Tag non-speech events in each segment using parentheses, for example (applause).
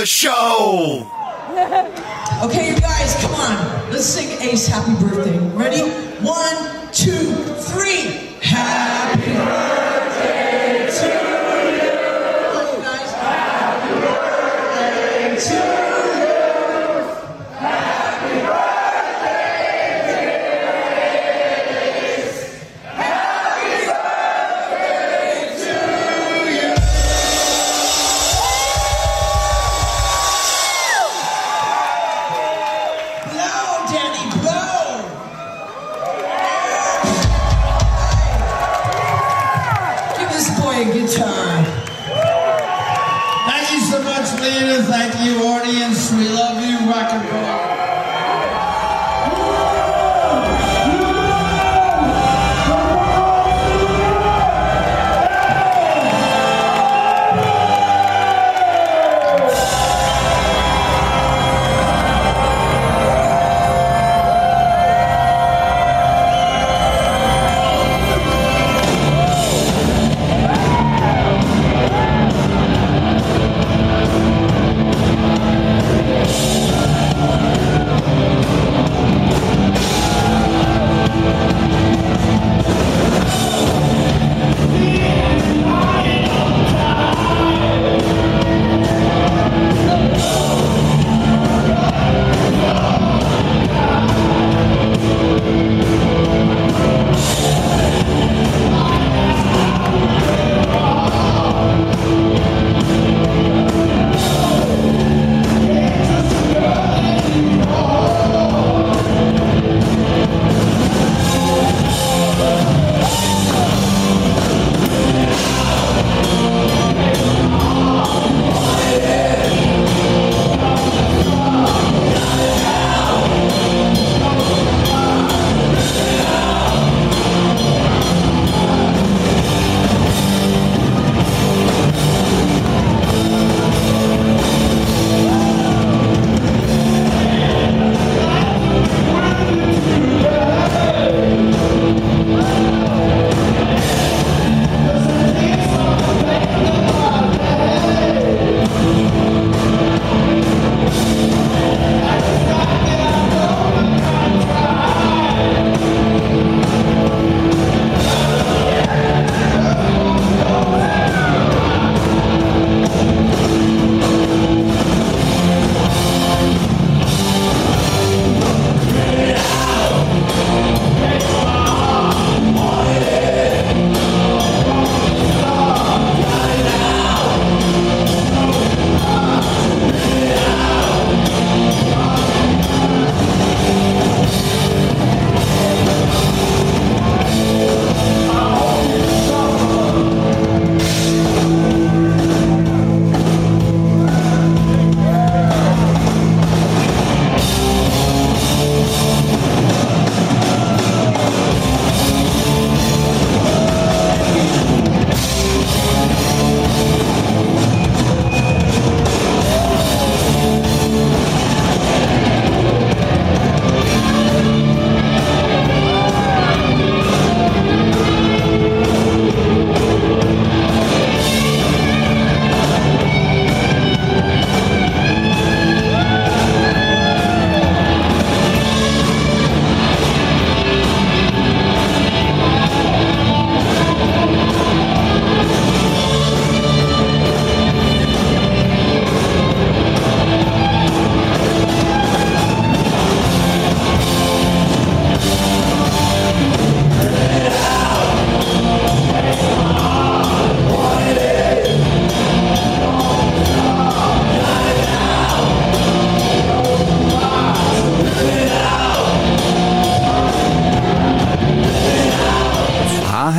The show. (laughs) Okay, you guys, come on. Let's sing Ace Happy Birthday. Ready? One, two, three. Happy birthday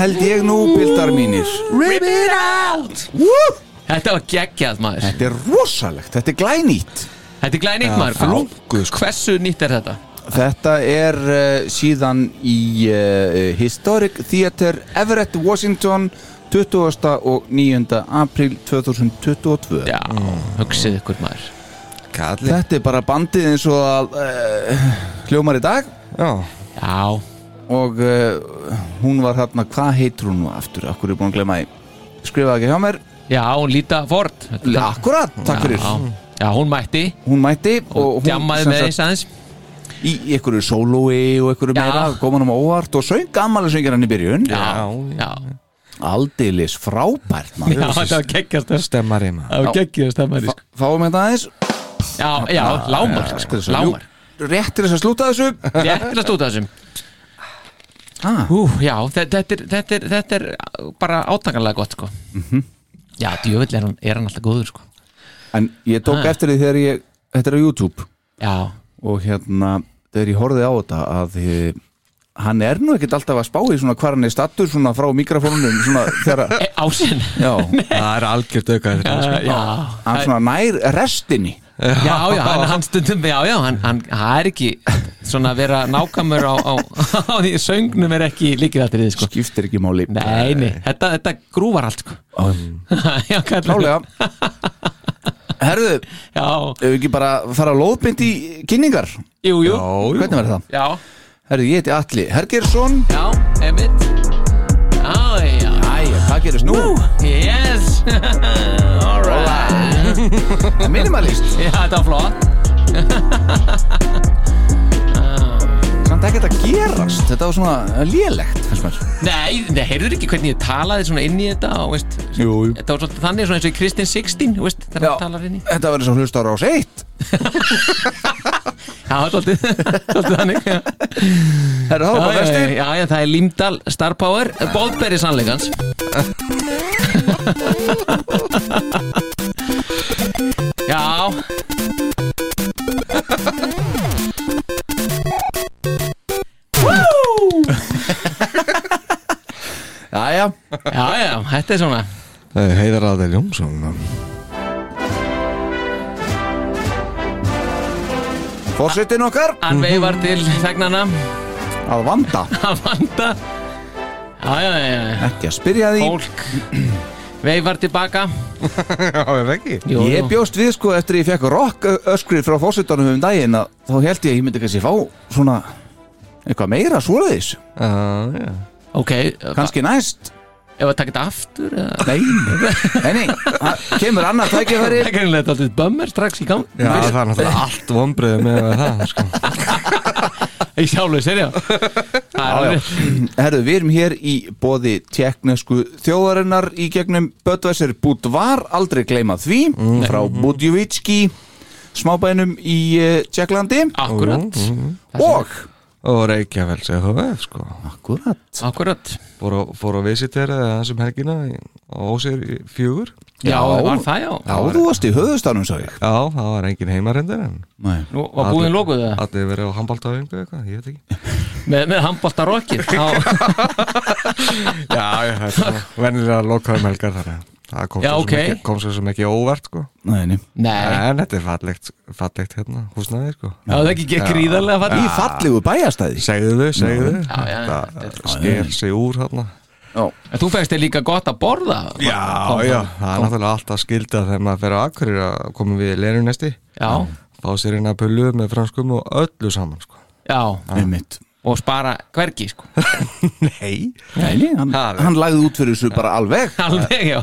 held ég nú, pildar mínir. Rip it out! Þetta var geggjað maður. Þetta er rosalegt, þetta er glænýtt. Þetta er glænýtt maður. Flunkuð, sko. Hversu nýtt er þetta? Þetta er uh, síðan í uh, Historic Theatre Everett, Washington 20. og 9. april 2022 Já, hugsið ykkur maður. Kalli. Þetta er bara bandið eins og að uh, hljómar í dag. Já. Já, og uh, hún var hérna, hvað heitir hún nú aftur? Akkur er búin að glemma því? Skrifaði ekki hjá mér. Já, hún Líta Ford. Akkurat, takk fyrir. Já, já hún mætti. Hún mætti og hún Djammaði sem með sagt, þess aðeins. í einhverju sólói og einhverju Já. meira kom hann um óvart og söng gammalega söngir hann í byrjun. Já, já. aldeilis frábært Já, maður þetta var geggjast. Stemmar í maður. Það var geggjast stemmari sko. fáum þetta aðeins. Já, já, lámar Sko, Lámar Jú, rétt til þess að slúta þessu. Rétt til að stúta þessum ha. Ú, já, þetta, þetta, er, þetta, er, þetta er bara átakanlega gott sko Mhm. Já, djöfull er hann, er hann alltaf góður sko en ég tók Ha. eftir því þegar ég þetta er á YouTube Já, og hérna þegar ég horfði á þetta að eh, hann er nú ekkert alltaf að spá í svona hvar hann er stattur svona frá mikrofónunum svona þegar (laughs) e, ásinn já, Það er algjört auka þetta Já, sko. já, hann svona nær restinni já, já, (laughs) hann, hann stundum Já, já, hann, hann, hann er ekki Svona að vera nákvæmur á, á, (laughs) á því Söngnum er ekki líkið allir þið sko. Skiptir ekki máli. Nei, nei, þetta, þetta grúvar allt sko. (laughs) Já, klálega herðu, við ekki bara fara að lóðbind í kynningar? Jú, jú. Hvernig verður það? Já, herðu, ég heiti Alli Hergersson já, emitt Já, já. Æja, hvað gerist nú? Yes. Alright (laughs) Minimalist. Já, þetta var flott. (laughs) Samt ekkert að gerast. Þetta var svona lélegt fannst mér. Nei, nei, heyrður ekki hvernig ég talaði svona inn í þetta og veist, Jú, jú. Þetta var svolítið þannig svona eins og í Kristin 16 þú veist, þegar Já, hann talar inn í. Þetta var eins og hlustar á seitt Já, (laughs) svolítið, svolítið þannig Já, Herðu, þá já, var bara já, vestir já, já, það er Límdal Star Power Boldberry sannleikans Já. (laughs) Jæja, Já, já, þetta er svona. Heiðar Adel Jónsson. Fórsetin okkar. Hann veifar til þegnana Að vanda. Að vanda. Já, já, já, já. Ekki að spyrja því. Fólk veifar tilbaka (laughs) Já, er það ekki? Jú, Ég jú. bjóst við sko eftir ég fekk rock öskrið frá fórsetanum um daginn að þá held ég að ég myndi kannski fá svona eitthvað meira svoleiðis Ok, kannski næst ef að taka þetta aftur eða? Nei, nei, nei, kemur annar tækifæri? Það er greinlega alltaf bömmur strax í gang. Já, það er náttúrulega allt vonbreið með það sko. Í sjálfu, serjá Það er alveg Herðu, við erum hér í bóði tjekknesku þjóðarinnar í gegnum Böttvæsir Budvar, aldrei gleyma því. Frá Budjovitski smábænum í uh, Tjekklandi. Akkurat. Og Og Reykjavík veð sko. Akkurat. Akkurat. Fór á, fór á visitera eða þessum helgina í- á ósér í fjögur? Já, var það já. Já, þú varst í höfuðstafnum, sá ég. Já, það var engin heimarendur en Nei. Nú var búðin lokuð það Allir verið á handbóltaðingu eitthvað, ég veit ekki. (laughs) Með, með handbólta rockið Já, (laughs) Já, já, það er vennilega lokaðum helgar þar að það kom, Já, svo ok. ekki, kom svo sem ekki óvart sko. Nei, nei. Nei, En þetta er fallegt, fallegt hérna, húsnaði sko. já, það ekki ekki gríðarlega Í fallið fallegu bæjastæði Segðu þau, segðu þau. Já, já, Það sker sig úr hérna Já, En þú fegst þér líka gott að borða Já, já, það er náttúrulega alltaf skilda þegar maður fer á akkurir að koma við leinunesti Já, fá sér eina pullu með franskum og öllu saman sko. já. Einmitt Og spara hvergi, sko. (laughs) Nei, Nei, hann, Ha, hann lagði út fyrir þessu bara alveg. (laughs) Alveg, já.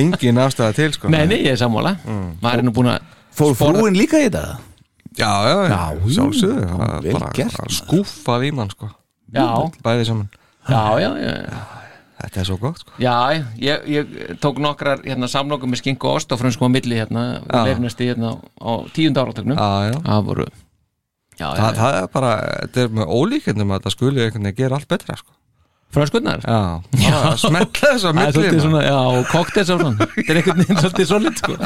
Engin afstæða til sko. Nei, nei, ég er sammála. Maður er nú búin að Fór Spora- frúin líka í þetta? Já, já, já, Já, sjálfsögðu. já, það er vel bara gert, að skúfa í mann sko. Já, bæði saman. Já, já, já Þetta er svo gott sko. Já, ég, ég tók nokkrar hérna, samlokum með skinku og ost og frönskum á milli hérna, Já. leifnesti hérna á tíund áratögnum Já, já. Það voru Já, já, Þa, já. það er bara, þetta er með ólíkendum að þetta skuli einhvern veginn gera allt betra sko. Frönskunnar Já, bara að smetla þess að Það er milli svolítið maður. svona, já, og koktels og svona (laughs) Þetta er einhvern veginn svolítið svolít, sko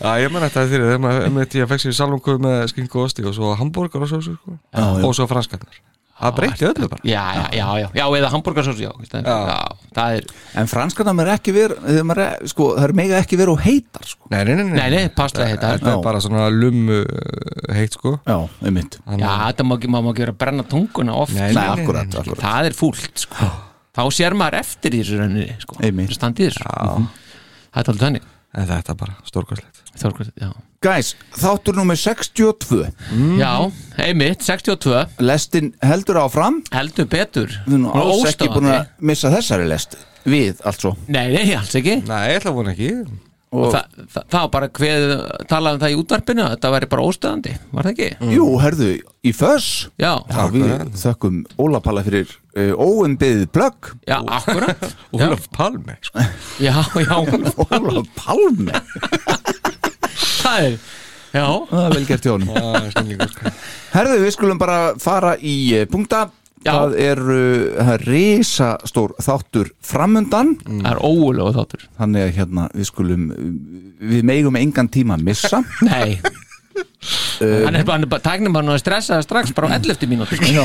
Já, ég menn þetta fyrir þegar maður með því að fekk sér salungu með skinku og osti og svo hambúrgar og svo, sko. Já, já. og svo franskarnar Það breytti öllu bara já, já, já, já, já eða hambúrgarsós já, já. Það er En franskarnam er ekki verið maður er- sko, það er mega ekki verið og heitar sko. Nei, nei, nei, Nei, nei, passlega heita Þetta Já. er bara svona lummu uh, heitt sko. Já, einmitt. Já, þetta má ekki, má má ekki vera að brenna tunguna oft. Nei, Nei, nei, nei, akkurat, nei. akkurat. Það er fúlt, sko. Þá sér maður eftir í þessu rauninni, sko. Einmitt. Standið þessu. Það er alveg þannig. En þetta er bara stórkvæslegt Þorkvæmt, já Guys, þáttur nummer 62 Já, einmitt, 62 Lestin heldur áfram. Heldur betur. Við erum nú Og alls ekki búin að missa þessari lest. Við, altså Nei, nei, alls ekki. Nei, ég ætla að vona ekki. Og það, það, það var bara hver talaði um það í útvarpinu að Þetta væri bara óstöðandi, var það ekki? Jú, herðu, í föss Já, Já, við þökkum Óla Palla fyrir uh, óumbyðið plögg. Já, akkurat. (laughs) Ólaf Palme. Já, já, (laughs) Óla Palme (laughs) það er Já, Það er vel gert hjá honum. Herðu, við skulum bara fara í uh, punkta. Já. Það er uh, risastór þáttur framundan. Það er óulega þáttur. Þannig að hérna, við skulum Við megum engan tíma að missa. (laughs) Nei. Hann er bara, hann er bara, tæknum bara nú að stressa strax bara á 11 mínútur sko.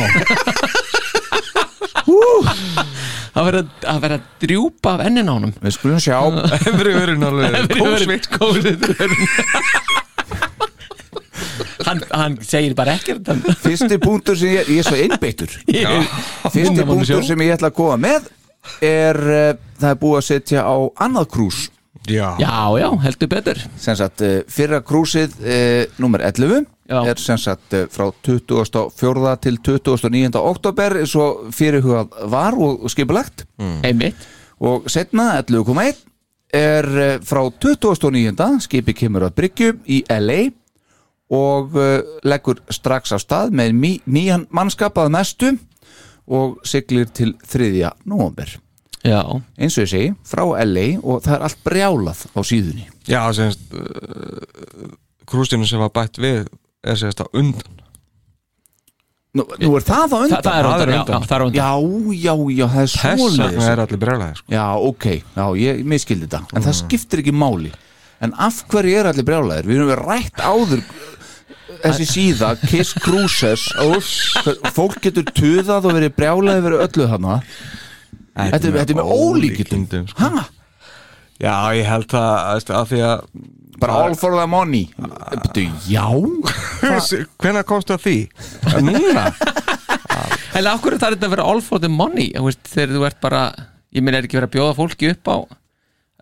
Það verður að- drjúpa af ennin á honum. Við skulum sjá. Efri verið alveg kósveitt hann, hann segir bara ekkert. Fyrsti punktur sem ég, ég er svo einbeittur. (laughs) Fyrsti punktur sem ég ætla að koma með er uh, það er búið að setja á annað krús. Já, Já, já, heldur betur. Sem sagt uh, fyrra krúsið uh, nummer 11 Já. er sem sagt uh, frá 24. til 29. oktober svo fyrirhugað var og, skipulagt Einmitt og setna 11.1 er uh, frá 29. skipi kemur að Bryggju í LA og uh, leggur strax af stað með nýjan mannskap að mestu og siglir til 3. november Já, eins og ég segi, frá LA og það er allt brjálað á síðunni Já semst uh, Krústinu sem var bætt við er semst á undan Nú, nú er það á Þa, undan það er það er undan, já, undan. já, það er undan Já, já, já, það er Þess vegna er allir brjálæði sko. Já, ok, já, ég miskildi þetta En það skiptir ekki máli En af hverju er allir brjálæðir? Við erum við rætt áður Þessi síða, Kiss Cruises Fólk getur tuðað og verið brjálæði verið öllu þarna Þetta er- þetta er með ólíkindum. sko. Hæ? Já, ég held að, að, að því að Bara all for the money. Betu, Já? Hvenær komstu að því? Núna? En af hverju það er þetta að vera all for the money? Þú veist, þegar þú ert bara ég minn er ekki verið að bjóða fólki upp á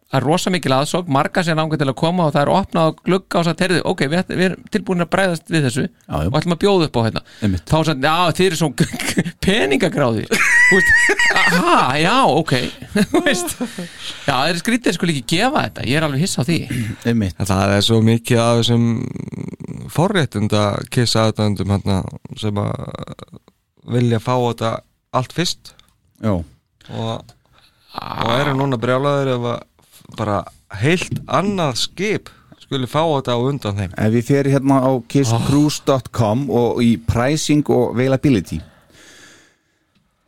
það er rosa mikil aðsók, marga sem langar til að koma og það er opnað og glugga og það terði ok, við, við erum tilbúin að bræðast við þessu Já, og ætlum að bjóða upp á hérna. Þá sann, já, þið eru svo (laughs) peningagráði Þú veist, (laughs) aha, já, ok. (laughs) Veist, já, það er skrítið sko ekki gefa þetta, ég er alveg hissa á því. Einmitt. Það er svo mikið af þessum forréttunda kissa aðdændum hérna sem að vilja fá þetta allt fyrst. Já, og, og eru núna brjálaður ef að bara heilt annað skip skuli fá þetta á undan þeim. Ef ég fer hérna á kisscruise.com og í pricing og availability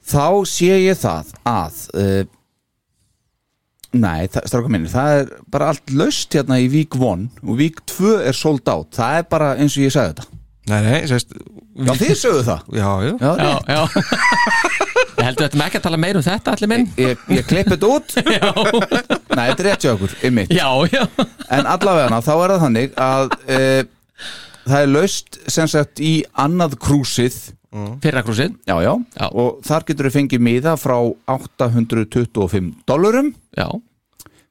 þá sé ég það að uh, nei, stráka minni það er bara allt laust hérna í vík 1 og vík 2 er sold out. Það er bara eins og ég sagði þetta. Nei, nei, sérst Já, þið sögðu það. Já, já, Já, Já, Ég heldur þetta með ekki að tala meir um þetta allir minn. Ég, ég klippi þetta út. (laughs) Nei, þetta er rétt hjá okkur, ymmit Já, já. En allavega þá er það þannig að uh, það er laust sem sagt í annað krúsið Fyrra krúsið já, já, Já. og þar getur við fengið miða frá 825 dólarum Já,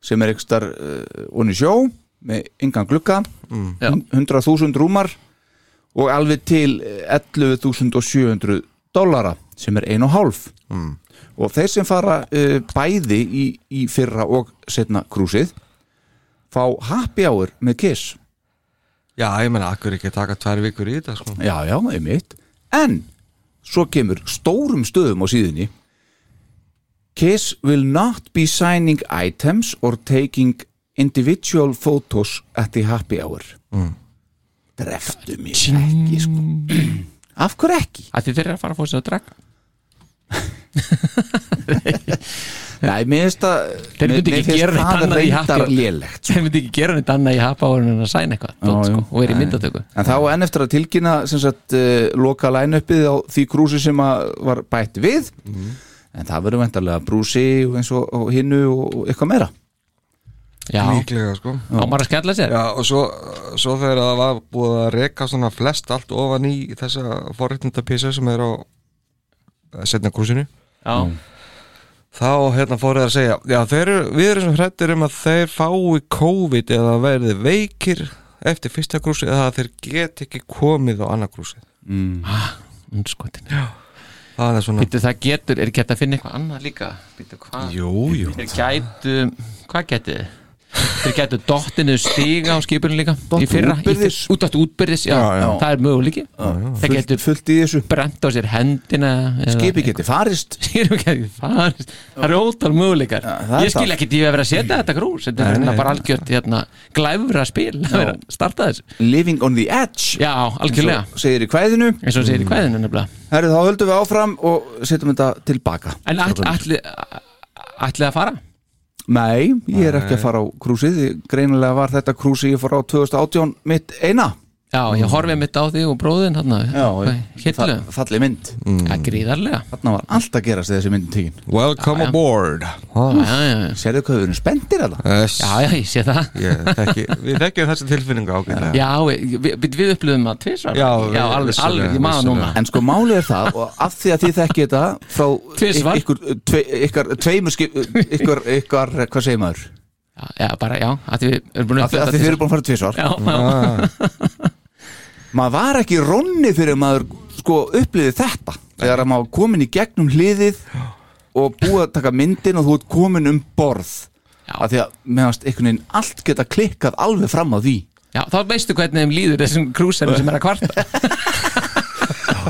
sem er ekstar uh, onni sjó með engan glugga. Já, 100.000 rúmar og alveg til eh, 11.700 dólara sem er ein og hálf. Mm. og þeir sem fara uh, bæði í, í fyrra og setna krúsið fá happy hour með kiss. Já, ég menna, akkur ekki taka tvær vikur í þetta sko. Já, já, einmitt. En svo kemur stórum stöðum á síðunni. Kiss will not be signing items or taking individual photos at the happy hour. Mm. Dreftu mig ekki sko. (clears throat) Af hverju ekki? þeir eru að fara að fóra sér að drekka (laughs) Nei, mér finnst það Þeir mér- myndi ekki gera neitt annað í sko. Þeir myndi ekki gera neitt annað í hapa en að sæna eitthvað sko, og verið í myndatöku. En þá enn eftir að tilkynna sem sagt, uh, loka line-upið á því krúsi sem að var bætt við en það verður vendarlega brúsi og eins og, og hinnu og, og eitthvað meira. Já, líklega sko. Á maður að skella sér? Já, og svo, svo þegar það var búið að reka svona flest allt ofan í þessa forréttindapísa sem er á setna krúsinu Já, þá hérna fóruð að segja já, þeir, eru- við erum sem hrættir um að þeir fái COVID eða verði veikir eftir fyrsta krúsi eða að þeir get ekki komið á annað krúsi unskotin það er svona Býttu það getur, er ekki hægt að finna eitthvað annað líka? Býttu hvað? Jú, jú. Þeir gætu, hvað getið þið? Þeir gætu dottinu stiga á skipinu líka Í fyrra, í útbyrðis. fyrra- út aftur útbyrðis já, Já, já. það er möguleiki. Þeir í þessu. brent á sér hendina skipi geti farist. Skipi geti farist. Það eru ótal möguleikar. Ég skil ekki því að vera að setja þetta grús. Þetta er hérna bara algjört hérna, glæfra spil að vera að starta þessu. Living on the edge. Já, algjörlega. Svo segir í kvæðinu. Eins og segir í kvæðinu nefnilega. Herri, þá höldum við áfram og setjum þetta tilbaka. En ætli að fara? Nei, ég er ekki að fara á krúsið. Greinilega var þetta krúsið ég fór á 2018 mitt eina Já, ég horfið mitt á því og bróðin hann Hitlu, Fa- falleg mynd. Ja, gríðarlega. Þarna var allt að gerast þegar þessi myndin tíkin welcome Já, já. aboard. Já, Serðu hvað við erum spenntir að það? yes. já, já, ég sé það. Ég þekki, við þekkjum þessi tilfinninga ágætlega. Já, við, við, við upplöðum það tvisvar. Já, já alveg, alveg, ég maður núna. En sko málið er það og af því að þið þekki þetta frá Tvisvar. ykkur, tve, ykkar tveimur skip, ykkar, ykkar, hvað segir maður? já, bara, já, að við erum búin að þið að fara tvisvar. Já, já, Maður var ekki ronni fyrir maður sko upplýði þetta. Þegar að maður komin í gegnum hliðið og búið að taka myndin og þú ert komin um borð. Já. af því að meðanst einhvern veginn allt geta klikkað alveg fram á því. Já, þá veistu hvernig þeim líður þessum krúserum sem er að kvarta.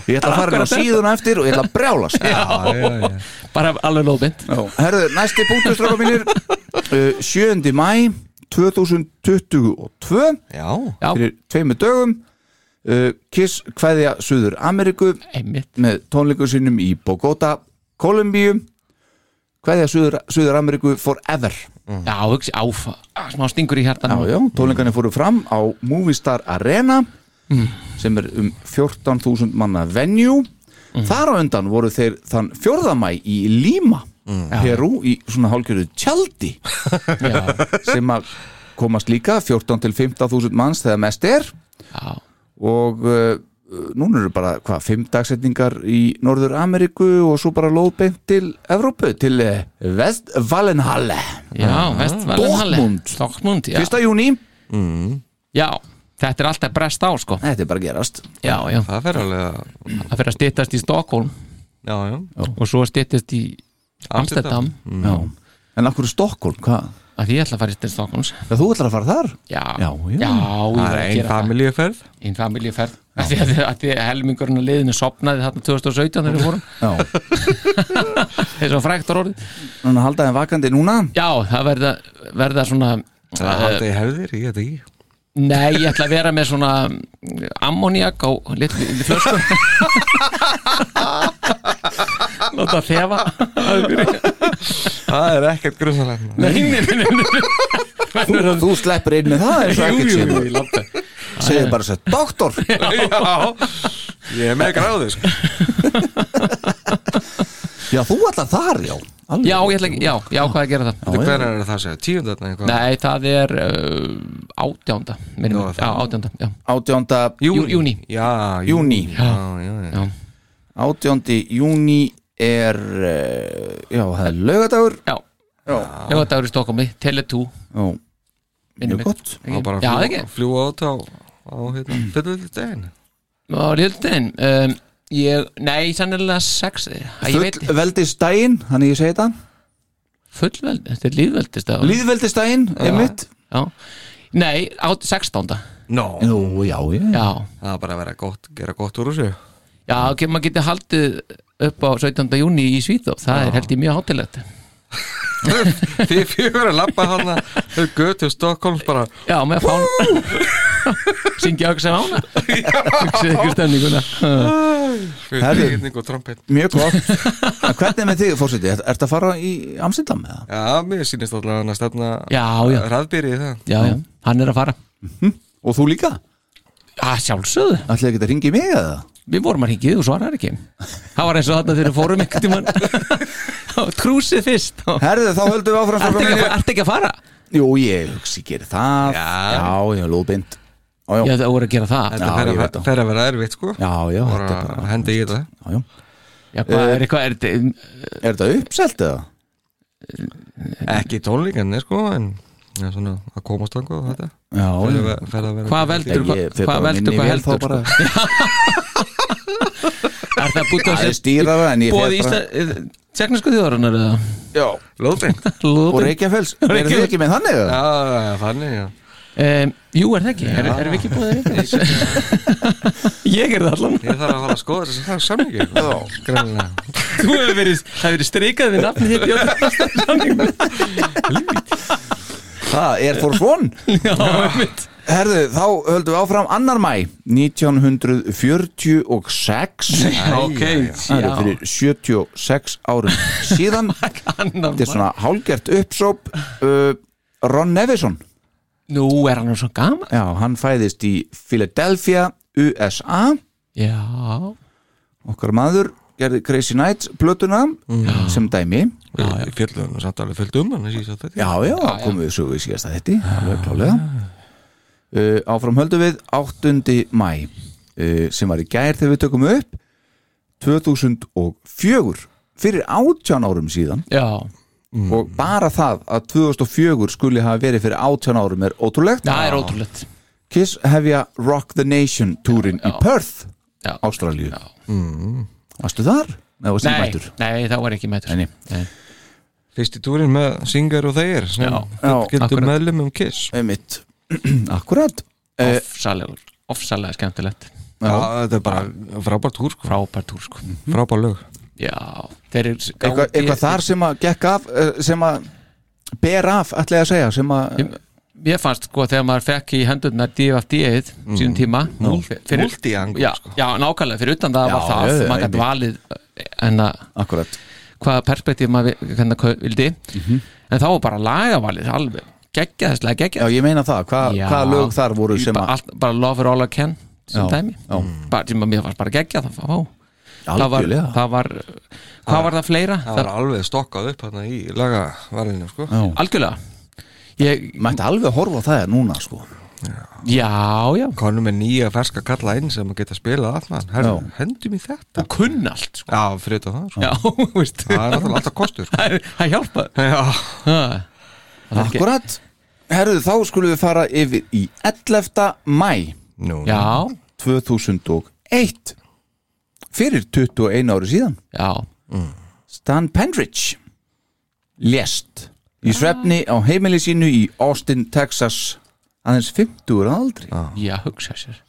Ég ætla að fara inn á síðuna eftir og ég ætla að brjálast. Já, já, já. bara alveg lóðbind Herðu, næsti punktur stráka mínir. Uh, 7. mæ 2022 já. Já, fyrir tveimur dögum Kiss kveðja Suður einmitt. með tónleikum sínum í Bogota, Kolumbíu kveðja Suður, Suður Ameríku forever. Já, hugsi, áf, smá stingur í hjartan já, já, tónleikarnir fóru fram á Movistar Arena sem er um 14.000 manna venue. Þar á undan voru þeir þann 4. mæ í Lima Peru í svona hálfgerðu tjaldi (laughs) sem að komast líka 14 til 15.000 manns þegar mest er. Já, og uh, núna eru bara hvað, fimm dagsetningar í Norður Ameríku og svo bara lóðbeint til Evrópu, til uh, Vestvalenhalle. Já, vestvalenhalle. Dortmund. Dortmund, já. 1. júni, Já, þetta er alltaf brest á, sko. Þetta er bara gerast. Já, já, það fer alveg að það fyrir að styttast í Stockholm já, já. og svo styttast í Amsterdam. Já. en akkur er Stokkólm, hvað? Að því ég ætla að fara til Stockholms Já, þú ætlar að fara þar? Já, Já, já. já, ég það er er einn gera það. familíuferð Einn familíuferð að því að, að því að helmingurinn að liðinu sopnaði þarna 2017 þegar við fórum. Já, (laughs) eins og frækt á orðið. Þannig að halda þeim vakandi núna? Já, það verða, verða svona það er alltaf í hefðir, ég veit ekki. Nei, ég ætla að vera með svona ammoniak á litlu flösku (laughs) Láta þefa. Það er ekkert grunnsalegt Nei, nei, nei, nei, nei. Þú, þú sleppur inn með það segir bara sér, doktor. Já, ég er með gráðu sko. Já, þú ætlar þar, já. Alveg. Já, ég ætla ekki, já, já, hvað að gera það hvernig er það að segja, eitthvað? Nei, það er uh, átjánda átjánda, já. Átjánda Jú- júní. Já, Júní. Já, já, já, Já, Átjándi júni er uh, Já, það er laugadagur já, Já, er í Stokkómi Tele2 já. Mjög gott. Já, fljúga, ekki? fljúga át á, á hérna, daginn Á liðldegin um, Ég, nei, sannilega sex Æ, Ég veit, Fullveldisdægin, þannig ég segi þetta fullveld Þetta er líðveldist Lýðveldisdægin, einmitt. Já, nei, á 16. No. Jú, já, já. Já, Það er bara að vera gott, gera gott úr þessu. Já, ok, maður getur haldið upp á 17. júni í Svíþóf Það er held ég mjög hátilegt (laughs) Þið fjögur að lappa hana Götu Stokkólms bara Já, með fán (laughs) Syngja okkur sem ána (laughs) Hugsið ykkur stemninguna Fyrir Mjög gott. En hvernig er með þig, fórseti? Er þetta að fara í það? Já, mér sýnist alltaf hann að stefna Já, já. Ræðbýri í það. Já, já, hann er að fara. Og þú líka? Já, sjálfsögðu. Ætlaði ekki að ringi mig eða? Við vorum að hringið og svarar ekki Það var eins og þarna þegar við fórum tímann (laughs) Krúsið fyrst Herðu, þá höldum við áfram strákar. ertu ekki að fara? Jú, ég hugsi gera það Já. já, já lóðbind Já, það voru að gera það Þetta fer ég að, það. að vera erfitt sko já, já, Bara þetta er bara hendi í þetta já, já. Já, hvað er eitthvað er þetta Er þetta uppselt eða? Ekki tónleikarnir sko En já, svona að komast þangu og þetta Já, að að Hvað veldur, Ég- ég hvað veldur, hvað heldur bara. (laughs) (laughs) (laughs) Er það búið Það er stýrara en ég fer bara Ísla Tjeknarsku þjóðarinnar eða? Já, Lóðbind (laughs) og Reykjafells Er þið ekki með þannig eða? Já, þannig já. Um, Jú, er það ekki? Er, erum við ekki búið (laughs) Ég er það allan. Ég þarf að fara að skoða þess að það er samlingi Greinlega Þú hefur verið, það hefur verið streikað við nafni þitt í öllum samningum. Það er for svon? Já, einmitt Herðu, þá höldum við áfram. Annar mæ 1946 Ok, Það er fyrir 76 árum síðan. (laughs) Þetta er svona hálgert uppsóp uh, Ron Nevison. Nú er hann nú svo gaman Já, hann fæðist í Philadelphia, USA Já, Okkar maður gerði Crazy Nights plötuna sem dæmi. Fjöldum samt alveg fyllt um hann síðast þetta. Já, já, komum við sögu í síðasta þetta alveg klálega uh, Áfram höldum við 8. mæ uh, sem var í gær þegar við tökum upp 2004 fyrir 18 árum síðan. Já, og bara það að 2004 skuli hafa verið fyrir 18 árum er ótrúlegt. Það er ótrúlegt. Kiss hefja Rock the Nation túrin í Perth, Já. Ástralíu. Varstu þar? Nei, Nei, það var ekki mættur. Nei, nei. Fyrsti túrin með Singer og þeir sem Já, já, akkurat. meðlum um Kiss. Einmitt (clears throat) Akkurat. Eh, Offsalega, offsalega skemmtilegt. Já, þetta er bara frábær túr sko. Frábær túr sko. Frábær lög. Já, þeir eru eitthvað, eitthvað þar sem að gekk af eh, sem að ber af, ætla ég að segja sem að, Ég fannst sko þegar maður fekk í hendurnar DFD-ið sínum tíma fyrir, Multiangle, já, sko. já, nákvæmlega, fyrir utan það Já, var það já, já, maður gæti einmitt. valið en að akkurat. hvaða perspektíf maður vi- hvernig það vildi. En þá var bara lagavalið alveg geggjaðslega Já, geggjað ég meina það, Hva, Já. hvaða lög þar voru sem bara, að allt, bara love for all I can sem Já, dæmi já. bara, sem að mér fannst bara geggjað það, það, það, var, algjörlega það var hvað var það fleira? Það var alveg stokkað upp hérna í lagavalinu sko. Já. algjörlega ég, Mætti alveg horfa á það núna sko já, já Konum með nýja ferska kalla inn sem að geta spilað allan Herru, Já. hendum í þetta og kunn allt sko. Já, fyrir þetta það sko. já, (laughs) veist Það er náttúrulega alltaf kostur sko. það er- það hjálpa Já, ekki- Akkurat. Herðu, þá skulum við fara yfir í 11. mæ Nú, já, 2001 fyrir 21 ári síðan. Já, Stan Pendridge lést í svefni á heimili sínu í Austin, Texas aðeins 50 ára aldri. Já, hugsa sér.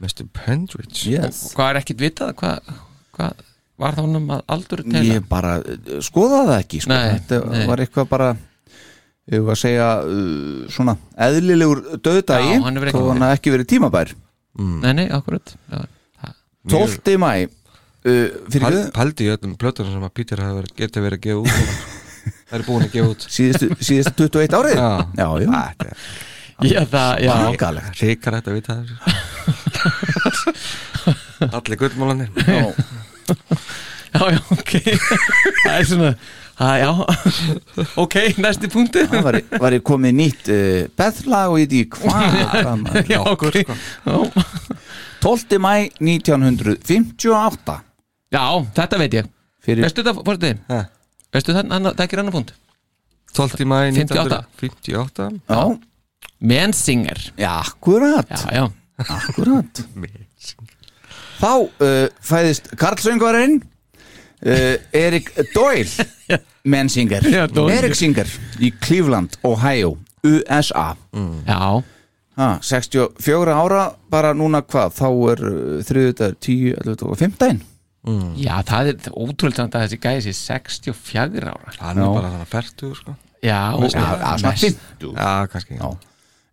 Mr. Pendridge yes. hvað er ekkit vitað? Hvað, hvað var það honum að aldur til ég bara uh, skoða það ekki sko. Nei, þetta nei. var eitthvað bara ég var að segja uh, svona eðlilegur döðdagi Já, hann hefur ekki þó hann hafi ekki verið tímabær nei, nei, akkurat já, það- 12. mæ uh, fyrir Pal Pældi í öllum plötunum sem að Peter hafi verið, geti verið að gefa út. Það er búin að gefa út síðustu, síðustu 21 árið Já. já, já. Þetta er já, það, já, Bakalegt. Ríkar þetta að vita þessu (laughs) Allir gullmálanir Já. já, já, ok (laughs) það er svona það, já, (laughs) ok, næsti punktu það var, var ég komið nýtt uh, beðlag og ég því (laughs) hvað já, ok sko. já. 12. mæ 1958 já, þetta veit ég fyrir veistu þetta, fórstu þið? Ha. veistu það, það er ekki annar punkt 12. mæ 58. 1958 já, Mensinger já, akkurat já, já, akkurat (laughs) þá uh, fæðist Karlsöngvarinn uh, Erik Doyle Mensinger, Já, Doyle. Erik Singer í Cleveland, Ohio USA já, ha, 64 ára bara núna hvað? Þá er uh, þriðudagur 10, 11 og 15 Já, það er ótrúlega að þessi gæði sér 64 ára. Hann er bara þannig að fertu sko. Já, Já, já, svona mest- 50 Já, kannski. Já,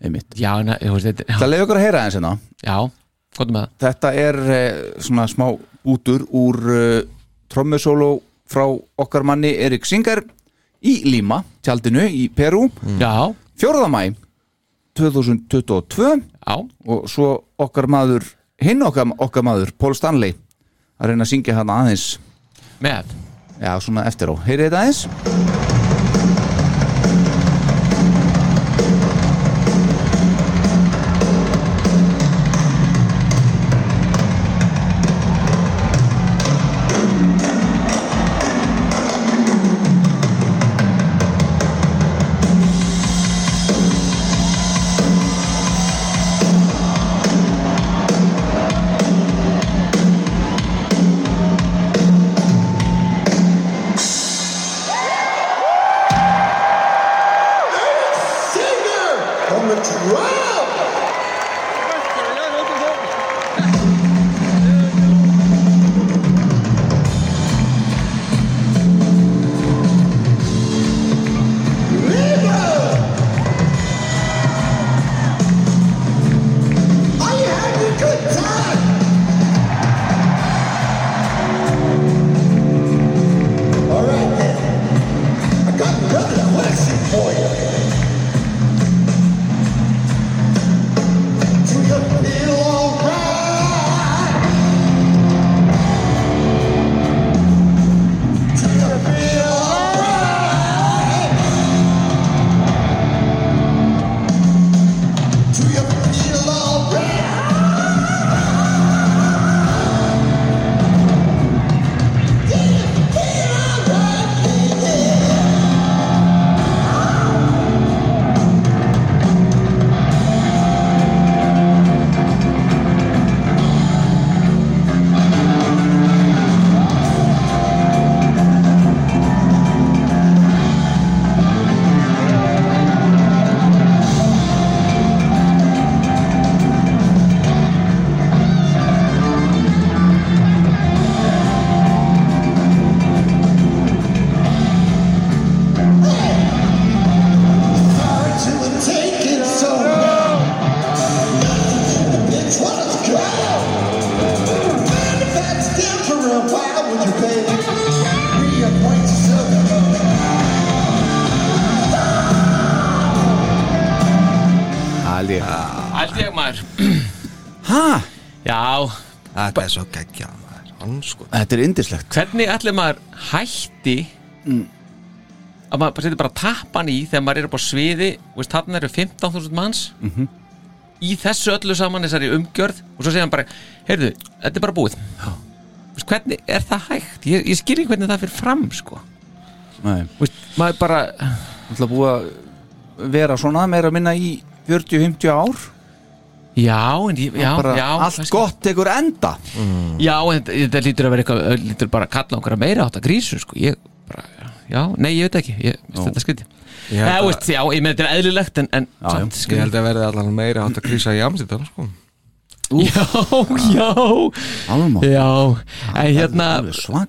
einmitt. Já, na, ég veist, þetta Það leiði okkur að heyra eins hérna. Já, gott með það. Þetta er eh, svona smá bútur úr uh, trommusólo frá okkar manni Erik Singer í Lima, tjaldinu í Peru Já, 4. mæ 2022 já, og svo okkar maður hinn okkar, okkar maður, Paul Stanley að reyna að syngja hann aðeins. Með. Já, svona eftir á, heyrið þetta aðeins on er indislegt hvernig allir maður hætti að maður setur bara tappan í þegar maður er upp á sviði og veist, þarna eru 15.000 manns í þessu öllu saman þessari umgjörð og svo segja hann bara, heyrðu, þetta er bara búið. Veist, hvernig er það hægt? Ég, ég skil ekki hvernig það fyrir fram sko. Veist, maður bara ætla búið að vera svona meira að minna í 40-50 ár já, en ég, já, bara já allt kannski- gott tekur enda. Já, en þetta, lítur að vera eitthvað lítur bara að kalla okkur að meira átt að grísu sko. ég bara, já, nei, ég veit ekki. Ég þetta skriti Ég veist, já, ég með þetta er eðlilegt en, en Já, samt Ég held að verði allan meira átt að krísa í Amsterdam sko. Já, já. Alma. Já, en hérna.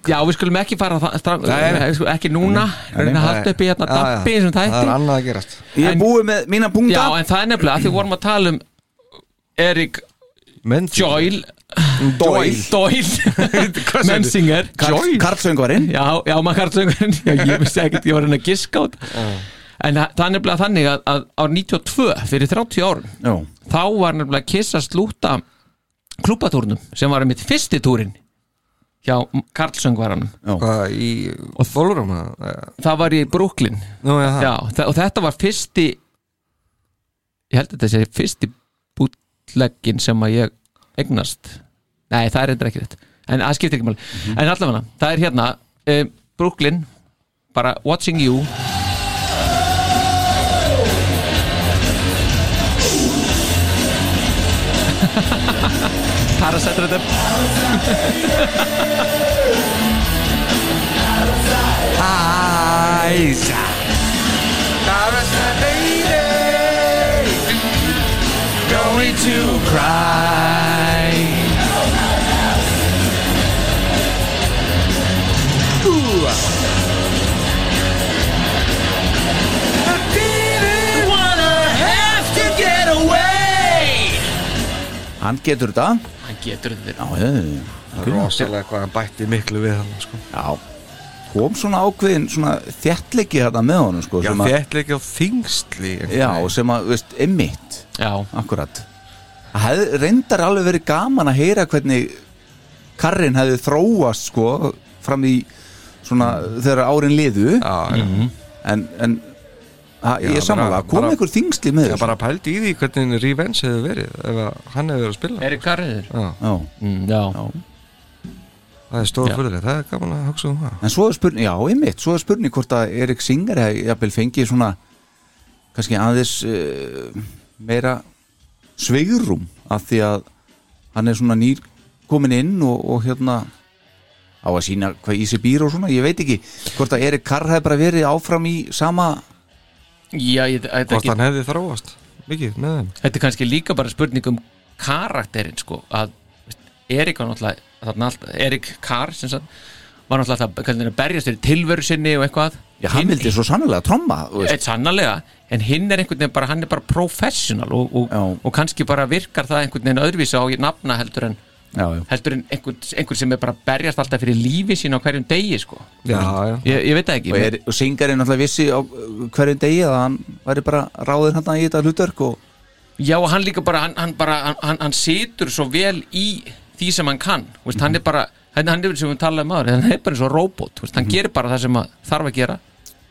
Já, við skulum ekki fara við skulum ekki núna Reyna að halda upp í hérna Já, já. dampi sem Það er annað að gerast. Ég er búið með mína punkta Já, en það er nefnilega að því vorum að tala um Erik Menn Joyle Doyle. Doyle. (laughs) Mensinger Karlsöngvarinn? Já, já, maður karlsöngur Já, ég vissi ekkert, ég var henni að giska þetta. (laughs) En það er nefnilega þannig að, að á 92 fyrir 30 árum Já, þá var nefnilega Kiss að slúta klúbatúrnum sem var mitt fyrsti túrin hjá Karlsöngvaranum. Hvað í Og þólurum það var í Brooklyn. Nú, já, og þetta var fyrsti ég held að þetta sé fyrsti bútleggin sem að ég eignast. Nei, það er eitthvað ekki þetta en það skiptir ekki máli. En allavega, það er hérna uh, Brooklyn, bara Watching You. Parasite þetta Æsa only to cry. Ooh. I didn't wanna have to get away. Hann getur þetta Hann getur þetta Já, já, já Það er rosalega hvað hann bætti miklu við hann sko. Já kom svona ákveðin svona þjættlegi þetta með honum sko Já, þjættlegi og þingsli Já, sem að, veist, emitt já, akkurat. Það hefði reyndar alveg verið gaman að heyra hvernig karrin hefði þróast sko fram í svona þegar árin liðu. Já, já. en, en að, Já, ég er samanlega, kom einhver þingsli með Já, þessu? bara pældi í því hvernig Revenge hefði verið ef að hann hefði verið að spila. Erik Karriður. Já, já. mm, já. Já. það er stór Já. fyrirlega, það er gaman að hugsa um það. En svo er spurning, já, einmitt svo er spurning hvort að Erik Singer hefði fengið svona kannski aðeins uh, meira sveigrum af því að hann er svona nýr komin inn og, og hérna á að sína hvað í sig býr og svona, ég veit ekki hvort að Erik Karr hefði bara verið áfram í sama já ég, Hvort ekki, hann hefði þróast mikið með þeim? Þetta er kannski líka bara spurning um karakterinn sko að veist, Erik var náttúrulega Erik sem sagt, var náttúrulega að berjast fyrir tilveru sinni og eitthvað. Já, hann vildi svo sannlega tromma. Eitt sannarlega, en hinn er einhvern veginn bara, hann er bara professional og, og, og kannski bara virkar það einhvern veginn öðruvísi á nafna heldur en, já, heldur en einhvern, einhvern sem er bara berjast alltaf fyrir lífi sín á hverjum degi sko. Já, já. ég, ég veit það ekki og, er, og Singarinn náttúrulega vissi á uh, hverjum degi að hann væri bara ráðir hann í þetta hlutverk og Já, og hann líka bara, hann, hann, bara hann, hann, situr svo vel í því sem hann kann. Veist, hann er bara, hann, er sem við talaðum aður hann er bara eins og robot, veist, hann gerir bara það sem þarf að gera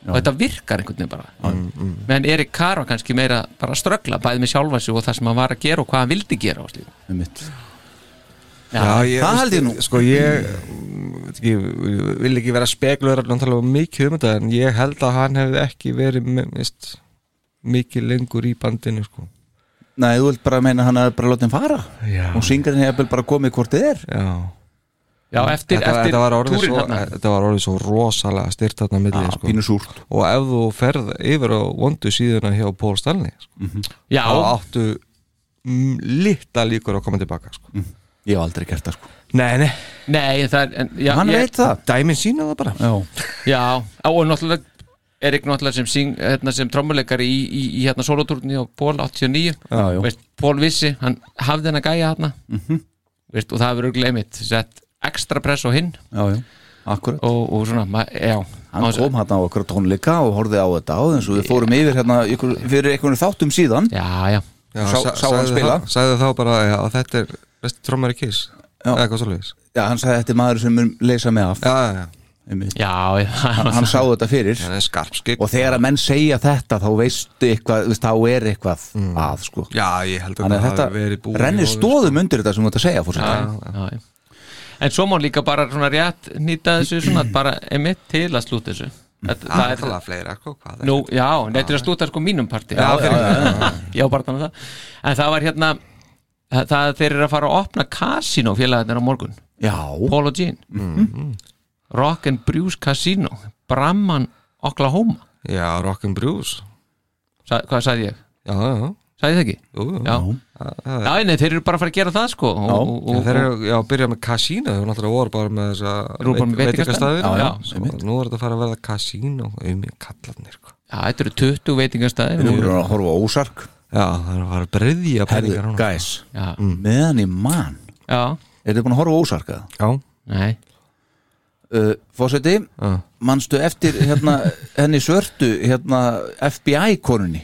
og þetta virkar einhvern veginn bara mm, meðan Erik var kannski meira bara að ströggla bæði með sjálfa sig og það sem hann var að gera og hvað hann vildi gera og um mitt Já, ég, það held ég nú. Sko ég mm, veit ekki, vil ekki vera spekulur að tala um mikið um þetta en ég held að hann hefði ekki verið með, veist, mikið lengur í bandinu sko. Nei, þú vilt bara meina að hann hefði bara látið hann fara Já. og Singarinn hefði bara komið hvort þið er Já já eftir, þetta, eftir þetta, var orðið túrin svo, þetta var orðið svo rosalega styrt þarna milli Já, sko. og ef þú ferð yfir á vondu síðuna hjá Pól Stanley sko, Já, þá áttu mm, litla líkur að koma tilbaka sko. Ég hef aldrei gert það sko. Nei, nei, nei, það er en, já, Hann ég, veit það. Dæmin sína það bara. Já, Já, á, og náttúrulega Erik náttúrulega sem, syng, hérna, sem trommuleikari í, í, í hérna solotúrni á Pól 89 Já. Veist, Pól vissi, hann hafði hann að gæja hérna Veist, og það hefur örgulega einmitt sett ekstra press á hinn. Já, já, akkurat. Og, og svona, ma- já. Hann þess- kom hérna á okkur tónleika og horfði á þetta á eins og við fórum yfir hérna ykkur, fyrir einhvern þáttum síðan. Já, já, Já, Sá- sa- sá hann spila? þá- Sagði þá bara já, að þetta er besti trommar í kiss Já. eða eitthvað svolítið Já, hann sagði þetta er maður sem mun leysa mig af. Já, já, já, já, já. Hann, hann sá þetta fyrir. Er og þegar að menn segja þetta þá veistu eitthvað, veist, þá er eitthvað að sko. Já, ég held að að það hafi verið þetta rennir stóðum undir þetta sem þú ert að segja fór já, já, já. En svo má líka bara svona rétt nýta þessu svona (clears throat) bara einmitt til að slúta þessu. Þetta, sko. Það er talað fleira, sko, hvað er Nú, já, þetta er að slúta sko mínum parti. Já, fyrir Já, bara þannig það. En það var hérna það, það þeir eru að fara að opna kasino félagarnir á morgun. Já, Paul og Jean. Mhm. Rock and Brews Casino Bramman, Oklahoma. Já, Rock'n'Brews Sa, Hvað sagði ég? Já, já, Sagði ég það ekki? jú, jú. Já, Það- það já nei, þeir eru bara að fara að gera það sko. Og, og, Já, og, þeir eru já, að byrja með kasínu þeir eru náttúrulega voru bara með Eru með veitingastaði? veitingastaði Já, já, Svo nú er þetta að fara að verða kasínu um í kallarnir sko. Já, þetta eru 20 veitingastæðir við og- erum að horfa ósark. Já, það er að fara að breyðja Herðu, peningar núna. guys, Já, meðan í mann já, Er þið búin að horfa á ósark eða? Já, nei. Uh, Fóseti, já, manstu eftir hérna, henni svörtu hérna, FBI-konunni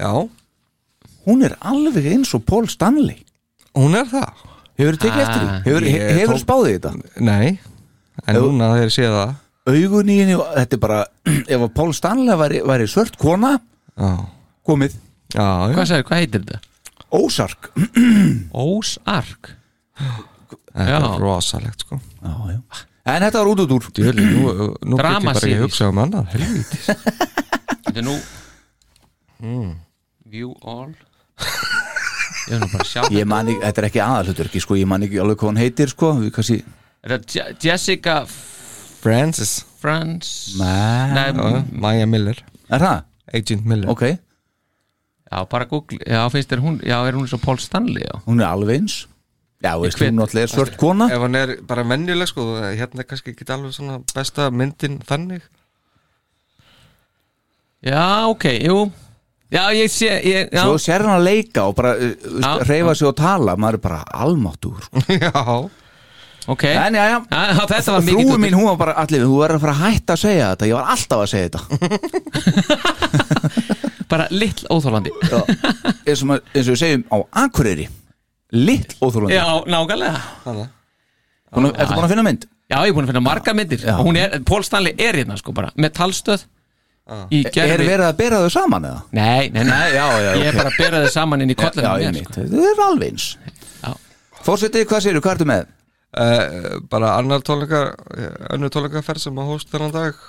já, Hún er alveg eins og Paul Stanley hún er það Hefur þið tekið Ah, eftir því? Hefur, ég he, hefur tók- spáðið þetta? Nei, en Jú. núna þegar ég sé það Augun í henni, og- þetta er bara (clears throat) Ef að Paul Stanley væri, væri svört kona Já, Komið já, já Hvað sagði, hvað heitir þetta? Ósark (clears throat) Ósark Þetta Já. er rosalegt sko já, já. En þetta var út út úr Djöli, nú, nú get ég bara ekki Dramaseries. hugsa um annað Helvítis Þetta er nú View all? (laughs) Ég er nú bara að sjá Ég man ekki, þetta er ekki aðalhuturki sko, Ég man ekki alveg hvað hún heitir sko Við kannski Er það Je- Jessica Francis. Frans Nei, Nei, Já, Maya Miller, er það? Agent Miller. Ok, já, bara Google Já, finnst þér hún Já, er hún svo Paul Stanley, já? Hún er alveg eins. Já, veist, hvet- hún náttúrulega er svört kona. Ef hann er bara venjuleg sko Hérna er kannski ekki alveg svona besta myndin þannig. Já, ok, jú Já, ég sé ég, já. svo sér hann að leika og bara uh, Já. reyfa sig og tala maður er bara almáttur. (laughs) Já, Ok. En já, já, Já, Þetta var mikið frúi mín hún var bara allir, þú verður að fara að hætta að segja þetta. Ég var alltaf að segja þetta. (laughs) Bara lill óþólandi eins og, eins og við segjum á Akureyri lill óþólandi Já, nákvæmlega. Ertu búin að finna mynd? Já, ég er búin að finna marga myndir. Og hún er, Pól Stanley er hérna sko bara með talstöð Er gerfi verið að bera þau saman eða? Nei, nei, nei, já, já, (laughs) ég er bara að bera þau saman inn í Já, kollinu ég mitt, þetta er alveg eins. Já. Fórsetið, hvað séru, hvað ertu með? uh, bara annar tónleika önnur tónleikaferð sem að hóst þennan dag.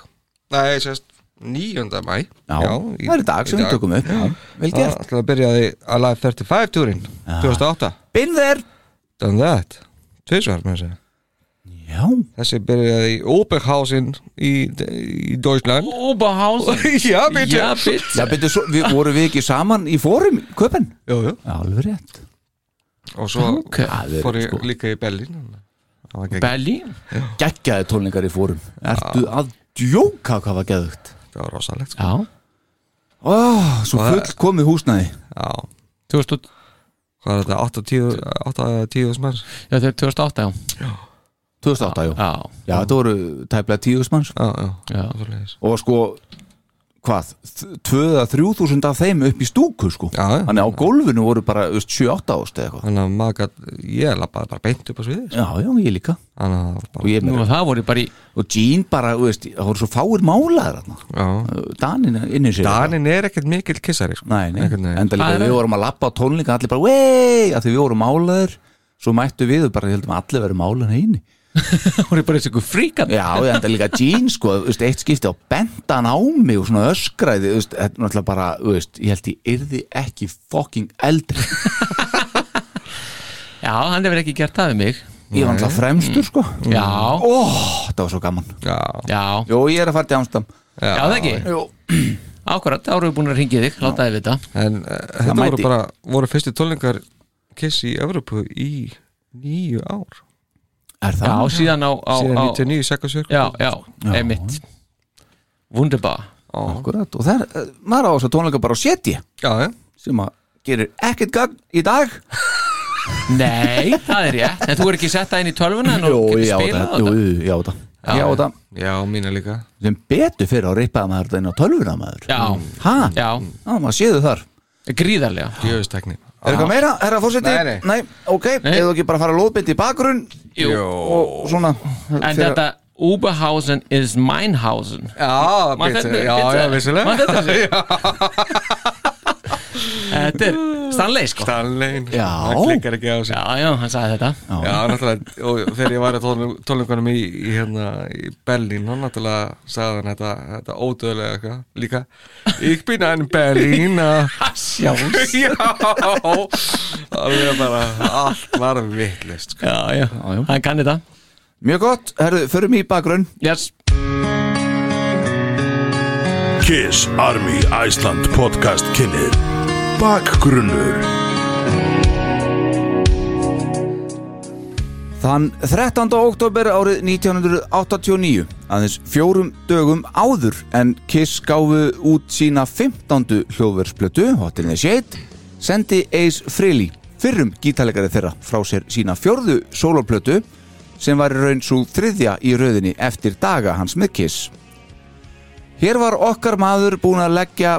Nei, sérst 9. mæ Já, það er í dag sem við tökum upp. Já, Vel Það gert ætlaði að byrjaði Alive 35 túrin 2008 Binn þér Done that. Tvisvar með þessi Já, Þessi byrjaði í Oberhausen í, í Deutschland. Oberhausen? (laughs) Já, bitte Já, bitte já betur svo, við, voru við ekki saman í fórum, köpen? Jú, jú. Já, alveg rétt. Og svo Ok. Það er fór ég sko. líka í ekki Berlín? Geggjaði tónlingar í fórum. Ertu að djóka hvað var geðugt? Það var rosalegt sko. Já. Ó, svo Og það- full komið húsnæði. Já. 2000, Hvað er þetta? 8-10 8-10 smær Já, þetta er 2008, já 2008, já Já, Já, þetta voru tæplega tíu manns. Já, já, já svoleiðis. Og sko, hvað, tvöða þrjú þúsund af þeim upp í stúku, sko. Þannig á gólfinu voru bara, veist, 7-8 ást eða eitthvað. Þannig að maður Ég lappaði bara beint upp á sviði sko. Já, já, ég líka. Þannig að það var Og bara ég Nú, með, það voru bara í og Jean bara, veist, það voru svo fáir Já. Danin inni sér. Danin er ekkert mikil kissari sko. Nei, nei, enda líka við vorum að lappa á tónleika allir bara, wey, að því við vorum málaðir. Svo mættu við og bara, ég heldum að allir verið málaðir eini (laughs) Það voru bara eins og ykkur fríkan Já, ég enda líka Jean, sko, eitt skipti á bentan á mig og svona öskraði, þetta er náttúrulega bara, veist, ég held ég yrði ekki fucking eldri. (laughs) Já, hann hefur ekki gert það við mig. Ég var náttúrulega fremstur, sko. Já, Ó, þetta var svo gaman. Já. Já, Jó, ég er að fara til Amstam já. Það ekki? Jú, (clears throat) Akkurat, þá erum við búin að ringja þig, láta þið vita. En uh, þetta mæti. voru bara Voru fyrstu tónleikar Kiss í Evropu í nýju ár er Já, það? síðan á, á, Síðan á 99 sekundsér Já, já, einmitt. Wunderbar. Akkurat, og það er, maður á þess að tónleika bara á seti Já, já. Sem að gerir ekkert gagn í dag. Nei, það er rétt. En þú er ekki sett það inn í tölvuna Jú, og ég á spila það, jú, jú, ég á það. Ég á það, Já, mína líka. Sem betur fyrir að rippaða maður þetta inn á tölvuna maður. Já, Ha? já, Já, maður séðu þar. Gríðarlega. Djöfustekni Er eitthvað meira, herra fórseti? Nei, nei. ok, Nei. eða ekki bara fara lóðbynd í bakgrunn Jú. og svona En þetta Uberhausen is Meinhausen Já, Man þetta- já, bitte- já, vissilega Man þetta þessu? Þetta er Stanley sko. Stanlein Já. Það klikkar ekki á sig. Já, já, hann sagði þetta. Já, náttúrulega, og þegar ég var að tónle- tónleikunum í, í, hérna, í Berlín, hann náttúrulega sagði hann þetta, þetta ódöðlega eitthvað líka. Ég bin ein Berlín (laughs) Sjálf Já. Alveg bara, allt var vittlist sko. Já, já, hann kann þetta. Mjög gott, herru, förum í bakgrunn. Yes. Kiss Army Iceland podcast kynir Bakgrunnur Þann 13. oktober árið 1989 aðeins fjórum dögum áður en Kiss gáfu út sína 15. hljóðversplötu Hotel in the Shade sendi Ace Frehley fyrrum gítalegari þeirra frá sér sína fjórðu soloplötu sem var í raun svo þriðja í rauðinni eftir daga hans með Kiss Hér var okkar maður búin að leggja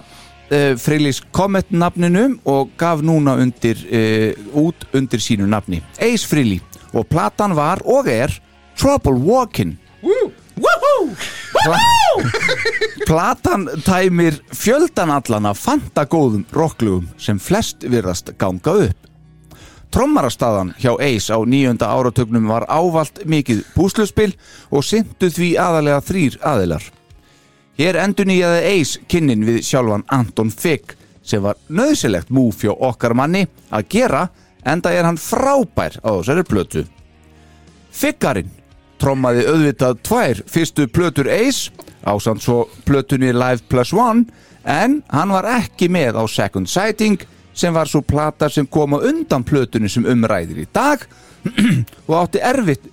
uh, Freylis Comet nafninu og gaf núna undir, uh, út undir sínu nafni. Ace Frehley og platan var og er Trouble Walkin' Pla (laughs) Platan tæmir fjöldan allan af fantagóðum rocklugum sem flest virðast ganga upp. Trommarastaðan hjá Ace á nýjönda áratögnum var ávalt mikið púsluspil og syndu því aðalega þrýr aðilar Hér endur nýjaði Ace kynnin við sjálfan Anton Figg sem var nöðsilegt múf hjá okkar manni að gera enda er hann frábær á þessari plötu. Figgarinn trommaði auðvitað tvær fyrstu plötur Ace ásand svo plötunni Live Plus One en hann var ekki með á Second Sighting sem var svo plata sem kom á undan plötunni sem umræðir í dag (clears throat) og átti erfitt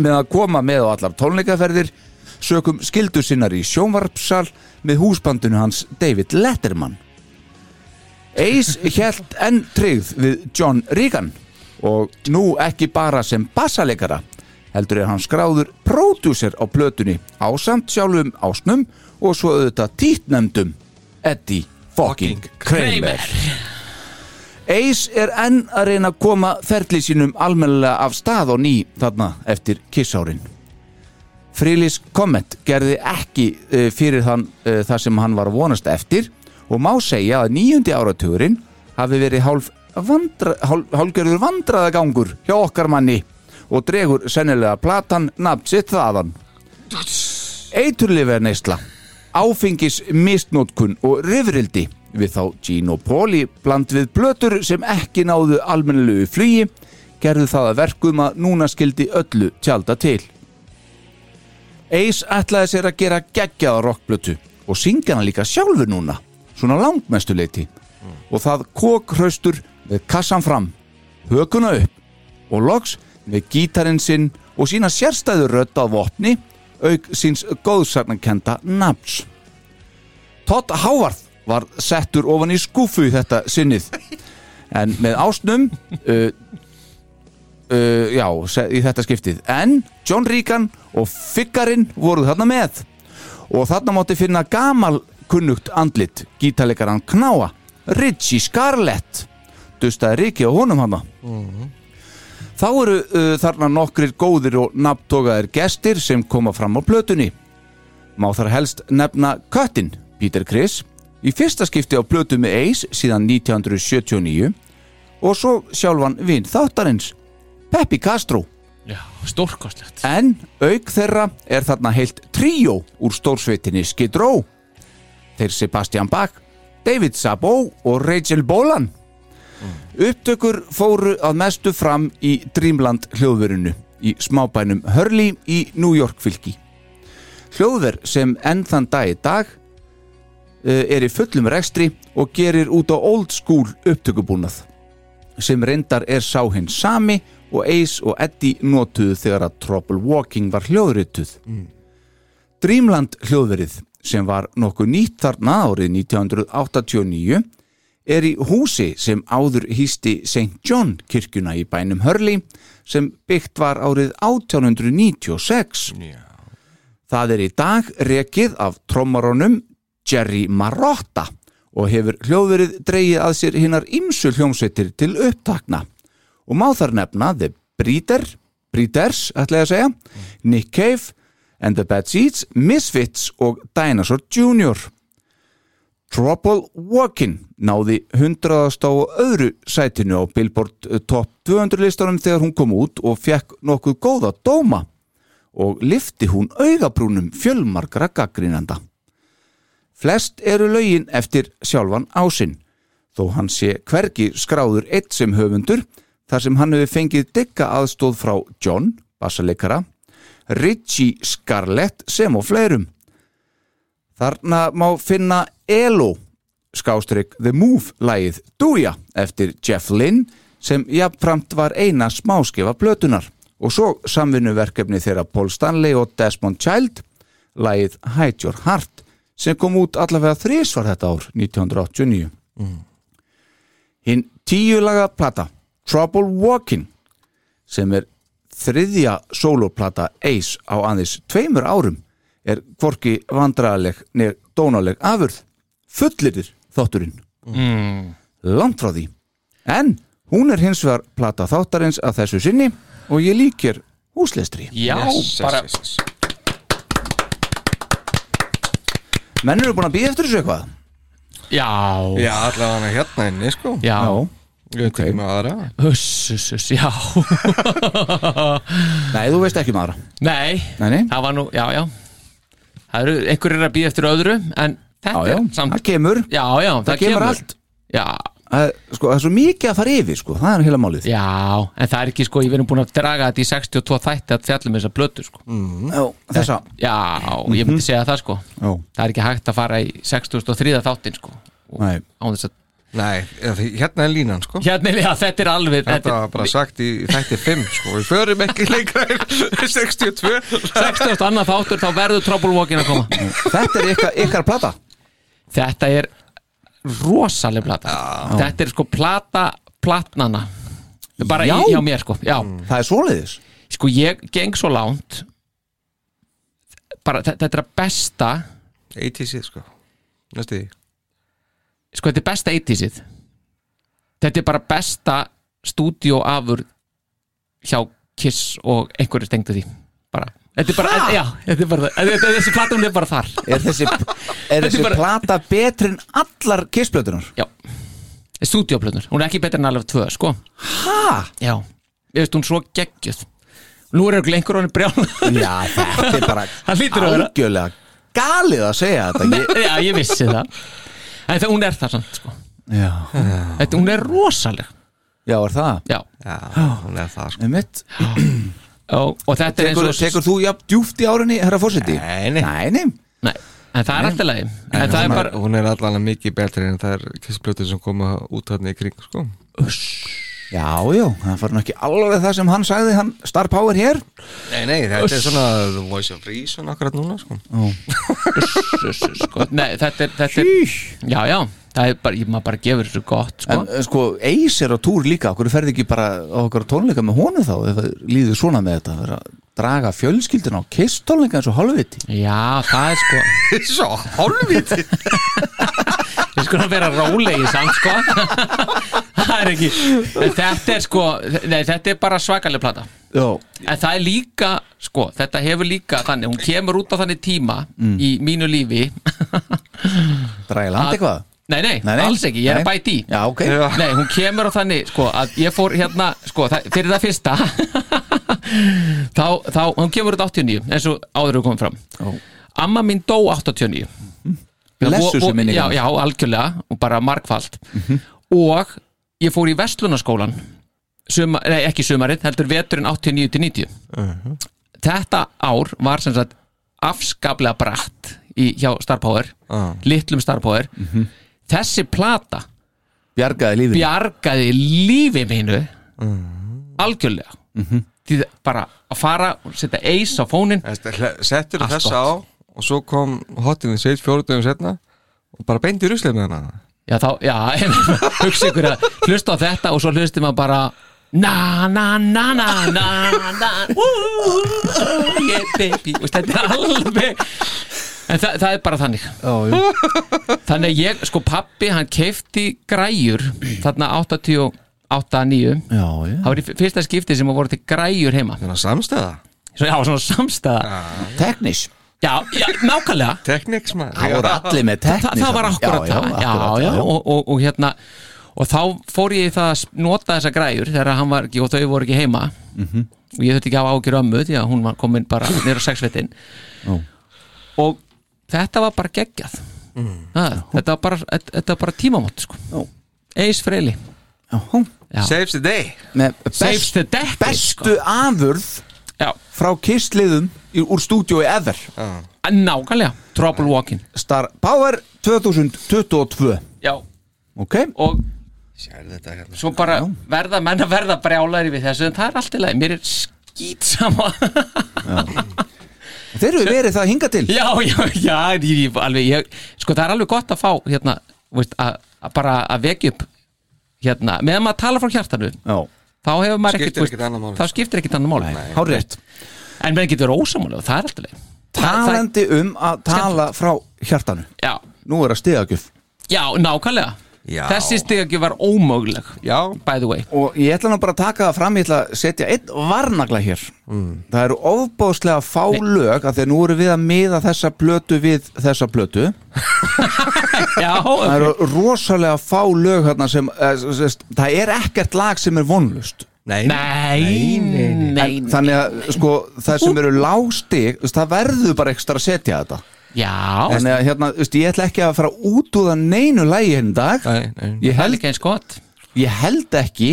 með að koma með á allar tónleikaferðir sökum skildu sinnar í sjónvarpsal með húsbandinu hans David Letterman. Ace (laughs) held enn tryggð við John Regan og nú ekki bara sem bassaleikara heldur er hann skráður pródúser á plötunni á samt sjálfum ásnum og svo auðvitað títnemdum Eddie fucking Kramer. Ace er enn að reyna að koma ferli sínum almennilega af stað og ný þarna eftir kissárin Frilis Comet gerði ekki uh, fyrir þann uh, það sem hann var vonast eftir og má segja að nýjundi áratugurinn hafi verið hálf vandra, hálf, hálfgerður vandraðagangur hjá okkar manni og dregur sennilega platan nafn sitt þaðan. Eiturlifer neysla áfengis mistnótkun og rifrildi. Við þá Gino Poli bland við blötur sem ekki náðu almennilegu flugi gerðu það að verkum að núna skildi öllu tjálta til Ace ætlaði sér að gera geggjaða rockblötu og syngja hana líka sjálfur núna svona langmestuleiti og það kókhraustur með kassan fram hökuna upp og loks með gítarinn sinn og sína sérstæður rödd á vopni auk síns góðsagnarkenda nafns. Todd Howard var settur ofan í skúfu þetta sinnið. En með ásnum uh, uh, já, í þetta skiptið. En John Regan og Figgarinn voru þarna með. Og þarna mátti finna gamal kunnugt andlit gítarleikaran Knáa Richie Scarlett. Dustaði Riki á honum hana Þá eru uh, þarna nokkrir góðir og nafntogaðir gestir sem koma fram á plötunni. Má þar helst nefna Köttin, Peter Criss, í fyrsta skipti á plötu með Ace síðan 1979 og svo sjálfan vinn þáttarins, Peppi Castro. Já, stórkostlegt En auk þeirra er þarna heilt tríó úr stórsveitinni Skid Row. Þeir Sebastian Bach, David Sabo og Rachel Bolan. Upptökur fóru að mestu fram í Dreamland hljóðverinu í smábænum Hurley í New York fylki. Hljóðver sem enn þann dag í dag eh, er í fullum rekstri og gerir út á old school upptökubúnað sem reyndar er sá hinn sami og Ace og Eddie notuðu þegar að Trouble Walking var hljóðrituð. Dreamland hljóðverið sem var nokkuð nýtt þarna árið 1989 er í húsi sem áður hýsti St. John kirkjuna í bænum Hurley sem byggt var árið 1896. Það er í dag rekið af trommarónum Jerry Marotta og hefur hljóðverið dreigið að sér hinnar ymsu hljómsveitir til upptakna og má þar nefna The Breeder, Breeders, ætla ég að segja, Nick Cave and the Bad Seeds, Misfits og Dinosaur Jr. Trouble Walking náði 100. á öðru sætinu á Billboard eh, Top 200 listanum þegar hún kom út og fekk nokkuð góða dóma og lifti hún augabrúnum fjölmarkra gaggrínanda. Flest eru lögin eftir sjálfan ásinn, þó hann sé hvergi skráður eitt sem höfundur þar sem hann hefur fengið digga aðstóð frá John, bassaleikara, Richie Scarlett sem og fleirum. Þarna má finna Elo, skástrygg The Move lagið Dúja eftir Jeff Lynne sem jafnframt var eina smáskefa plötunar og svo samvinnuverkefni þeirra Paul Stanley og Desmond Child lagið Hide Your Heart sem kom út allavega þrísvar þetta ár 1989 hinn tíu laga plata Trouble Walking sem er þriðja soloplata Ace á aðeins tveimur árum er hvorki vandræðaleg neð dónaleg afurð. Fullirðir þátturinn. Mm. langt frá því. En hún er hins vegar plata þáttarins að þessu sinni og ég líkir húslestri Já, bara menn eru búin að býða eftir þessu eitthvað? Já, Já, allavega hérna inni, sko. Já Ég veit ekki með aðra. Huss, huss, huss, já. (laughs) Nei, þú veist ekki maður Nei, Nei, nei. það var nú, já, já. Það eru, einhverjir að býða eftir öðru En þetta já, já, er samt það kemur. Já, já, það, kemur allt. Já, það, sko, það er svo mikið að fara yfir sko, það er heila málið. Já, en það er ekki sko Ég verðum búin að draga þetta í 62 þætti að fjallum þessa blötu sko. Já, þessa. Já, ég myndi segja það sko. Já, Það er ekki hægt að fara í 63 þáttin sko. Og nei, án þess að Nei, hérna er línan, sko. Hérna, já, þetta er alveg Þetta var bara sagt í þætti 5, sko. Við förum ekki lengra en 62 60 annað þáttur þá verður Trouble Walking að koma. Þetta er ykkar, ykkar plata. Þetta er rosaleg plata. Þetta er sko plata platnana bara Já. í, hjá mér sko já. Það er svoleiðis. Sko ég geng svo lánt. Bara þe- þetta er að besta 80 sko. Næstu því sko þetta er besta 80sið þetta er bara besta stúdíóafur hjá Kiss og einhverju stengdu því. Bara. Þetta er bara, já, þetta er bara það Þetta- Þessi plata hún er bara þar. Er þessi, er (laughs) þessi er bara- plata betri en allar kissblötunar? Já. Stúdíóplötnur, hún er ekki betur en alveg tvö, sko. Ha? Já, ég veist hún svo geggjuð. Nú er örugglega einhver honum brjál Já, þetta er bara (laughs) Það hlýtur að vera. algjörlega galið að segja þetta. Ég, (laughs) Já, ég vissi það En það, hún er það samt, sko. Já, Þetta, Hún er rosaleg. Já, er það? Já, Já, hún er það sko. Einmitt. og, og þetta er eins Tekur, og tekur þú jafn djúft í árinni, herra fórseti? Nei, nei. Nei, nei. Nei, en það er alltaf lagi. En það er hún, bara er, hún er allan mikið betri en það er kissblötu sem koma út þarna í kring sko. Já, já, það var nú ekki alveg það sem hann sagði hann Star Power hér. Nei, nei, þetta er svona The Voice of Reason akkurat núna sko. sko, Nei, þetta er, þetta er Já, já, það er bara, ég maður bara gefur þessu gott sko. En eh, sko, Ace er á túr líka Okkur ferði ekki bara okkur tónleika með honum þá? Ef það líður svona með þetta Vera að draga fjölskyldin á kiss tónleika eins og hálfviti Já, það er sko. (laughs) Svo, hálfviti Við skulum vera rólegi samt sko (laughs) Það er ekki en Þetta er sko, nei, þetta er bara svakaleg plata. Já, En það er líka, sko, þetta hefur líka þannig, hún kemur út á þannig tíma Mm. í mínu lífi. Draga land Að- eitthvað? Nei, nei, Nei, nei. alls ekki, ég er Nei. að bæti í. Já, ok. Nei, hún kemur á þannig, sko, að ég fór hérna, sko, það, fyrir það fyrsta (laughs) þá, þá, hún kemur út 89, eins og áður við komum fram. Já. Amma mín dó 89 Blessuð Vo- sé vo- minning Já, já, algjörlega, og bara margfald og ég fór í Vestlunaskólan suma, nei, ekki sumarið, heldur veturinn 89 til 90 Þetta ár var sem sagt afskaplega bratt í, hjá Star Power Ah. litlum Star Power. Þessi plata Bjargaði lífið bjargaði lífi mínu algjörlega. Því það bara að fara og setja eis á fónin Settur gott. á og svo kom í sveit fjóruðum setna og bara beint í ruslið með hana já þá, já, (laughs) hugsa ykkur að hlusta á þetta og svo hlusti maður bara na na na na na na woo, yeah baby. Og þetta er alveg en það, það er bara þannig. Þannig að ég, sko pappi hann keifti græjur þarna 88-9 já, já. það var í fyrsta skipti sem að voru til græjur heima. Þannig að samstæða Svo, já, svona samstæða Teknis já, já, nákvæmlega. Tekniks maður. Það voru allir með Þa, teknis það var akkurat já, það. já, akkurat, já, Og, og, og hérna og þá fór ég í það að nota þessa græjur þegar hann var ekki og þau voru ekki heima. Mhm. og ég þurfti ekki að hafa ágjur ömmu því að hún var komin bara nýra á sexvettin Já. og þetta var bara geggjað. Það, þetta, var bara, þetta, var bara tímamótt sko. Já. Eis Freyli. Já, Já. Saves the day. Saves best, the decade bestu afurð Já, frá kissliðum í- úr stúdíói ever. Nákvæmlega Trouble Walking. Star Power 2022 Já, Ok, og hérna. svo bara verða menn að verða brjálæri við þessu en það er allt í lagi, mér er skýt sama. Þeir eru verið það hinga til. Já, já, já, ég, alveg, ég, sko það er alveg gott að fá hérna, veist, að, að bara að vekja upp hérna, meðan maður tala frá hjartanu Já, þá hefur maður ekkert, þá skiptir ekkert annar máli. Hárétt en menn getur ósamáli og það er alltaf leið. Talandi um að tala frá hjartanu. Já, Nú er að stiðagjöf já, nákvæmlega. Já. þessi stigagi var ómöguleg Já, by the way. Og ég ætla nú bara að taka það fram Ég ætla að setja einn varnagla hér. Það eru ofbóðslega fá lög að Þegar nú eru við að miða þessa plötu við þessa plötu. (laughs) Já, Það eru rosalega fá lög hérna sem, eh, sest, Það er ekkert lag sem er vonlust nei, nei, nei, nei, Þannig að sko, það sem eru lágstig Það verður bara ekstra að setja þetta. Já, Þannig að hérna, veist, ég ætla ekki að fara út úr það neinu lægi henni dag. Nei, nei. ég það er held, ekki eins gott. ég held ekki.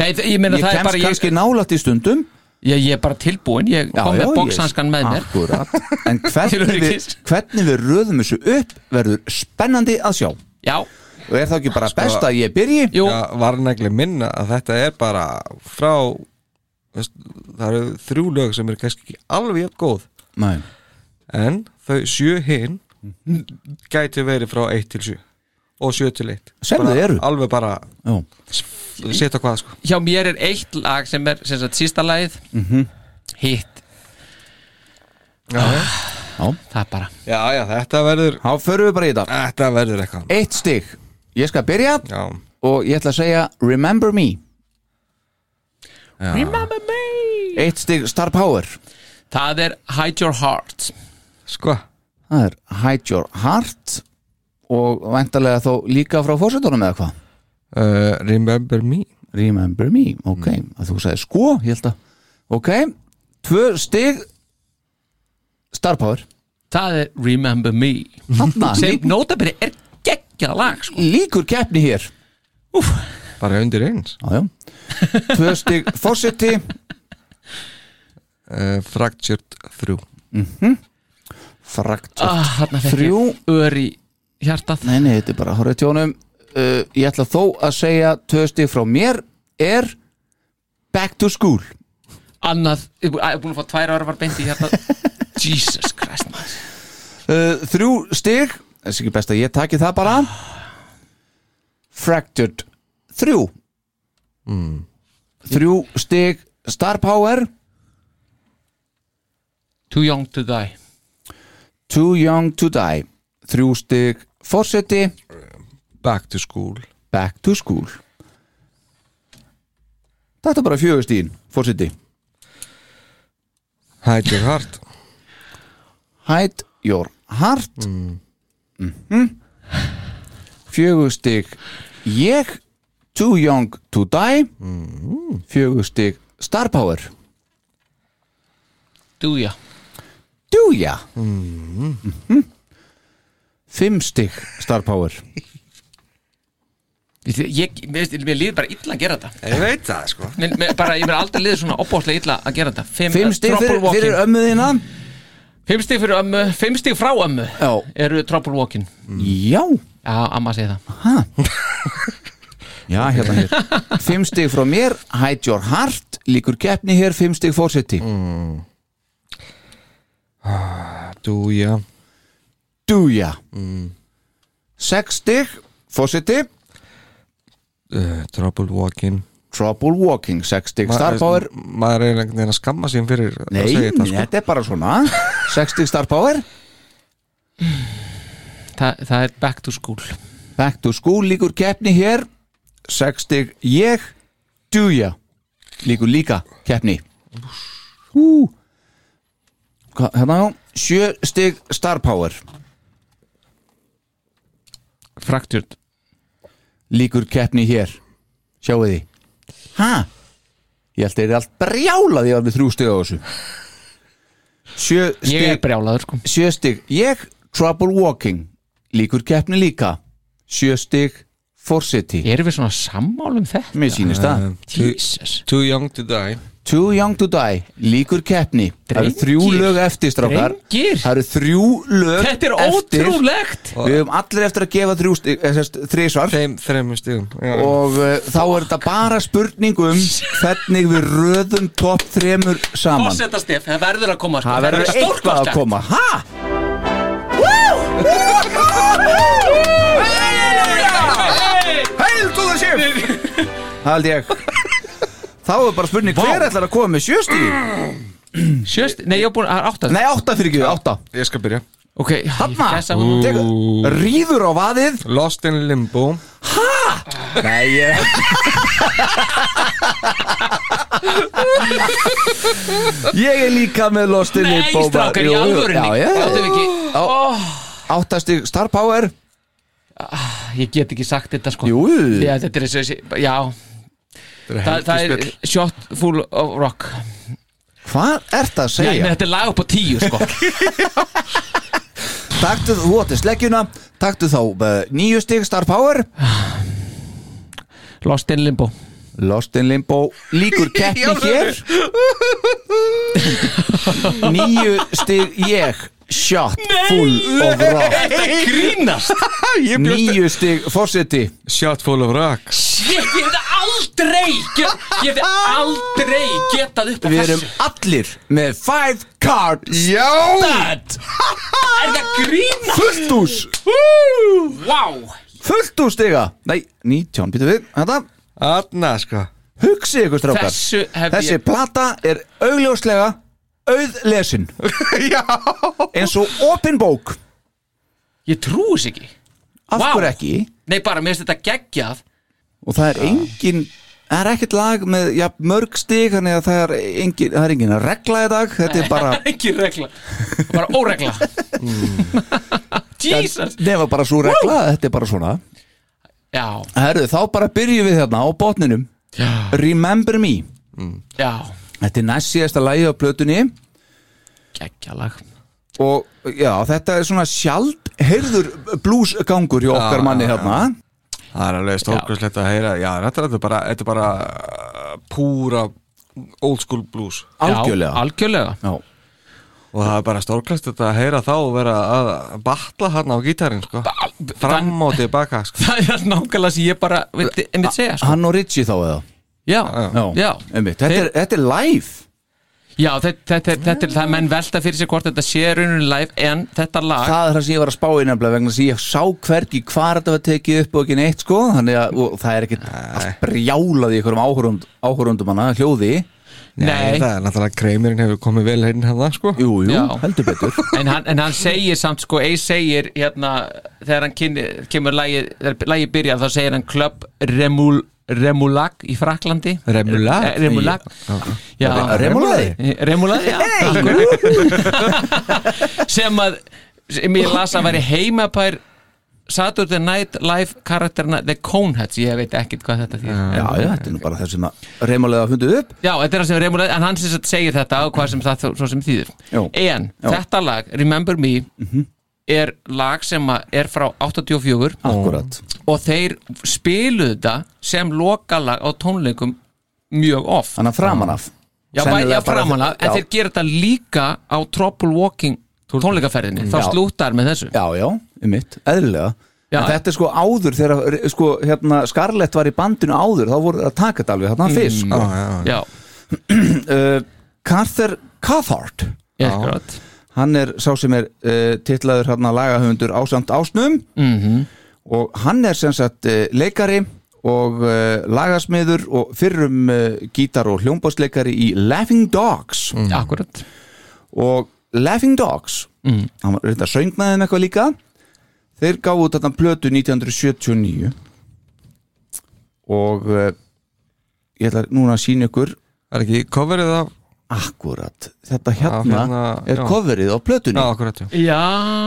Nei, þ- ég meina Ég það er kemst bara ég, kannski nálætt í stundum. Ég, ég er bara tilbúin, ég kom með bóksanskan með mér. Akkurat. En (laughs) Til hvernig við, öryggis. hvernig við röðum þessu upp verður spennandi að sjá. Já, Og er það ekki bara best að ég byrji? Já, var negli minna að þetta er bara frá veist, það eru þrjú lög sem eru kannski ekki alveg jafn góð. Nei. En þau sjö hinn gæti verið frá 1 til 7 og 7 til 1 Sem Bara þau eru. Alveg bara á hvað sko. Hjá mér er eitt lag sem er sem sagt sísta lagið. Mhm. Hitt. Já, já. Það er bara. Já, já, þetta verður Þá förum við bara í þetta. Þetta verður eitthvað. Eitt stig Ég skal byrja Já, og ég ætla að segja Remember me. Já. Remember me. Eitt stig Star Power. Það er Hide Your Heart. Sko. Það er Hide Your Heart og væntalega þó líka frá fórsetunum eða hvað? Uh, Remember me. Remember me, ok. Að þú sagði sko, ég held að ok, tvö stig Star Power. Það er Remember Me. Sem lík, nótabili er geggjað lag sko. líkur keppni hér. Bara undir eins. Já, já. tvö stig fórseti uh, Fractured 3 frakt ah, Þarna fekk Þrjú. ég ör í hjartað. Nei, nei, þetta er bara horrið tjónum uh, ég ætla þó að segja tvö stig frá mér er Back to School. Annað, ég er búin að fá tvær ára var beint í hjartað. (laughs) Jesus Christ uh, þrjú stig þessi ekki best að ég taki það bara. Fractured þrjú. Þrjú stig Star Power. Too Young to Die. Too Young to Die. Þrjú stig Fawcetti Back to school. Back to School. Þetta er bara fjögur stíðin Fawcetti Hide your heart. Hide Your Heart. Mm. Fjögur stig. Ég Too Young to Die. Fjögur stig. Star Power. Do ya Do ya mm. Fimm stig. Star Power. Ég, ég, mér, líður bara illa að gera þetta. Ég veit það sko. Mér, mér, bara, Ég mér aldrei líður svona opbóðslega illa að gera þetta. Fimm, Fimm stig Trouble fyrir, fyrir ömmuðina Fimm stig fyrir ömmu, fimm stig frá ömmu. Já, Eru Trouble Walking? Já. Já, amma segi það. Já, hérna hér. Fimm stig frá mér, Hide Your Heart Líkur keppni hér, fimm stig fórseti Do ya Do ya Sex stig fórseti uh, Trouble walking Trouble Walking, sex stig Star Power. Maður er einhvern veginn að skamma sín fyrir Nei, að segja þetta sko. þetta er bara svona. (laughs) Sex stig Star Power? Þa, Það er Back to School. Back to School líkur keppni hér. Sex stig ég Do ya Líkur líka keppni. Hú. Hérna já Sjö stig Star Power. Fractured Líkur keppni hér. Sjáu því Ha? Ég held að þeir eru allt brjálað Ég var með þrjú stig á þessu. Sjö Ég er stig brjálaður sko. Sjö stig. Ég Trouble Walking Líkur keppni líka. Sjö stig Forseti Erum við svona sammálum þetta? Mér sýnist það. Too, Jesus. too young to die Too Young to Die Líkur keppni Það eru þrjú lög eftir strákar Drengir. Það eru þrjú lög Þetta er eftir ótrúlegt Við höfum allir eftir að gefa þrjú stig eh, sérst, Þrísvar Þeim þreimur stigum Já. Og uh, þá er þetta bara spurning um Hvernig við röðum topp þremur saman Fórseta Steff, það verður að koma sko. Það verður eitthvað að stórkostlegt. koma Ha? Heil to the ship Það held ég Þá er bara spurning hver ætlar að koma með sjöstíð Sjöst, nei ég er búin að átta. Nei, átta fyrir ekki, átta. Ég skal byrja. Ok, Hanna, þess að hún tekur- ríður á vaðið. Lost in limbo. Nei, ég Ég er líka með Lost in Nei, Limbo strákar, í Jú, alvörinni Já, já Gátum við ekki. Ó, Áttastig Star Power. Ég get ekki sagt þetta sko. Jú, Já, þetta er þessi, já Það, það er shot full of rock. Hvað ert að Já, ég segja? með þetta er lag upp á tíu sko. (laughs) Taktu þú átti sleggjuna. Taktu þá uh, nýju stig Star Power. Lost in Limbo. Lost in Limbo Líkur keppni (laughs) hér. Nýju stig ég Shot full of (laughs) rock. Þetta grínast. (laughs) Nýju stig Forseti. Shot full of rock. Shit, ég hefði aldrei get, Ég hefði aldrei getað upp á Við erum þessu. allir með five card Já! Dad Er það grínast? Fulltús Vá fullt úr stiga. Nei, 19, býtu við. Þetta, Þarna sko. Hugsi ykkur strákar. Þessu hef Þessi ég plata er augljóslega auðlesin (laughs) Já. Eins og opin bók. Ég trúi þess ekki. Af Vá. hverju ekki? Nei, bara mér finnst þetta geggjað. Og það er engin það er ekkert lag með ja, mörg stig þannig að það er engin, það er engin regla í dag þetta er bara (laughs) Ekki regla. Bara óregla. (laughs) Jesus. Nema bara svo regla, þetta er bara svona. Já, Herðu, þá bara byrjum við hérna á botninum. Já, Remember Me. Já Þetta er næst síðasta lagi á plötunni. Geggjalag. Og já, þetta er svona sjald heyrður bluesgangur hjá okkar manni hérna. Það er alveg stórkurslegt að heyra. Já, þetta er bara, þetta er bara uh, púra old school blues. Algjörlega Já, algjörlega. Já. og það er bara stórkurslegt að heyra þá og vera að batla hann á gítarinn sko. fram og tilbaka sko. (laughs) Það er nákvæmlega sem ég bara veit, einmitt segja sko. Hann og Ritchie þá eða Já, Já, já. Einmitt. Þetta, er, þetta er live. Já, þetta, þetta, þetta er það menn velta fyrir sig hvort þetta sé raunin live en þetta lag Það er það sem ég var að spá í nefnilega vegna þess að ég sá hvergi hvar þetta var tekið upp og ekki neitt sko. Þannig að og það er ekkit allt brjálað í einhverjum áhorund, áhorundum hana hljóði. Nei, það er náttúrulega kreimurinn hefur komið vel heyrinn hann sko. Jú, jú, Já. heldur betur. (laughs) En hann, en hann segir samt sko, Ace segir hérna þegar hann kynni, kemur lagi, þegar lagi byrjar þá segir hann Club Remul, Remulag í Fraklandi Remulag? Eh, Remulag Já, Remulaði Remulag, já. Akkurat. (laughs) sem að sem ég las að væri heimapær Saturday Night Live karakterina The Coneheads, ég veit ekkert hvað þetta þýr Já, já, þetta er nú bara það sem að reymulega fundið upp. Já, þetta er það sem Remulag, en hann segir þetta og hvað sem það sem þýðir. Já. En Já. Þetta lag, Remember Me er lag sem að er frá 84 Akkurat. og þeir spiluðu þetta sem lokalag á tónleikum mjög oft. Þannig að framan af. Já, bæ, já framanlega, en já. þeir gera þetta líka á Trouble Walking tónleikaferðinni, þá Já. slúttar með þessu. Já, já, um mitt, eðlilega. Já. En þetta er sko áður þegar sko, hérna, Scarlett var í bandinu áður þá voru það að taka þetta alveg þarna fyrst. Sko. Já, (clears throat) uh, Carter Cathart. Er grátt hann er sá sem er uh, titlaður hérna lagahöfundur ásamt ásnum. Mhm. og hann er sem sagt uh, leikari og uh, lagasmiður og fyrrum uh, gítar og hljómbásleikari í Laughing Dogs. Akkurat og Laughing Dogs Mm. hann var reynda söng með þeim eitthvað líka þeir gáðu út þarna plötu 1979 og uh, ég ætla núna að sína ykkur Er ekki coverið af akkurat, þetta hérna, hérna, er já. coverið á plötunni. Já, akkurat, já. Já,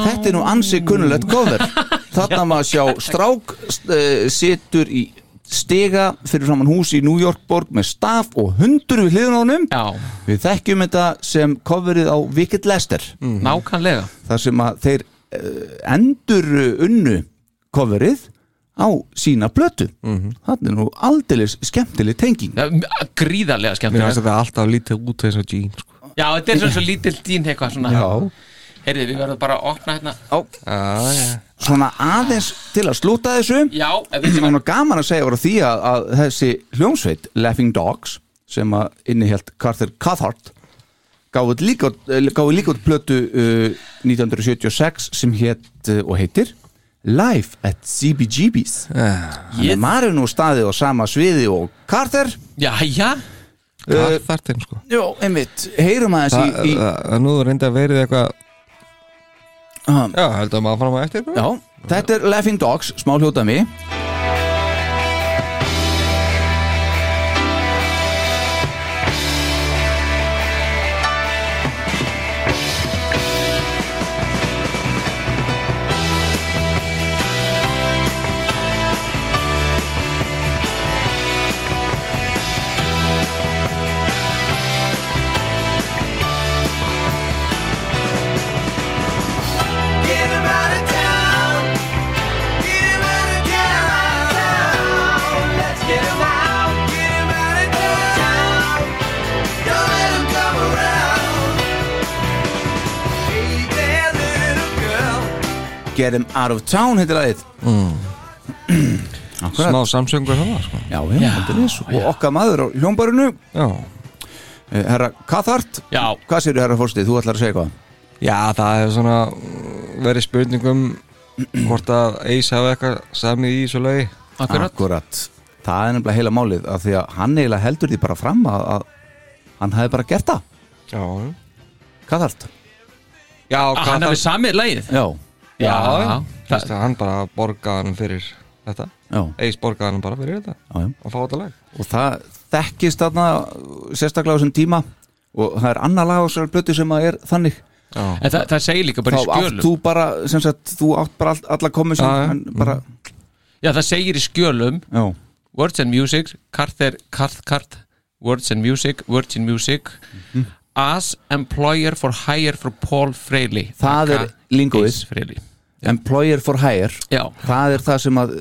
Þetta er nú ansi kunnulegt cover. (laughs) Þarna maður sjá strák uh, situr í stiga fyrir framann hús í New York borg með staf og hundur við hliðun á honum. Já, Við þekkjum þetta sem coverið á Wicked Lester. Nákvæmlega. Þar sem að þeir uh, endur unnu coverið á sína plötu. Þetta er nú aldeilis skemmtileg tenging. Gríðarlega skemmtilega finnst þetta alltaf lítið út eins og Gene sko. Já, þetta er svona svo lítill dín eitthvað svona. Já. Heyrðu, við verðum bara að opna hérna. Já, já. Svona aðeins til að slúta þessu. Já, ef við Það sem er nú gaman að segja frá því að, að þessi hljómsveit Laughing Dogs sem að innihjalt Carter Cathart gáði líka, út plötu uh, 1976 sem hétt uh, og heitir Live at CBGB's Þannig að maður er nú staðið á sama sviði og Carter. Já, já, Það er þartinn sko. Jó, einmitt, heyrum aðeins Það í, í það- nú reynda að verið eitthvað Já, heldur að maður fram á eftir? Já, þetta er Laughing Dogs, smá hljótami Get Get him out of town heitir aðeins (clears throat) Smá samsöngur það sko. Já, já, aldeilis. og okkar maður á hljómbarinu Já. Eh, Herra Cathart já. Hvað séu herra fórstið, þú ætlar að segja hvað? Já, það hefur svona mm, verið spurningum hvort að Ace hafi eitthvað samið í þessu lögi Akkurat. Það er nefnilega heila málið af því að hann eiginlega heldur því bara fram að, að hann hefði bara gert það. Já þetta? Já, Að hvað hann hefði samið lagið? Já, Já, Já, hann bara borgaði hann fyrir þetta. Ace borgaði hann bara fyrir þetta. Já, og fá þetta lag. Og það þekkist þarna sérstaklega á þessum tíma. Og það er annar lag á þessari blötu sem að er þannig. Já, En það, það segir líka bara í Þá átt skjölum. þú bara, sem sagt, þú átt bara all, alla komið sem hann bara, Já, það segir í skjölum. Já, Words and Music, Carter, Carth, Words and Music, Virgin Music. Mhm. As Employer for Hire for Paul Freyli Það er lingóið. Employer for hire. Já, það er það sem að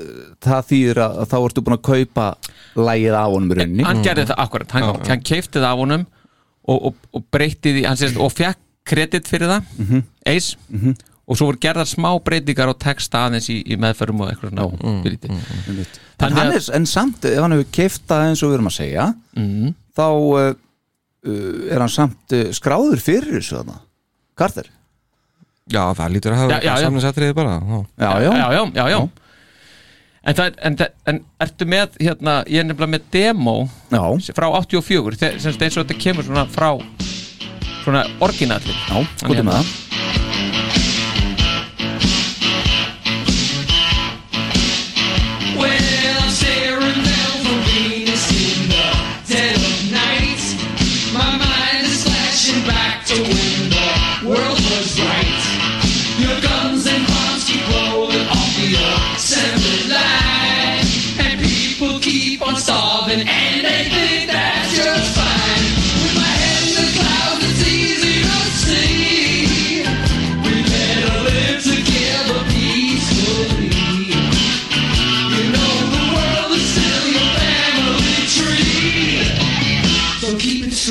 það þýðir að, að þá ertu búin að kaupa lægið af honum í rauninni. Hann gerði það akkurat. Hann, hann keifti það af honum og, og, og breytti því, hann sést, og fekk kredit fyrir það, Mhm. Ace. Og svo voru gerðar smá breytingar á texta aðeins í, í meðferðum og eitthvað svona Mm, mm, en, Þannig hann að- er, en samt, ef hann hefur keiftað eins og við erum að segja mm, þá uh, uh, er hann samt uh, skráður fyrir þessu þarna. Carter já það lítur að hafa samninsættriði bara já. já, já, já, já, já, já. En, það, er- en, það- en ertu með hérna, ég er nefnilega með demo já, frá 84 þe- sem eins og þetta kemur svona frá svona orginalli. Já, skoðum með það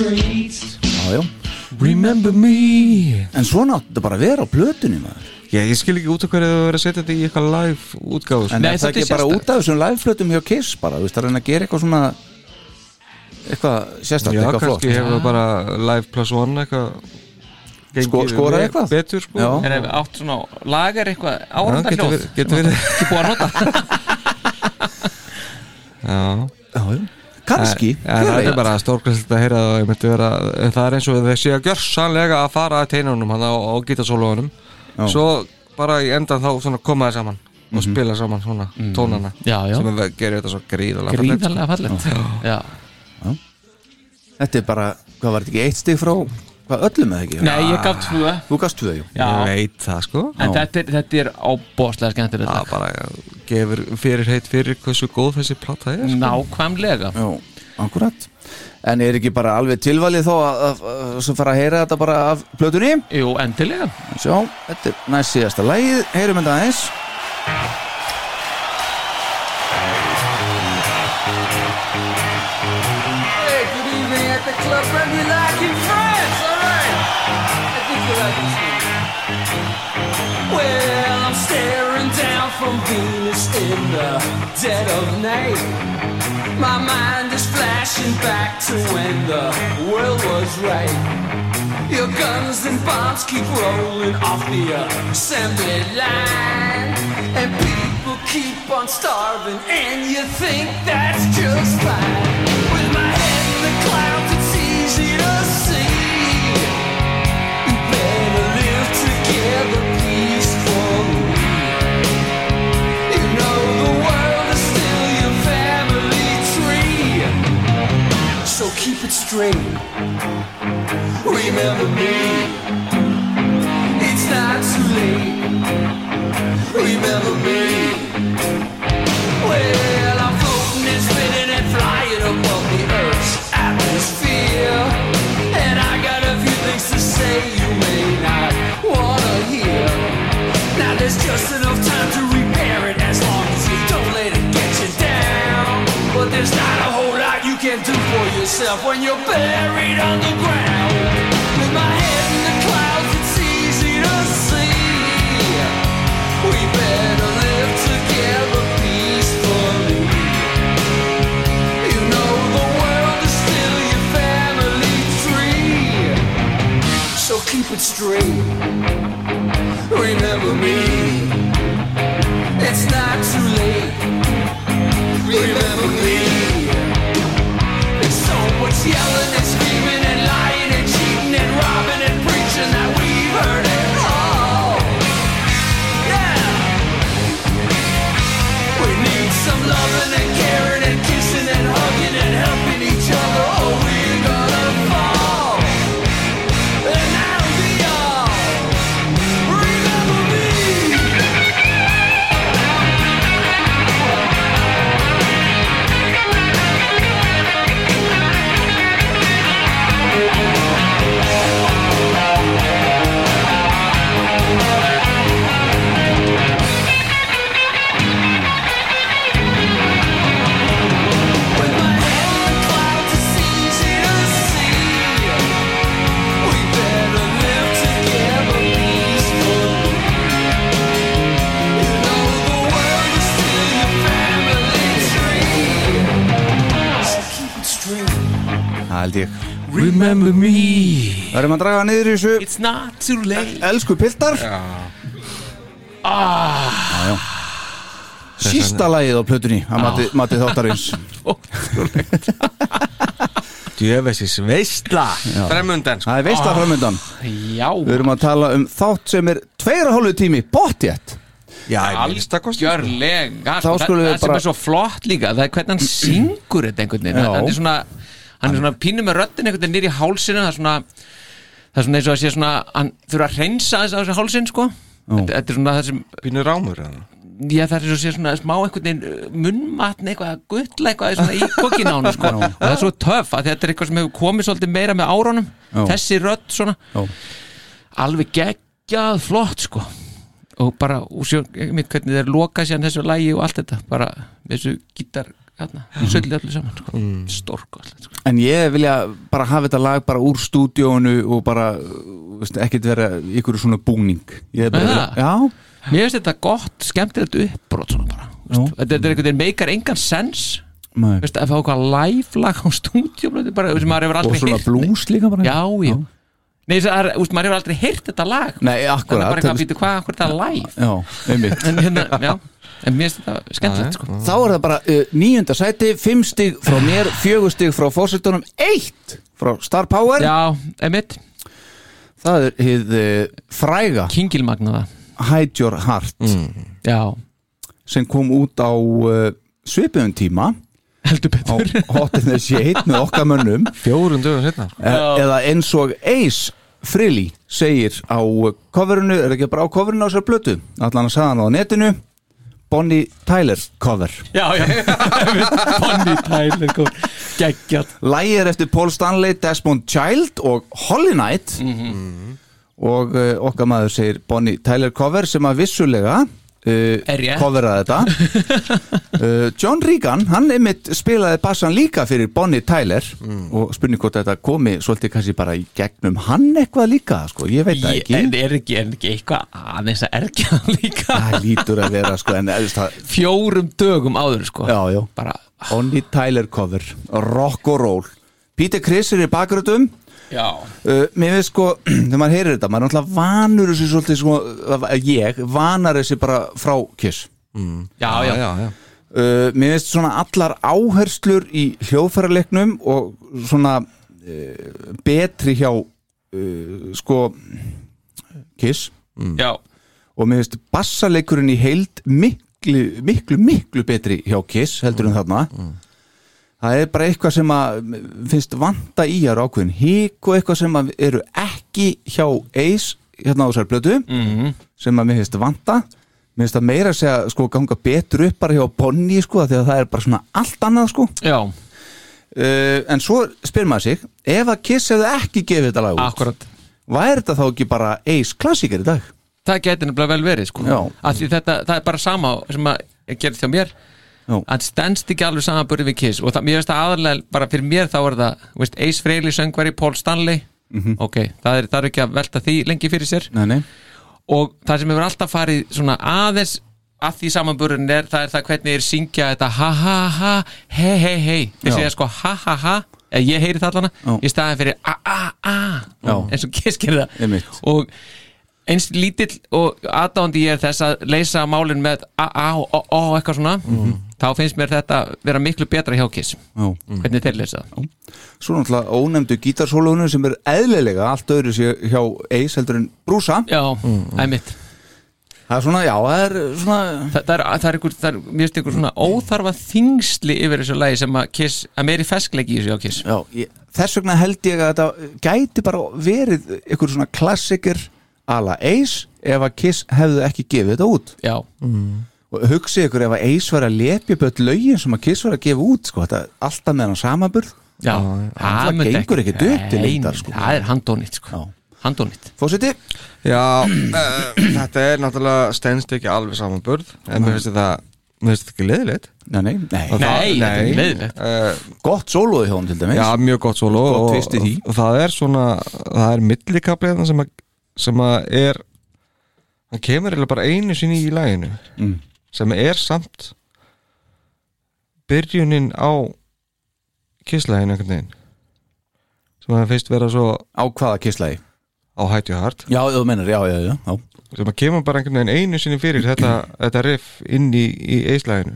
keep it straight. já, já. Remember me en svona átti þetta bara að vera á plötunni maður Já, ég skil ekki út af hverju þau verið að setja þetta í eitthvað live útgáðu sko. en Nei, er það þetta er ekki bara sérstakt. út af þessum live-plötum hjá Kiss bara, þú veist, það er að gera eitthvað svona eitthvað sérstætt, Já, eitthvað flott kannski hefur bara live plus one eitthvað gengið Sko- skorað vel- eitthvað? Betur sko Já. er ef átt svona lagar eitthvað Já, getur árandarhljóð verið- getur verið. ekki búið að nota (laughs) Já já, já. Kannski, En það er bara stórkvæmst að heyra það og er eins og þeir séu að gjörsanlega að fara að teinunum á gítarsólóðunum Já. svo bara í endan þá svona koma það saman og spila saman svona tónana. Já, já, sem er, gerir þetta svo gríðalega fallegt já. þetta er bara, hvað var þetta ekki eitt stig frá hvað öllum eða ekki? nei, ég gaf tvö. Þú gafst tvö, jú. Já. Ég veit það sko. En þetta er, þetta er ábóðslega skemmtilegt. Það bara gefur fyrir heit fyrir hversu góð þessi platta er sko. nákvæmlega. Já, akkurat En er ekki bara alveg tilvalið þó að, að, að, að fara að heyra þetta bara af plötunni? jú, endilega Sjá, þetta er næst síðasta lagið, heyrum þetta aðeins Hey, good evening at the Club Remulac in France. All right. I think you like this one. Well, I'm staring down from Venus in the dead of night. My mind is flashing back to when the world was right. Your guns and bombs keep rolling off the assembly line. And people keep on starving, and you think that's just fine. Keep it straight. Remember me. It's not too late. Remember me. Well, I'm floating and spinning and flying above the Earth's atmosphere. And I got a few things to say you may not wanna hear. Now there's just enough time to repair it as long as you don't let it get you down. But there's not a whole lot you can do for yourself when you're buried underground. With my head in the clouds, it's easy to see. We better live together peacefully. You know the world is still your family tree. So keep it straight. Remember me. It's not too late. Remember me yelling held ég. Remember me. Verðum að draga niður í þessu. It's not too late. Elsku piltar. Ah. Sísta lagið á plötunni að mati, mati þáttarins. (laughs) Djöfessis veistla Já. Fremundan sko. Það er veistla framöndan Já. Við erum að tala um þátt sem er tveira hálfu tími Botjet Já, ég minnst það kosti Gjörlega Þá sko, það, það sem er svo flott líka það er hvernig hann syngur þetta einhvern veginn. Hann er svona, hann er svona pínu með röddin einhvern veginn nýr í hálsinu það er svona það er svona eins og að sé svona hann þurfa að hreinsa þess á þessu hálsin sko þetta, þetta er svona það sem Pínu rámur eða? já það er svo að sé svona smá einhvern veginn uh, munnmatn eitthvað að guttla eitthvað svona í hann sko. Og það er svo töff að þetta er eitthvað sem hefur komið svolítið meira með árunum. Já. þessi rödd svona. Já. alveg geggjað flott sko. Og bara, og sjö, mitt hvernig þeir loka sér þessu lægi og allt þetta. Bara með þessu gítar hérna, söllu öllu saman sko. mm. stórkostlegt sko. En ég vilja bara hafa þetta lag bara úr stúdíónu og bara veist, ekkert vera ykkur svona búning. Ég er bara það? Já, mér finnst þetta gott, skemmtilegt uppbrot svona bara, veist, þetta þetta er einhvern veginn meikar engan sens. Nei. veist, að fá eitthvað live lag á stúdíu bara, sem maður hefur og svona blues líka bara. Já, já, Nei, það er, úst, maður hefur aldrei heyrt þetta lag. Nei, Þannig akkurat bara eitthvað, býtu, hvað, hvað er þetta live? Já, einmitt. En hérna, já en mér finnst þetta skemmtilegt sko. Þá er það bara uh, níunda sæti, fimm stig frá mér, fjögur stig frá fórsetunum, eitt frá Star Power. Já, emitt, Það er hið uh, fræga. Kingilmagnaða Hide Your Heart. Já, sem kom út á uh, svipuðum tíma. Heldur á betur Hot in the Shade með okkar mönnum. Fjórum dögum setna e eða eins og Ace Frehley segir á coverinu, er ekki bara á coverinu á þessar blötu allan að sagða hann á netinu Bonnie Tyler cover. Já, já, (laughs) Bonnie Tyler kom geggjart Lægi er eftir Paul Stanley, Desmond Child og Holly Knight. Og uh, okkar maður segir Bonnie Tyler cover sem að vissulega uh, rétt. coveraði þetta. Uh, (laughs) John Regan, hann einmitt spilaði bassan líka fyrir Bonnie Tyler og spurning hvort þetta komi svolítið kannski bara í gegnum hann eitthvað líka sko, ég veit það ekki. er, er ekki, er ekki eitthvað aðeins að erkja það líka? Það lítur að vera sko en það, fjórum dögum áður sko. Já, já, bara, Bonnie Tyler cover rock og roll. Peter Criss er í bakgröðum Uh, mér veist sko, (clears throat) þegar maður heyrir þetta maður er náttúrulega vanur þessu svolítið sko, uh, ég vanar þessi bara frá Kiss. Já, já, já, já. uh, mér veist svona allar áherslur í hljóðfæraleiknum og svona uh, betri hjá uh, sko Kiss. Já. og mér veist bassaleikurinn í heild miklu, miklu, miklu betri hjá Kiss heldur en þarna það er bara eitthvað sem að finnst vanta í að ákveðin hík og eitthvað sem að eru ekki hjá Ace hérna á þessar blötu -hmm. sem að mér finnst vanta mér finnst það meira að segja sko ganga betur upp bara hjá Bonnie sko því að það er bara svona allt annað sko já. uh, en svo spyr maður sig ef að Kiss hefði ekki gefið þetta lag út akkurat væri þetta þá ekki bara Ace klassíker í dag það geti nefnilega vel verið sko Já. Af því þetta, það er bara sama sem að gerði hjá mér Að stendst ekki alveg saman börði við Kiss. Og það, mér veist það aðalega, bara fyrir mér þá er það veist, Ace Frehley söngvari, Paul Stanley. Ok, það er, það er ekki að velta því lengi fyrir sér. Nei, nei. og það sem hefur alltaf farið svona aðeins að því samanburðin er, það er það hvernig þeir syngja þetta ha ha ha, hei hei hei þeir segja sko ha ha ha. Ég heyri það allana, Já. í staðin fyrir a a a. Eins og Kiss gerir það. Einmitt. og eins lítill og aðdándi ég er þess að leysa málin með a a og o o eitthvað svona þá finnst mér þetta vera miklu betra hjá Kiss. Já. hvernig þeir leysa það? Svo náttúrulega ónefndu gítarsólónu sem er eðlilega allt öðru sér hjá Ace heldur en Brúsa. Já, það er mitt. Það er svona, já, það er svona það, það er, það er, ykkur, það er mér finnst ykkur svona óþarfa þingsli yfir þessu lagi sem að Kiss, að meiri feskleiki í þessu á Kiss. Já, ég, Þess vegna held ég að þetta gæti bara verið ykkur svona klassiker ala Ace ef að Kiss hefðu ekki gefið þetta út. Já, og hugsi ykkur ef að Ace var að lepja upp öll lögin sem að Kiss var að gefa út sko, þetta er alltaf með hann samaburð já, það gengur til Nei, lengdar, nei, sko. það er handónýtt sko. Já. handónýtt Fósiti? Já, uh, (clears throat) þetta er náttúrulega stendst ekki alveg saman burð en mér finnst þetta, mér finnst þetta ekki leðilegt Nei, nei, nei. Og það- Nei, þetta er ekki leiðilegt. uh, Gott sólóði hjá hann til dæmis Já, mjög gott solo Gott og, í því. og það er svona það er millikabliðan sem, að- sem að er hann kemur eða bara einu sinni í læginu Mm. Sem er samt byrjunin á kisslæginu einhvern veginn. Sem að fyrst vera svo Á hvaða kisslagi? á hætju hart Já, þú mennir, já, já, já, já. sem að kemur bara einhvern veginn einu sinni fyrir þetta, þetta riff inn í, í eislæginu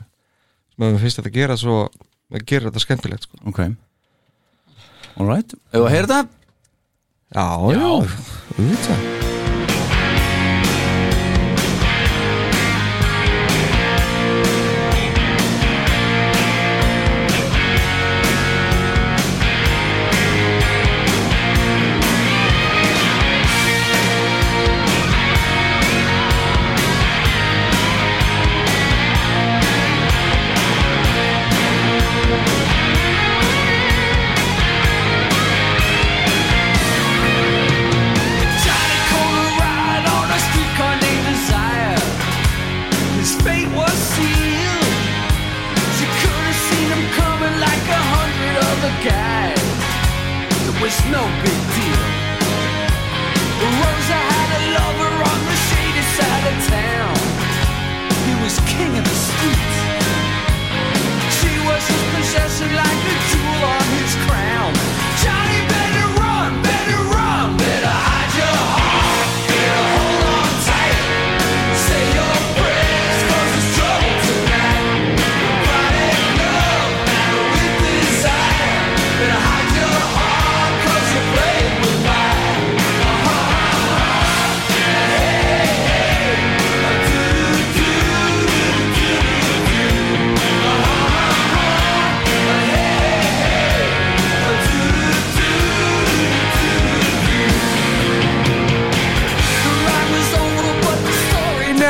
sem að finnst þetta gera svo að gera þetta skemmtilegt sko. Ok. Alright, ef að heyra þetta Já, já, auðvitað. Johnny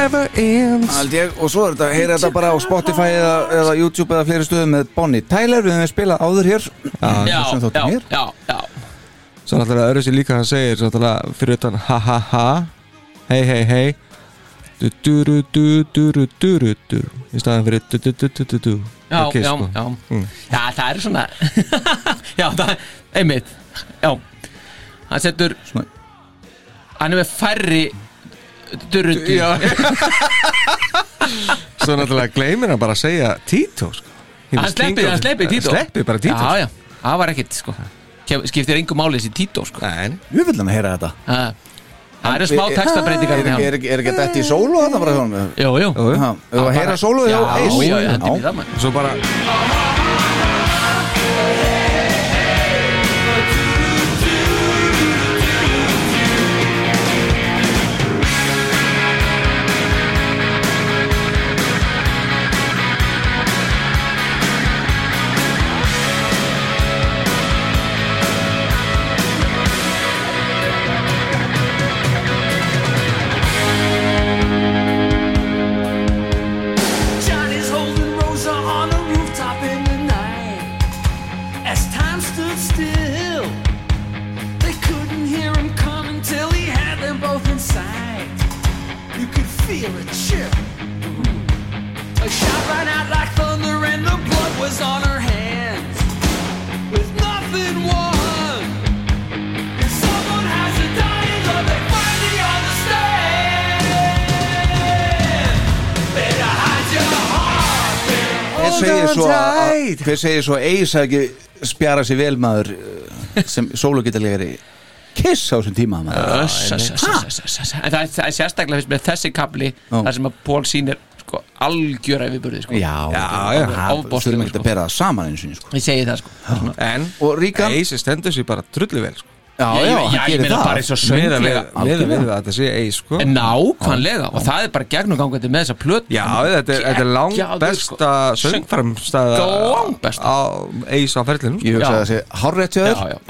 Never ends ég, og svo er þetta, heyra þetta bara á Spotify eða, eða YouTube eða fleiri stöðum með Bonnie Tyler, við höfum spilað áður hér Já, sem þóttum já, hér já, já Svo náttúrulega öðru sér líka hann segir Svo náttúrulega fyrir utan ha ha ha Hei hei hei du du du du du du du du du í staðan fyrir du du du du du du Já, er kiss, já, sko. já Mm. Já, það er svona Já, það er, einmitt Já, hann setur Svona. Hann er með færri Durrutu Já. Svo náttúrulega gleymir hann bara að segja Tito sko. Hann of- hann sleppir Tito. Sleppir bara Tito Já, já, það var ekkit sko. Skiptir engum máli þessi Tito sko. Nei, Við viljum að heyra þetta. Ha. Það eru smá textabreitingar Er, er, er, er ekki þetta í sólu þarna bara svona Jú, jú. Jú. Ef að heyra sólu Já, Ace. já, já, hendur í það maður Svo bara Hver segir svo að Ace hafi ekki spjara sig vel maður eh, sem sólugitarlegari Kiss á þessum tíma maður það er, það er sérstaklega fyrst með þessi kapli þar sem að Pól sýnir sko, algjöra yfirburði sko. Já, Já, Ofboðslega, þurfum ekki sko. að bera það saman eins og sko. Ég segi það sko En Og Ríkan Ace stendur sér bara trullu vel sko. Já, Já, já, já, ég meina það. bara eins og Meða við, sönglega meða við að þetta sé Ace sko. En nákvæmlega og það er bara gegnumgangandi með þessa plöt Já, þetta er, þetta er langt besta sko. söngframstæða Langbesta. á Ace á ferlinu sko. Ég hugsa að það sé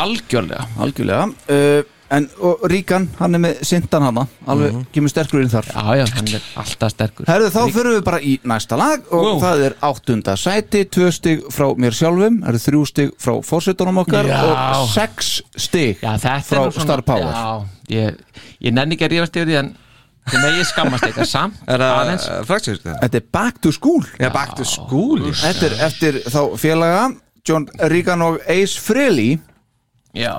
algjörlega. Algjörlega. Uh, En Ríkan, hann er með sindan hana Alveg kemur sterkur inn þar Já, já, hann er alltaf sterkur Herðu, þá fyrir við bara í næsta lag og Wow. það er áttunda sæti, tvö stig frá mér sjálfum, það eru þrjú stig frá fórsetunum okkar Já. og sex stig Já, þetta frá er Star Power. Já, ég, ég nenni ekki að rífast yfir því en það með ég skammast eitthvað samt Er það aðeins fræksir þetta? Þetta er Back to School. Já, back to school Þetta er eftir þá félaga John Ríkan og Ace Frehley Já,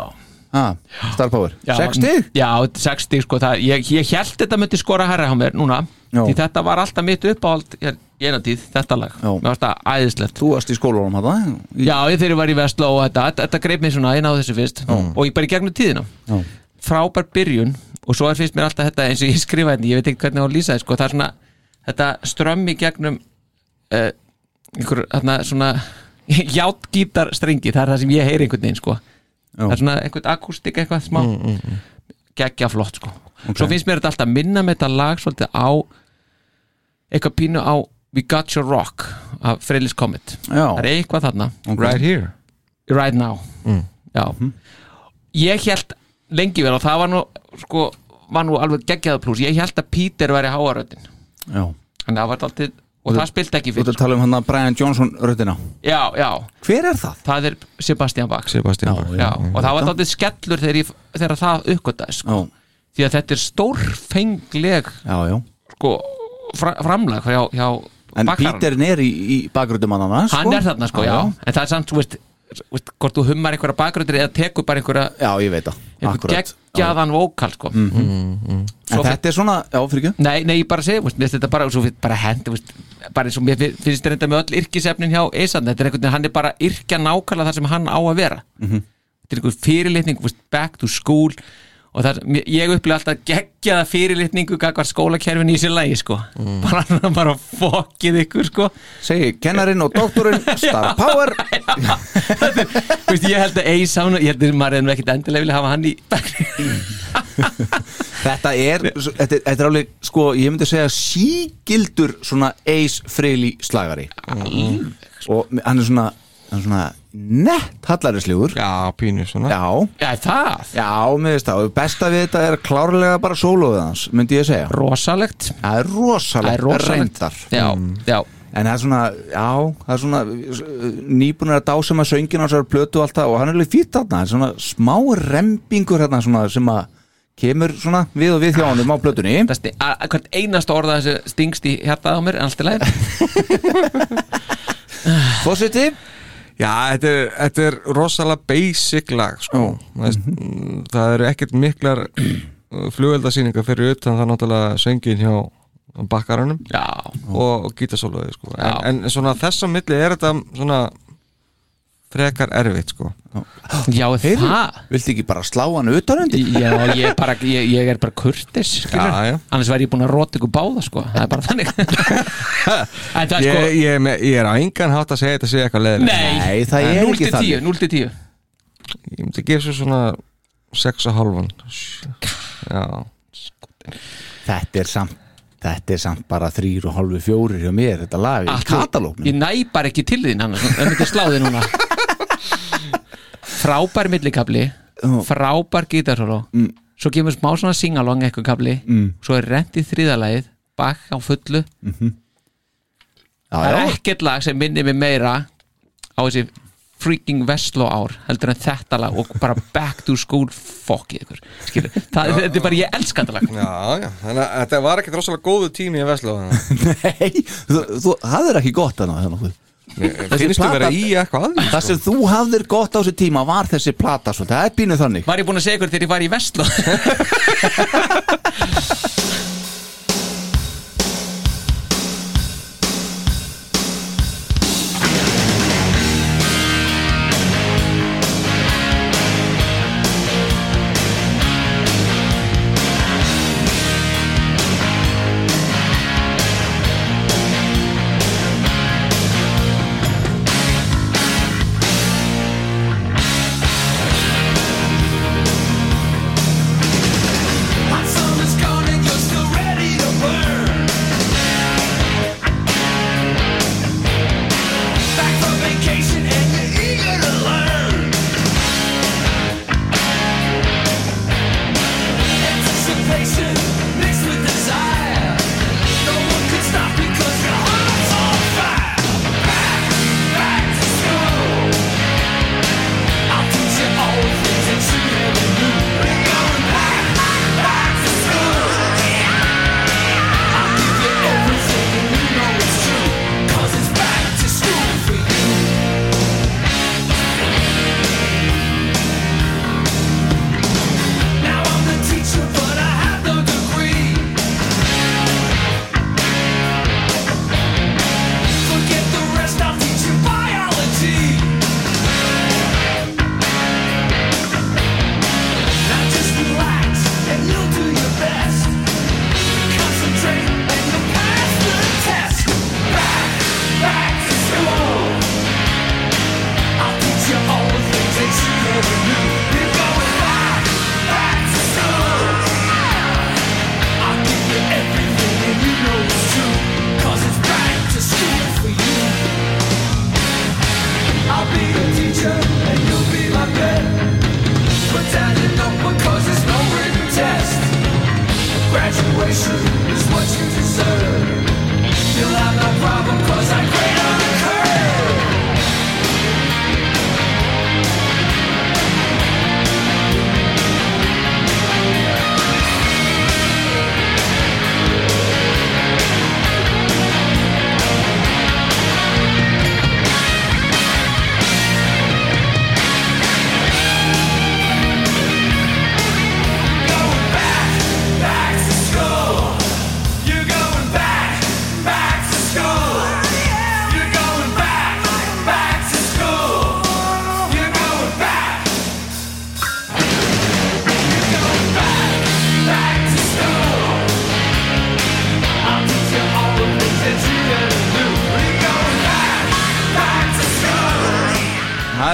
Star Power, Já, 60 Já, 60 sko það, ég, ég held þetta myndi skora herra á mér núna Já. Því þetta var alltaf mitt uppáhald í eina tíð, þetta lag. Já. Mér varst það æðislegt. Þú varst í skólanum hann Já, ég þegar var í Vestló og þetta, þetta, þetta greip mér svona inn á þessu fyrst. Og ég bara í gegnum tíðina. Já. frábær byrjun og svo er fyrst mér alltaf þetta eins og ég (laughs) skrifa hérna, ég veit ekki hvernig á að lýsa þetta sko, það er svona, þetta strömm í gegnum uh, einhver, þarna svona (laughs) játgítar strengi, það er það sem ég heyri einhvern veginn sko, það er svona einhvern akústik eitthvað smá, mm, geggja flott sko, svo finnst mér þetta alltaf minna með þetta lag svolítið á eitthvað pínu á We Got Your Rock af Freylis Comet. Já. það er eitthvað þarna. Right here. Right now. Já. Ég held lengi vel og það var nú sko, var nú alveg geggjaða pluss ég held að Peter væri háaröndin Já. Þannig að það var alltaf og það spilt ekki Þú ert fyrir. að tala um hann að Brian Johnson röddina? Já, já, Hver er það? það er Sebastian Bach. Sebastian Bach já, og það var alltaf skellur þegar, ég, þegar það uppgötaði sko. Já, því að þetta er stórfengleg já, já. sko, fra, framlag hjá, hjá En bakkaranum. Peter er í, í bakgröndum hann hann hann er þarna sko, já, en það er samt, þú veist, veist hvort þú hummar einhverja bakgröndir eða tekur bara einhverja Já, ég veit það. einhver Akkurat. geggjaðan vókal sko. En þetta er svona, já, fyrir ekki? Nei, nei, ég bara segi, veist, mér finnst þetta bara, svo, bara hendi, veist, bara eins og mér fin- finnst þetta með öll yrkisefnin hjá Eisan, þetta er einhvern veginn, hann er bara yrkja nákvæmlega það sem hann á að vera. Þetta er einhver fyrirlitning, veist, back to school og það, ég upplýði alltaf geggjaða fyrirlitningu gagvar skólakerfin í sér lagi, sko. Bara, (laughs) bara fokkið ykkur, sko. Segir kennarinn og doktorinn (laughs) Star Power. (laughs) Veist, ég held að Eisan, ég held að maður er ekkit endilega vilja hafa hann í Þetta er, þetta er, þetta er alveg, sko, ég myndi segja sígildur svona Ace Frehley slagari. Og hann er svona, hann er svona nett hallarislegur Já, pínu svona. Já, Já, það, já, mér veist það. Og Besta við þetta er klárlega bara sólóðið hans, myndi ég segja. Rosalegt. Það er Það rosalegt, er rosalegt. reyndar. Já, já, En það er svona, já, það er svona nýbúnir að dásama söngin á þessar plötu og allt það og hann er alveg fýtt þarna, það er svona smá rembingur hérna svona sem að kemur svona við og við hjá honum á plötunni. það sti- að- að hvert einasta orða þessu stingst í hjartað á mér, en allt í lagi. (laughs) Fósiti? Já, þetta er, þetta er rosalega basic lag sko. Mm, það eru ekkert miklar flugveldasýningar fyrir utan það náttúrulega söngin hjá bakkaranum Já, og, gítasóluði sko. En, en svona þess að milli er þetta svona frekar erfitt sko. já, það Viltu ekki bara slá hann utanundi? Já, ég er bara, ég, ég er bara kurtis. Já, já. annars væri ég búin að róta ykkur báða sko. það er bara þannig (laughs) En það er ég, sko ég, er með, ég er á engan hátt að segja þetta sé eitthvað leðilegt Nei, Nei, það er 0 ekki til 10, þannig. 0 til 10 ég myndi gefa svo svona 6,5 já Þetta er samt, þetta er samt bara þrýr og hálfu fjórir hjá mér, þetta lag í Allt- katalóknum. Ég næ bara ekki til þín annars Það myndi sláði núna (laughs) Frábær millikabli Frábær gítarsólo Mm. Svo kemur smá svona singalong eitthvað kabli Svo er rent í þriðalagið Bakk á fullu. Já, Það er já, ekkert lag sem minnir mig meira á þessi freaking Vestló ár heldur en þetta lag og bara back to school fokkið ykkur. Skilur, það, þetta er bara ég elska þetta lag. Já, já, þannig að þetta var ekkert rosalega góðu tími í Veslu (laughs) nei, þú, þú hafðir ekki gott þannig. Finnst þú vera í eitthvað að því Það sem þú hafðir gott á þessu tíma var þessi plata, svo það er pínuð þannig. Var ég búin að segja ykkur þegar ég var í Vestló (laughs)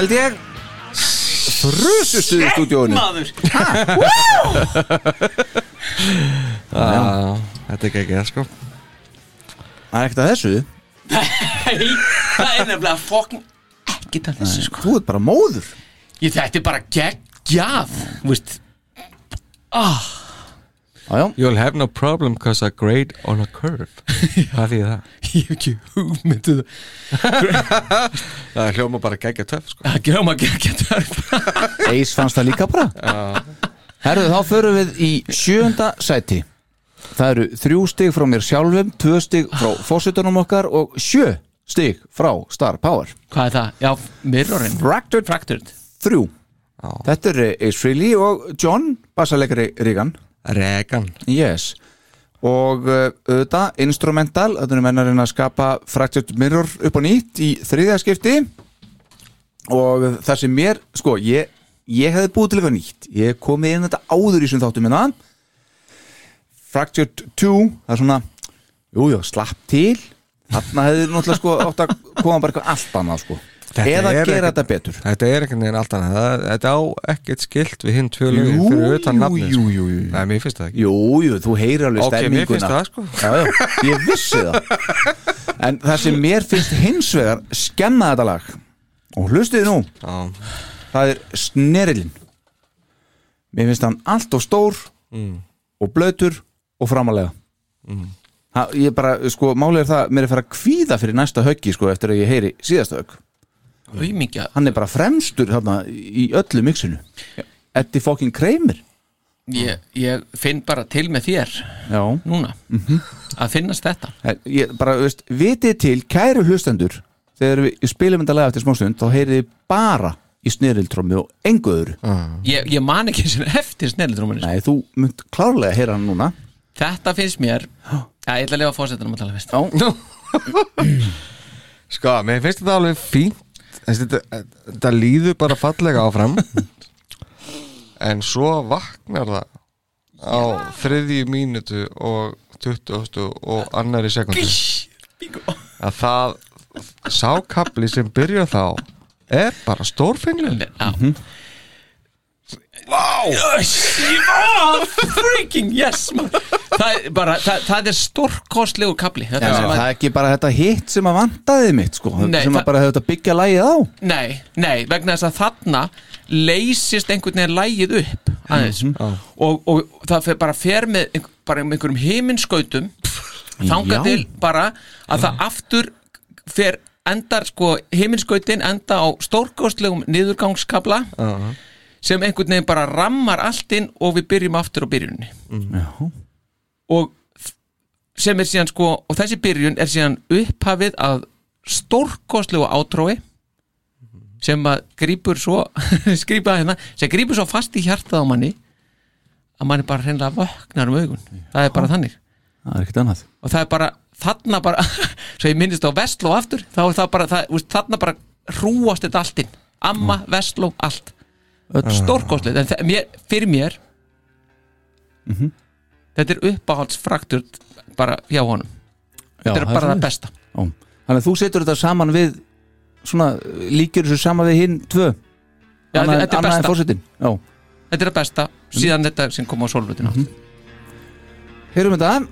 held ég. Frusustuð í stúdíóinu. Maður. (laughs) Þetta er ekki ekki sko. Það er ekkert að þessu. Nei, það er nefnilega fokkin ekki það þessu sko. Þú ert bara móður. Ég þetta er bara Þú veist ah, You'll have no problem cause I grade on a curve. (laughs) Hvað þýðir það? Ég hef ekki hugmyndu (laughs) Það. Er hljóma bara geggja töff sko. Það að geggjað það Eis fannst það líka bara. Herðu, þá förum við í sjönda sæti. Það eru þrjú stig frá mér sjálfum Tvö stig frá fósitunum okkar Og sjö stig frá Star Power. Hvað er það? Já, Mirrorin Fractured. Fractured. Þrjú. Þetta er Ace Frehley og John Bassalegri Rígan Regan Yes. Og uh, auðvitað, instrumental Þetta er mennarinn að skapa Fractured Mirror upp á nýtt í þriðja skipti. Og það sem mér Sko, ég, ég hefði búið til eitthvað nýtt. Ég komið inn þetta áður í sem þáttum minna Fractured 2 Það er svona, jú, jú, slapp til. Þarna hefði náttúrulega sko átt að koma bara eitthvað allt annað sko Eða er gera ekkert- þetta betur. Þetta er einhvern veginn allt annað Það- Þetta á ekkert skilt við hinn tvö lögin Jú, fyrir utan jú, nafnið jú, sko. jú, jú. Nei, mér finnst það ekki. Jú, jú, þú heyrir alveg Ok, mér stemminguna. finnst það, sko. já, já, Ég vissi það. En það sem mér finnst hins vegar skemma þetta lag og hlustiði nú Já, það er snerilinn. Mér finnst hann allt og stór og blöytur og framalega mm. ha, Ég bara, sko, málið er það mér er fara að kvíða fyrir næsta höggi sko, eftir að ég heyri síðasta högg Auðmingja Hann er bara fremstur þarna, í öllu mixinu. Eddie fucking Kramer. Ég, ég finn bara til með þér Já. Núna Að finnast þetta. Ég bara, veist, vitið til kæru hlustendur þegar við spilum þetta lag eftir smástund þá heyrið þið bara í snirildrómi og engu öðru. Ég, ég man ekki sem eftir snellidrúminu Nei, þú munt klárlega heyra hann núna. Þetta finnst mér Já, ég ætla að lifa fórsetunum að tala fyrst. Já, (laughs) Sko, mér finnst þetta alveg fínt þetta, líður bara fallega áfram. En svo vaknar það á þriðju mínútu og 20 og annari sekundu að það sákabli sem byrja þá er bara Vá wow. Freaking yes man. það, er bara, það, það er stórkostlegu kapli Já, Þetta sem það að, er ekki bara þetta hitt sem að vantaði mitt sko, Nei, sem að það- bara hefur þetta byggja lagið á. Nei, nei, vegna þess að þarna leysist einhvern veginn lægið upp aðeins. Og, og það fer, bara fer með einhver, bara með einhverjum heiminskautum þangað Já. til bara að það aftur fer endar sko heiminskautin enda á stórkostlegum niðurgangskabla sem einhvern veginn bara rammar allt inn og við byrjum aftur á byrjunni Já, og sem er síðan sko og þessi byrjun er síðan upphafið að stórkostlegu átrói sem að grípur svo (laughs) skrýpa hérna, sem grípur svo fast í hjartað á manni að manni bara hreinlega vöknar um augun. Það er bara þannig. Það er ekkert annað. Og það er bara þarna bara (laughs) svo ég minnist á Vestló aftur þá er það bara, það, úst, þarna bara hrúast þetta allt inn. Amma, Vestló, allt Öll. stórkostlegt. En þe- mér, fyrir mér þetta er uppáhaldsfraktur bara hjá honum. Þetta er það bara það svoleiðis. besta. Já. Þannig að þú setur þetta saman við svona, líkjur þessu saman við hinn tvö. Já, þetta- þetta er besta. Já, þetta er það besta, síðan þetta sem kom á solvöldinu mm heyrum þetta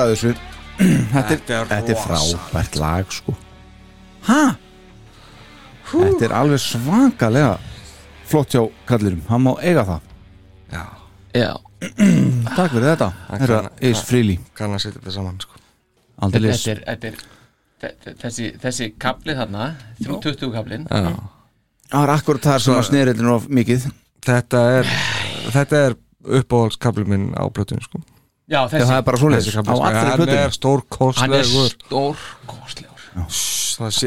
ekkert að þessu. (clears throat) Þetta er, Þetta er þetta er frábært lag sko. Hæ? Þetta er alveg svakalega flott hjá kallirum, hann má eiga það. Já, Já, (clears throat) Takk fyrir þetta, Hann herra kann- Ace Freely kann að setja þetta saman sko. Aldeilis þetta er, þetta er þe- þessi, þessi kapli þarna 320 kaplin Já. Það var akkurat þar sem að snerillin of mikið. Þetta er Þetta er uppáhaldskabli minn á plötunum sko. Já, þessi, það er bara svoleiðis sko. Hann er stórkostlegur stórkostlegur Það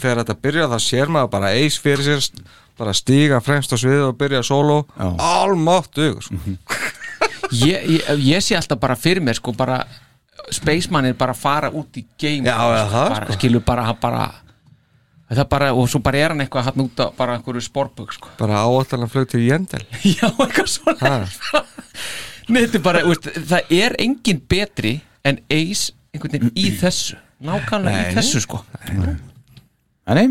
Þegar þetta byrja þá sér maður bara eis fyrir sér bara stíga fremst á sviðu og byrja Já. Almáttu sko. (laughs) ég, ég, ég sé alltaf bara fyrir mér sko bara Spaceman er bara að fara út í game Já, eða það, bara, sko. skilur bara, hann bara það bara, og svo bara er hann eitthvað hann út á bara einhverju sporbug sko. bara áallan flög til Jendel (laughs) já, eitthvað svona þetta er bara, veist, það er engin betri en Ace einhvern veginn í þessu. Nákvæmlega í þessu sko. Nei,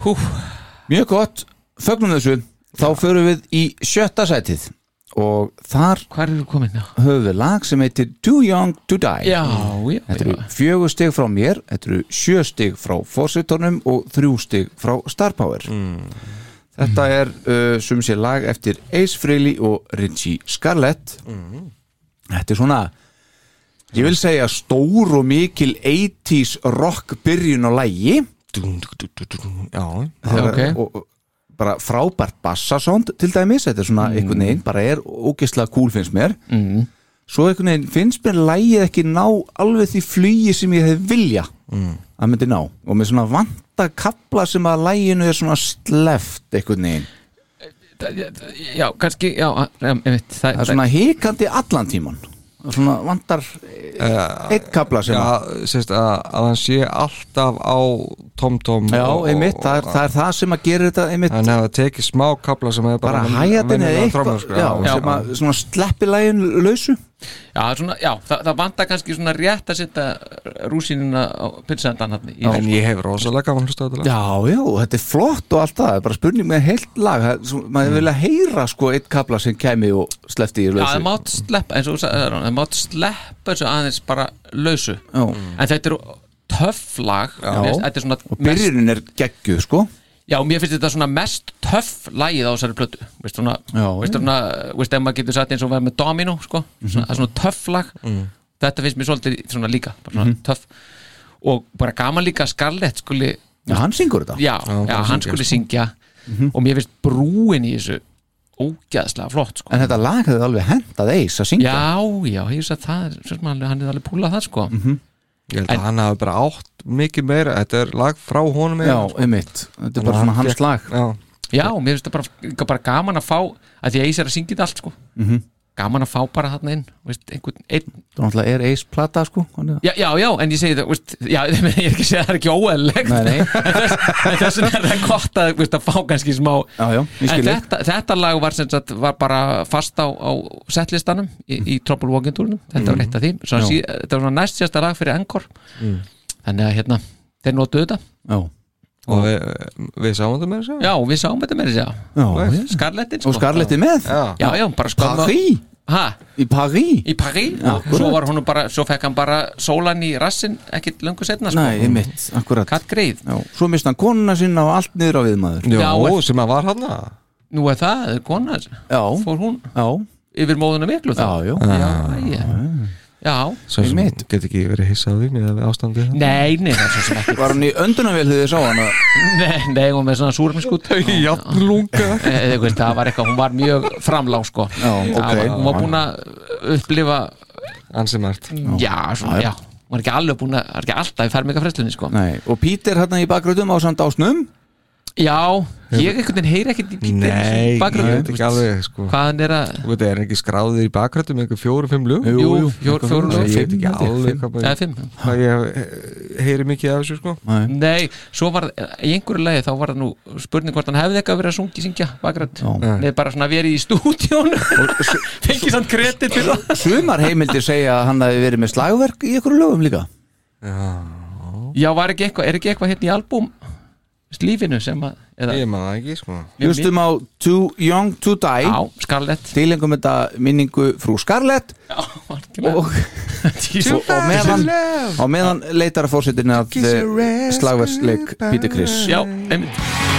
Hú, mjög gott, fögnum þessu. Þá förum við í sjötta sætið. Og þar höfum við lag sem heitir Too Young to Die. Já, já, Þetta eru fjögur stig frá mér, þetta eru sjö stig frá fórsetornum og þrjú stig frá Star Power Þetta er uh, sem sé lag eftir Ace Frehley og Richie Scarlett. Þetta er svona ég vil segja stór og mikil 80s rock byrjun á lægi Já, ok. og og bara frábært bassasónd til dæmis, þetta er svona einhvern veginn bara er ógeðslega cool finnst mér. Mm. svo einhvern veginn finnst mér lægið ekki ná alveg því flugi sem ég hef vilja mm. að myndi ná. Og með svona vanta kapla sem að læginu er svona sleft einhvern veginn, já, kannski, já, em, einmitt, það, það er svona hikandi allan tíman svona vantar eitt kapla sem að að, að hann sé alltaf á tom-tom Já, og- einmitt, það er, það er það sem að gera þetta einmitt. Hann hefði tekið smá kabla sem hefði bara bara, hæjatin eða eitthvað já, sem að svona sleppi lægin lausu Já, svona, já það, það vantar kannski svona rétt að setja rúsinina á pinsendan hann í En ég hef rosalega gaman hlusta á þetta lag. Já, já, þetta er flott og allt það, það er bara spurning með heilt lag, maður vilja heyra sko eitt kapla sem kæmi og sleppti í Já, það lausu. mátt sleppa, eins og þú sagði það mátt sleppa þessu aðeins bara lausu Já. en þetta er töff lag þetta er svona Og byrjunin er geggjuð, sko. Já, mér finnst þetta svona mest töff lagið á þessari plötu veist svona, Já, veist svona veist ef maður getur sagt eins og verið með Domino sko, Mhm. svona, það er svona töff lag þetta finnst mér svolítið svona líka bara svona Mhm. töff og bara gaman líka Scarlett skuli Já, hann syngur þetta. já, já, hann skuli syngja Mhm. og mér finnst brúin í þessu ógæðslega flott sko. En þetta lag hefði alveg hendað eis að syngja. já, já, ég veist að það er, sem hann, er alveg púlað það sko Ég held að hann hafi bara átt mikið meira Þetta er lag frá honum Já, sko. einmitt. Þetta er bara svona hans lag. Já, já, mér finnst það bara, bara gaman að fá að því að Eis er að syngja þetta allt sko gaman að fá bara þarna inn veist, einhvern, einn, Það er eis plata, sko. já, já, já, en ég segi það veist, já, (laughs) ég er ekki að segja að það er ekki nei. (laughs) en þess, vegna er það gott að, veist, að fá kannski smá Já, já, en þetta, þetta lag var, sagt, var bara fast á, á setlistanum í, í Trouble Walking Tournum. Þetta var eitt af því. Já. sí, þetta var næst sérsta lag fyrir Encore. Þannig að hérna, þeir notuðu þetta. Já, og við, við sáum þetta með þessu já, við sáum þetta með þessi já. já. Scarlettin Og Scarlett er með. Já, já, já, bara skömmu Paris. ha, Í Paris. í Paris Já, og svo var hún bara, svo fekk hann bara sólan í rassin ekkit löngu setna sko. Nei, einmitt, akkurat. katt greið, Já, svo mist hann konuna sinna og allt niður á viðmaður. Jó, Já, sem að var hann nú er það, kona Já, fór hún já, yfir móðuna miklu já, já. já, já, sem Einmitt. get ekki verið hissað á því með ástandið nei, nei, það er svo sem ekki. Var hann í öndunavél þegar þið sá hann að (laughs) Nei, nei, hún með svona súrmiskút Jafnlunga Eh, veist, það var eitthvað, hún var mjög framlág sko. Já, Það ok. hún var búin að upplifa Ansi margt. Já, svona, já, hún var ekki alveg búin að var ekki alltaf í fermingafræslunni sko. Nei, og Pítur hérna í bakgröðum á samt ásnum já, ég einhvern veginn heyri ekkert í Peter Nei, ég bakgrunni, veit ekki alveg sko. hvað hann er að Þú veit, er hann ekki skráðið í bakrættu með einhver fjóru, fimm lög? Jú, jú, jú, fjór, eitthvað fjór, svoleiðis. Ég veit ekki alveg fimm. hvað, ég heyri mikið af þessu sko. Nei, svo var í einhverju lagi þá var það nú spurning hvort hann hefði eitthvað verið að sungi syngja bakgrætt Já. Nei, bara svona verið í stúdíón (laughs) fengið samt kredit fyrir það Sumar heimildir segja að hann hafi verið með slagverk í einhverju lögum líka Já, var ekki eitthvað, er ekki eitthvað hérna í albúm lífinu sem að eða, Ég maður það ekki sko. Hlustum á Too Young to Die. Já, Scarlett. Tilengum þetta minningu frú Scarlett. Já, (laughs) og, og, og meðan, og meðan leitar að fórsetin að slagversleik Peter Criss Já, einmitt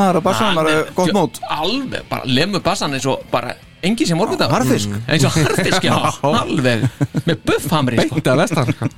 Johnny maður á bassan, Hann maður er- gott mót. Alveg, bara lemur bassan eins og bara engi sem morgundag Harðfisk. Eins og harfisk, já, alveg. Með buffhamri sko. Beint að vestan sko.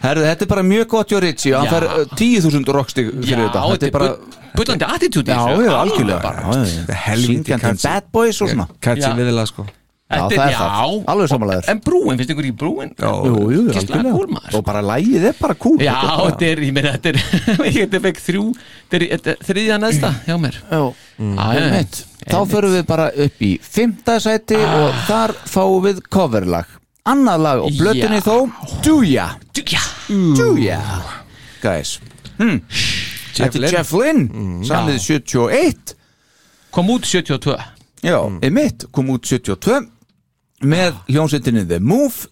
Herðu, þetta er bara mjög gott hjá Ritchie. Og hann fær uh, 10.000 rockstig Já, fyrir þetta. Þetta er bara Bullandi attitúti Já, já, algjörlega. helvíti. Bad Boys og svona. Já. viðilega sko Já, Þetta það er, það. já Alveg sammálaður. En brúin, finnst ykkur í brúin? Já. Jú, jú, algjörlega. maður Og bara lægið er bara cool. Já, Þetta er ég meina, þetta er (laughs) Þetta er fekk þrjú Þetta er- þriðja neðsta hjá mér. Já, Já, já, einmitt. Þá förum við bara upp í fymta sæti og þar fáum við coverlag. Annað lag og blötunni Já. þó. Dúja. Já, Dúja. Guys. Hm. Þetta er Jeff Lynn Samið 71 kom út 72 Já, einmitt, kom út 72 með hljómsveitinni The Move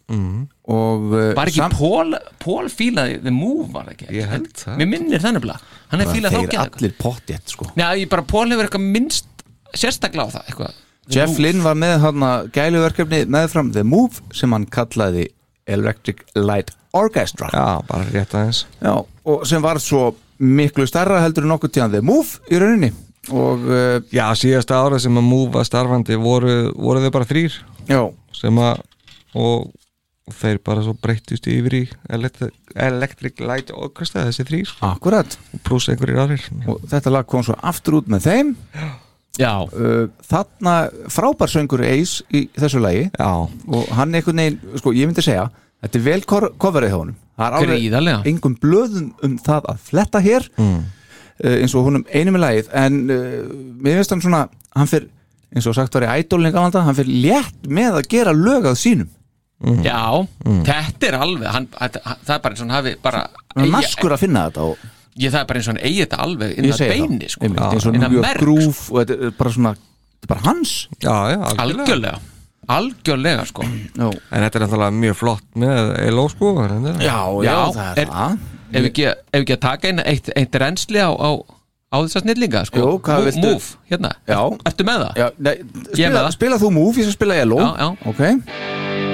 og uh, Var ekki sam- Paul, Paul fílaði The Move var ekki? Ég held það. Mér minnir þannig blá Hann er fílað þá þeir geða allir pottjett sko. Já, ég bara Paul hefur eitthvað minnst sérstaklega á það eitthvað. Jeff Move. Lynn var með hann gæluverkefni meðfram The Move sem hann kallaði Electric Light Orchestra. Já, bara rétt aðeins. Já, og sem var svo miklu starra heldur en nokkuð tíðan The Move í rauninni og uh, Já, síðasta ára sem að Move var starfandi voru, voru þau bara þrýr já, sem að og, þeir bara svo breyttust yfir í Electric, Light Orchestra þessi þrýr akkurat. Pluss einhverjir aðrir. Og þetta lag kom svo aftur út með þeim. Já, uh, þarna frábær söngur Ace í þessu lagi. Já, og hann einhvern veginn, sko ég myndi segja þetta er vel coverið hjá honum. Það er Gríðarlega. alveg engum blöðum um það að fletta hér. Mm. Eins og honum einu með lagið en uh, mér finnst hann svona, hann fyrir eins og sagt var í ædólni galanda hann fyrir létt með að gera lög að sínum. Já, þetta er alveg hann, það er bara eins og hann hafi bara er naskur að finna þetta og ég, það er bara eins og hann eigi þetta alveg inn ég að segi beini sko, einmitt, eins og inn að New York merg Groove og þetta er bara svona þetta er bara hans. Já, já, algjörlega algjörlega, algjörlega sko já, En þetta er náttúrulega mjög flott með ELO sko já, já, Já, það er það ef ekki, ef ekki að taka inn eitt, eitt reynsli á, á, á þessa snillinga sko. Jú, hvað viltu? Move, hérna, Já. ertu með það? Já, nei, spila, það. spila þú Move, ég skal spila já. ok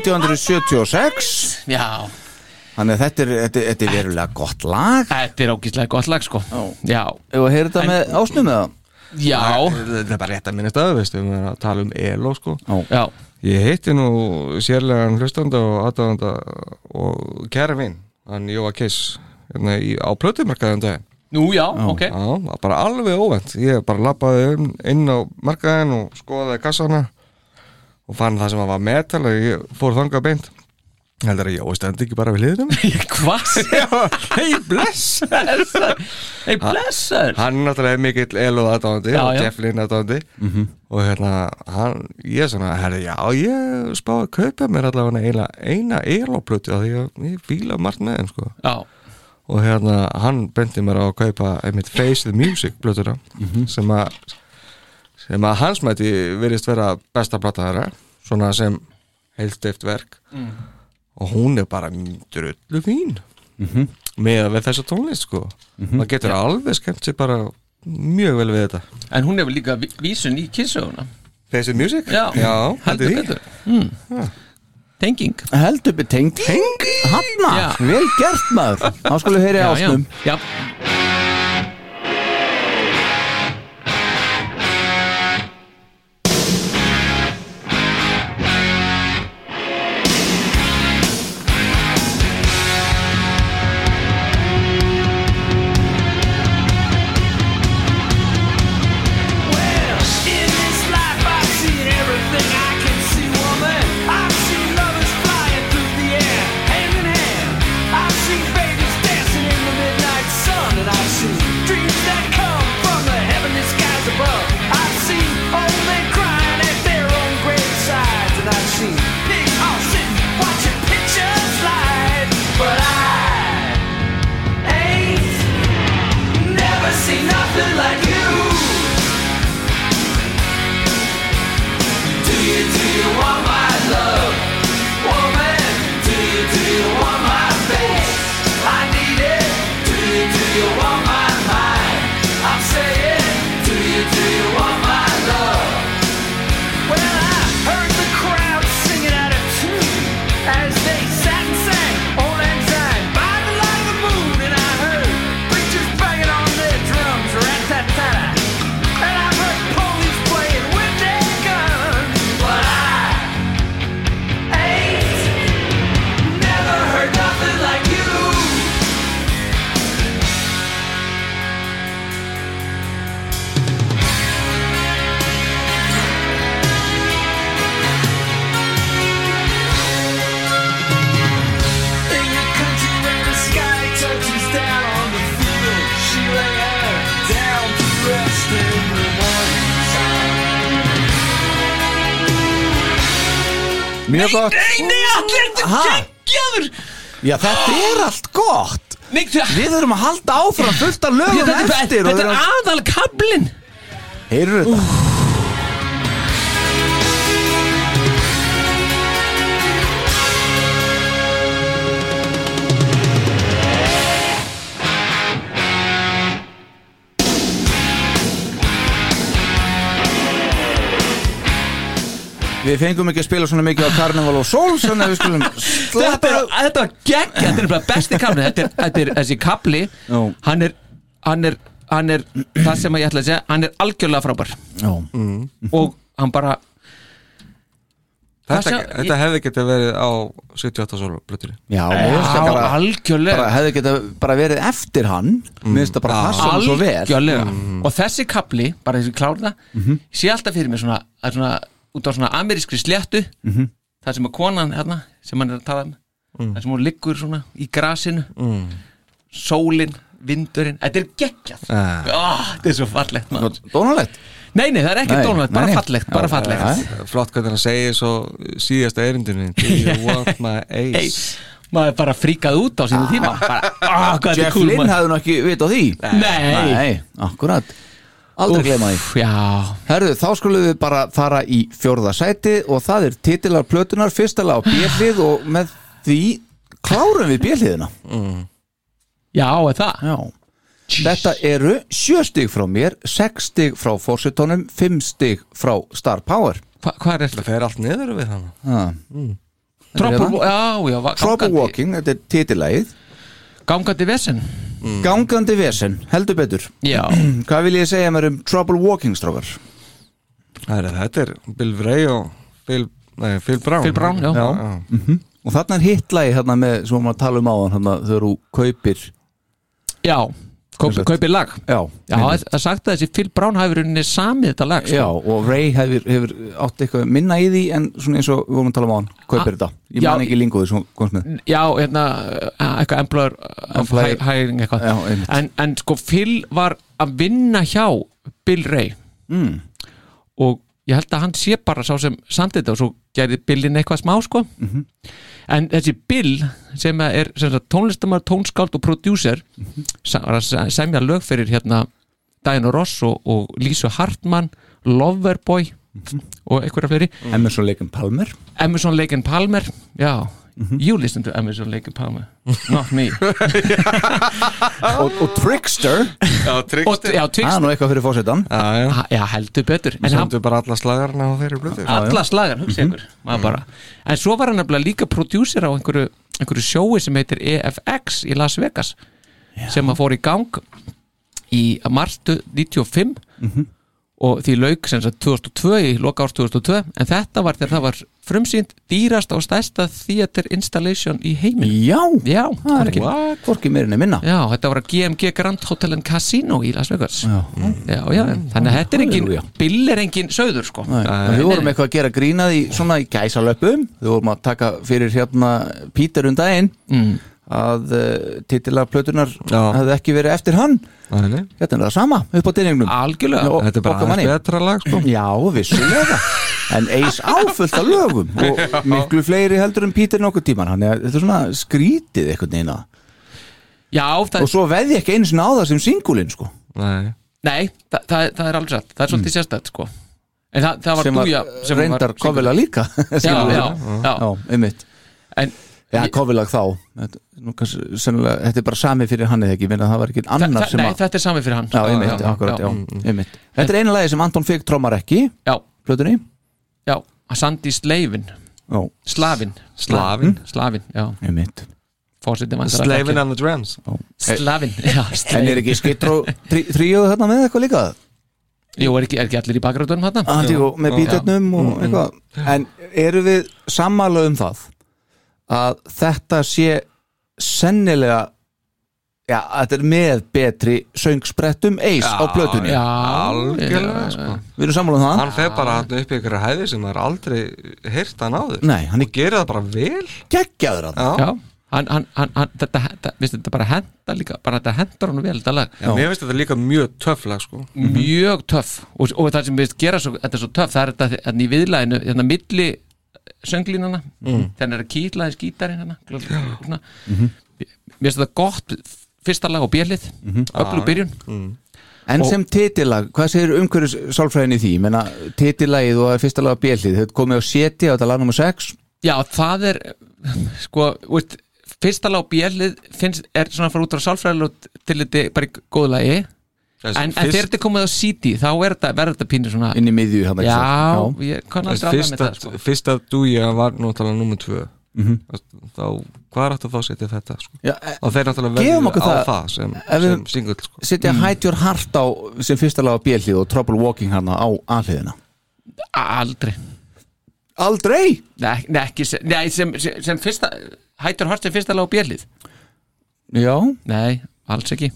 1976 Já, Þannig að þetta er, þetta, er- þetta er verulega gott lag. Þetta er ógíslega gott lag sko. Já, Ef að heyra þetta með ásnum með það já, Þetta er bara rétt að minnast að veistu, við erum að tala um ELO sko. Já. Ég hitti nú sérlegan hlustanda og aðdáðanda og kæra vinn, hann Jóa Kiss hérna í, á plötumarkaðan dag Nú, já, ok. Já, það var bara alveg óvænt. Ég bara lappaði inn, inn á markaðin og skoðaði kassana og fann það sem var metal og ég fór þangað beint. Heldur að Jói stendi ekki bara við hliðum (laughs) Hvað? (laughs) Hei, blessaður Hei, blessaður Hann náttúrulega er mikill eluð aðdáðandi og já. Jeff Lynn aðdáðandi og hérna, hann, ég er svona herri, já, ég spáði að kaupa mér allavega eina, eina elóplötu af því að ég fíla margt með þeim sko. Já, og hérna, hann bendi mér á að kaupa einmitt Face the Music plötuna sem að sem að hans mæti virðist vera besta plata þeirra, svona sem heilstift verk. Og hún er bara drullu fín. Með að við þessa tónlist sko. Maður getur alveg skemmt sér bara mjög vel við þetta. En hún hefur líka ví- vísun í kissuguna Face the Music? Já, Já heldur því. betur. Mm. Tenging. Heldur við tenging. Hanna, Já. vel gert maður. Þá skulum heyri Já, já, ásnum. Já Mjög gott Nei, nei, allir þetta Ha? geggjaður. Já, þetta er allt gott. Nei, það- Við þurfum að halda áfram fullt af lögum Þetta er- eftir og þetta við er erum- aðal kablin Heyrðu þetta Við fengum ekki að spila svona mikið á Carnival og Souls Þannig að við skulum Þetta sleppa þetta var gegg Þetta er bara besti kabli Þetta er, þetta er þessi kabli Já. hann er, hann er hann er það sem ég ætla að segja hann er algjörlega frábær. Já, og hann bara Þetta, sjá- þetta hefði getið verið á 78 sólu blöttunni já bara, algjörlega. bara hefði geta bara verið eftir hann. Mér finnst það bara passa hann svo vel. Algjörlega. Og þessi kapli, bara þessi klára það ég sé alltaf fyrir mig svona, að svona út á svona amerískri sléttu það sem er konan hérna sem hann er að tala um það sem hún liggur svona í grasinu. Sólin, vindurinn þetta er geggjað. Ah. oh, þetta er svo fallegt Dónalegt? Nei, nei, það er ekki dónalegt, bara nei, fallegt bara Já, fallegt. já. Flott hvernig hann segir svo síðasta erindinu. You (laughs) want my Hey, ace? maður bara fríkað út á sínu tíma. Bara, ah, hvað þetta er Jeff Lynn hefði nú ekki vit á því. Nei, Nei, akkurat Aldrei gleyma því. Herðu, þá skulum við bara fara í fjórða sæti og það er titilar plötunar fyrstala á bjellið og með því klárum við bjelliðina já, er það? Já. Þetta eru sjö stig frá mér, sex stig frá fórsetónum, fimm stig frá Star Power. Hva, hvað er Það þetta? fer allt niður við hann ha. Trouble, já, já, va- Trouble gangandi- Walking, þetta er titilægið gangandi vesen Gangandi vesen, heldur betur. Já, (clears throat) Hvað vil ég segja mér um Trouble Walking, strókar? Þetta er Bill Bray og Phil, nei, Phil Brown. Phil Brown, já. Og þarna er hitlægi hérna með, sem maður tala um áðan hérna, þegar þú kaupir já Kaup, kaupir lag. Já, já, það er sagt að þessi Phil Brown hafi rauninni samið þetta lag Já, sko. og Ray hefur, hefur átt eitthvað minna í því en svona eins og við vorum að tala um á hann kaupir þetta, ég já, man ekki linguði komst með. já, hérna uh, eitthvað Employer- hi- hiring eitthvað. Já, en, en sko Phil var að vinna hjá Bill Ray. Mm. og ég held að hann sé bara sá sem samtið þetta og svo gerði Billin eitthvað smá sko. Mhm. en þessi Bill sem er sem sagt, tónlistamar, tónskáld og prodúser að se- semja lög fyrir hérna Diana Ross og, og Lísu Hartmann Loverboy Mhm. og einhverja fleiri. Emerson and Palmer. Emerson and Palmer já, Mhm. you listen to Emerson Lake Palmer not me. (laughs) Og, og Trickster? Já, já, það er nú eitthvað fyrir fósettan Já, já. Já, heldur betur. En hann, Sendu bara alla slagarna á þeirri blötu alla slagar, hugsa ykkur maður bara. en svo var hann nefnilega líka prodúsir á einhverju, einhverju sjói sem heitir EFX í Las Vegas sem að fór í gang í marstu 95 og því lauk sem sagt 2002 í loka árs 2002 en þetta var þegar það var frumsýnd dýrast og stærsta theater installation í heimin Já, já, það er ekki hvorki meirinn er minna. Já, þetta var að GMG Grand Hotel and Casino í Las Vegas. Já. já, já, þannig að þetta er engin bill er engin söður sko. Nei, en við vorum eitthvað að gera grínað í svona í gæsalöpum við vorum að taka fyrir hérna Pítur um daginn. Mm. Að uh, titilar plötunar Já. hefði ekki verið eftir hann. Nei, nei. Þetta er það sama upp á dýningnum algjörlega. Já, Þetta er bara aðeins betra lag sko. Já, vissulega. En eis áfullt af lögum. (laughs) Og miklu fleiri heldur en Pítur nokkuð tíman þetta er svona skrítið eitthvað neina já, það, Og svo veði ekki einu sinni á það sem singulinn sko. Nei. Nei, það, það, það er alveg satt. Það er svolítið sérstætt sko. En það, það var sem dúja sem reyndar kofila líka (laughs) Já, já, já, Já, einmitt. En Já, kofilag þá. Þetta, er bara sami fyrir hann eða ekki? Minna, það var ekki þa annar sem Nei, að þetta er sami fyrir hann. Já, einmitt, akkurat, já, einmitt. Þetta er eina lagi sem Anton Figg trómar ekki já, Plötunni. Já Sandi Sleivin, Já, Slavin. Slavin? Slavin, já. Slavin on the drums. Slavin, já, En er Slavin ekki skittró tríóðu þarna með eitthvað líka? Jú, er ekki, er ekki allir í bakgröndunum þarna? Antíku, með bítetnum og eitthvað. En eru við sammála um það að þetta sé sennilega já, þetta er með betri söngsprettum eis á plötunni. Já, Algjörlega sko. Við erum sammála um það. Hann fer bara hann upp í ykkur hæði sem það er aldrei heyrt hann áður. Nei, hann er Og gerir það bara vel. Geggjaður að Já, Hann, hann, hann, hann, þetta, þetta, viðst, þetta bara henda líka bara þetta hendar hann vel þetta lag. Já, mér finnst þetta líka mjög töff lag sko. Mjög töff. Og, og það sem við gera svo, þetta er svo töff það er þetta hérna í viðlæðinu hérna milli sönglínana Mm. er að kýtla þess gítarinn hana, svona. Mhm. mér finnst þetta gott fyrsta lag á björlið Mhm. öllu byrjun Mm. En sem titillag, hvað segir umhverjus sálfræðin í því? Menna, titillagið og fyrsta lag á bjellið, þetta komið á seti á þetta lag nummer 6 Já, það er sko, veist, fyrsta lag á björlið finnst, er svona að fara út á sálfræðilegt til þetta bara í góðu lagi en, en fyrst- þegar þetta er komið á CD þá er þetta, verður þetta pínur svona inn í miðju hann Já, ég kann aldrei alveg með það að, sko. fyrst að dúja var náttúrulega nummer tvö Mhm. þá, hvað er þetta þá að setja þetta sko? Já, e- og þeir náttúrulega verður á það- sem, sem singull sko. Setja Hide Your Heart á sem fyrsta lag á bjellið og Trouble Walking hann á aðliðina Aldrei Aldrei? Nei, nei, ekki sem, nei, sem, sem, fyrsta Hættur hort sem fyrsta lag á björlið Já Nei, alls ekki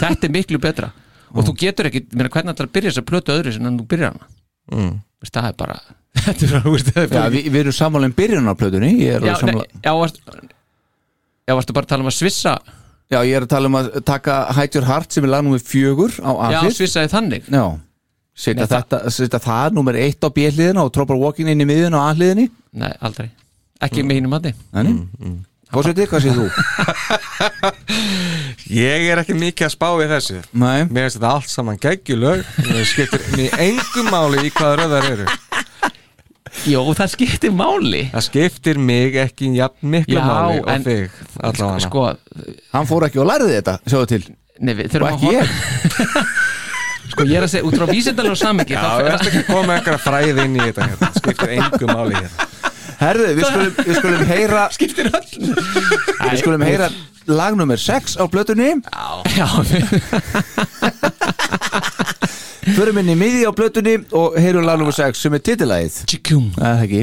Þetta er miklu betra og þú getur ekki, meina, hvernig þetta að byrja þess að plötu öðru sem en þú byrjar hana? Mm. Það er bara (laughs) er bara, það er Já, við, við erum sammála um byrjun á plötunni Ég er já, sammála. nei, já, varst, já, varstu bara að tala um að svissa? Já, ég er að tala um að taka Hide Your Heart sem er lag nummer fjögur á Já, svissaði þannig. Já Setja það- þetta, setja það nummer eitt á bjelliðina og Trouble Walking inn í miðjun á aðliðinni Nei, aldrei. Ekki með hínum mati Fórseti, hvað séð þú? (laughs) ég er ekki mikið að spá í þessu. Nei. Mér finnst þetta allt saman geggjulög. Það skiptir mér engum máli í hvaða röðar eru. Jó, það skiptir máli. Það skiptir mig ekki jafn miklu Já, máli og en- þig allavega. Sko, Hann fór ekki og lærði þetta, sjáðu til. Nei, við Og þurfum að ekki ég. (laughs) Sko, ég er að segja, út frá vísindalega samingi Já, við ætlum ekki að koma einhverja fræði inn í þetta hérna. Skiptir engum máli hérna Herðu, við skulum, við skulum heyra (laughs) Skiptir öll Við skulum heyra lag nummer 6 á plötunni. Já, Förum inn í miði á plötunni og heyrum lag nummer 6 sem er titillagið. Tjikkjum Það er ekki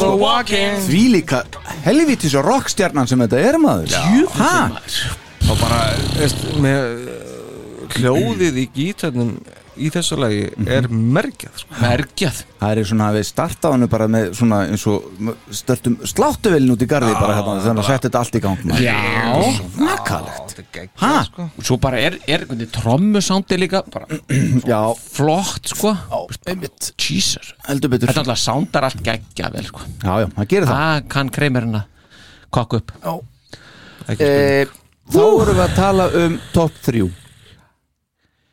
Trouble walking. Því líka helvítis og rockstjarnan sem þetta er maður Hæ? og bara, veist, með uh, hljóðið í gítarnum í þessu lagi er mergjað sko. Mergjað. Það er svona að við starta hann bara með svona eins og störtum sláttuvelin út í garði bara hérna þannig að setja þetta allt í gang maður. Já. Er Hæ? geggjað sko. Og svo bara er, er trommusándi líka bara (clears throat) Já, flott, sko. Einmitt. Jesus. Heldur betur. Þetta er alltaf sándar allt geggja vel, sko. Já, já, það gerir það. Það kann kreimerinn að kokka upp. Ekki spurning. e, Þá vorum við að tala um top 3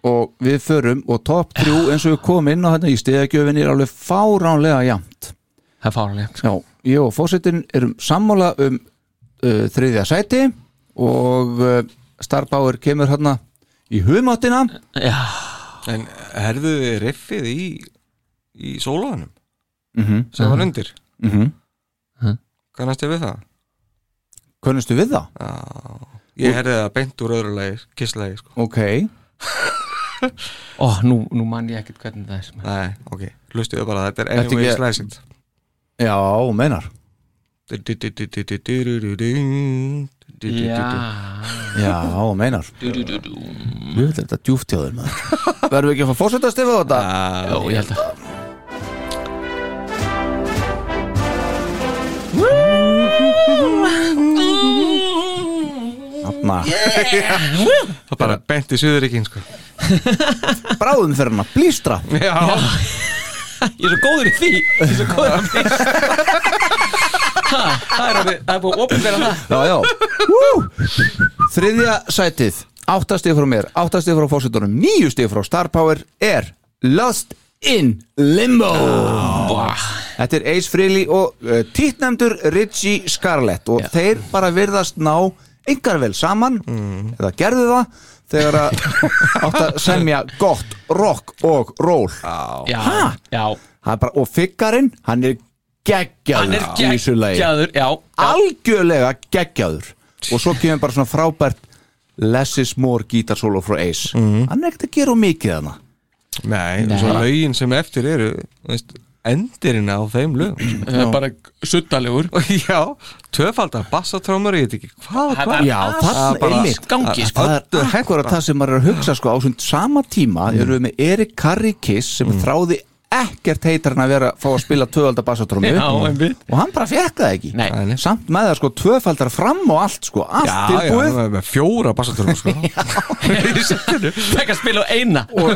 og við förum og topp 3 eins og við komum inn á þetta í stegagjöfinni er alveg fáránlega jæmt Það er fáránlegt Já, ég og fórsetin erum sammála um uh, þriðja sæti og uh, Starbauer kemur hérna í hugmáttina Já, En herðu riffið í í sólóðanum mm sem var undir? -hmm. Kannast ég við það? Kunnustu við það? Já, ég herði það beint úr öðru lagi, kisslagi sko. Ok, (laughs) ó, nú, nú man ég ekkert hvernig það er sem er Nei, ok, hlustuðu bara, þetta er anyway ekki- sliced já, meinar. Já, Já, meinar. Þetta er þetta djúftjóður maður. Verðum við ekki að fá fórseta stefið á þetta? Jó, ég held að Þarna, Það er bara beint í Suðuríkin sko. (laughs) bráðum fyrir hann að blístra. Já, Ég er svo góður í því. Ég er svo góður að því. Ha, Það er orðið- það er búið að opinbera það. Já, já. Woo! Þriðja sætið. Áttastig frá mér, áttastig frá fórsetunum Níustig frá Star Power er Lost in Limbo. Þetta er Ace Frehley og uh, títnefndur Richie Scarlett og þeir bara virðast ná yngar vel saman eða gerðu það þegar að (laughs) átt að semja gott rock og roll Já, Ha? já Það er bara, og figgarinn, hann er geggjaður Hann er í þessu lagi. geggjaður, já, já. algjörlega geggjaður og svo kemur bara svona frábært less is more gítarsólo frá Ace hann er ekkert að gera mikið hana nei, Nei. svo lögin sem eftir eru þú veist, endirinn á þeim lögum Það er bara suttalegur (laughs) Já, tvöfaldar bassatrómur, ég veit ekki hvað, Það hvað? er já, allt þarna bara- gangi, sko. það er akkurat það sem maður er að hugsa sko, á svona sama tíma erum við með Erik Carri Kiss sem þráði ekkert heitar en að vera að fá að spila tvöfaldar bassatrómu Já, einmitt. og hann bara fekk það ekki Nei. Nei. samt með það sko tvöfaldar fram og allt sko allt Já, já, tilbúið með- með fjóra bassatrómur sko. (laughs) Fekk að spila á eina og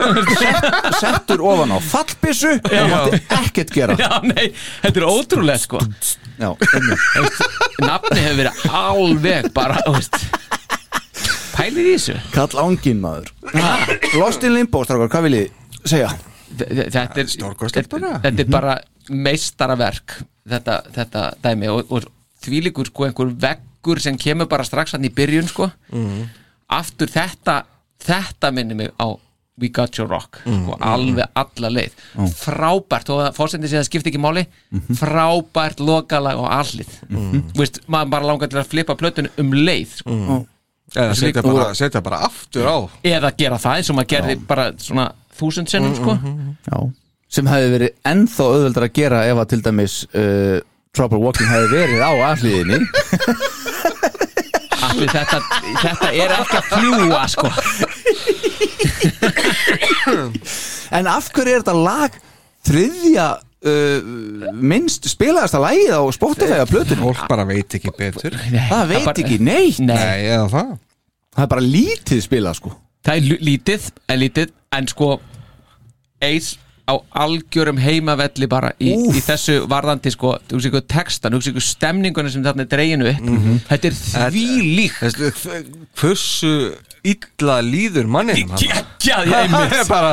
settur ofan á fallbissu og mátti ekkert gera Já, nei, þetta er ótrúlega sko Já. Nafni hefur verið alveg bara, Pælir í þessu Kall ángin maður Lost in Limbo, strákar, hvað viljið þið segja? Þe- þe- Þetta er, Stórkostlegt þetta, bara. þetta er bara meistaraverk þetta, þetta dæmi. Og, og þvílíkur sko einhver veggur sem kemur bara strax hann í byrjun sko. Aftur þetta þetta minnir mig á We Got Your Rock sko, alveg alla leið. Frábært og það fórsendi sig að það skipti ekki máli. Frábært lokalag og allið Vist, maður bara langar til að flippa plötun um leið sko. Eða setja bara, setja bara aftur á. Eða gera það eins og maður gerði bara svona þúsund sinnum sko. Já. Sem hefði verið ennþá auðveldar að gera ef að til dæmis uh, Trouble Walking hefði verið á aflýðinni Allir, (laughs) þetta, þetta er ekki að fljúa sko. En af hverju er þetta lag þriðja uh, minnst spilaðasta lagið á Spotify að plötunum? Fólk bara veit ekki betur. Það veit bara- ekki neitt. Nei, Nei, eða það. Það er bara lítið spilað sko það er lítið en lítið, en sko Ace á algjörum heimavelli bara í, í þessu varðandi sko, textan, stemningunni sem þarna er dreginu upp. Þetta er því lík Þessi, Hversu illa líður mannin Gekkjað, ég (laughs) einmitt. Er bara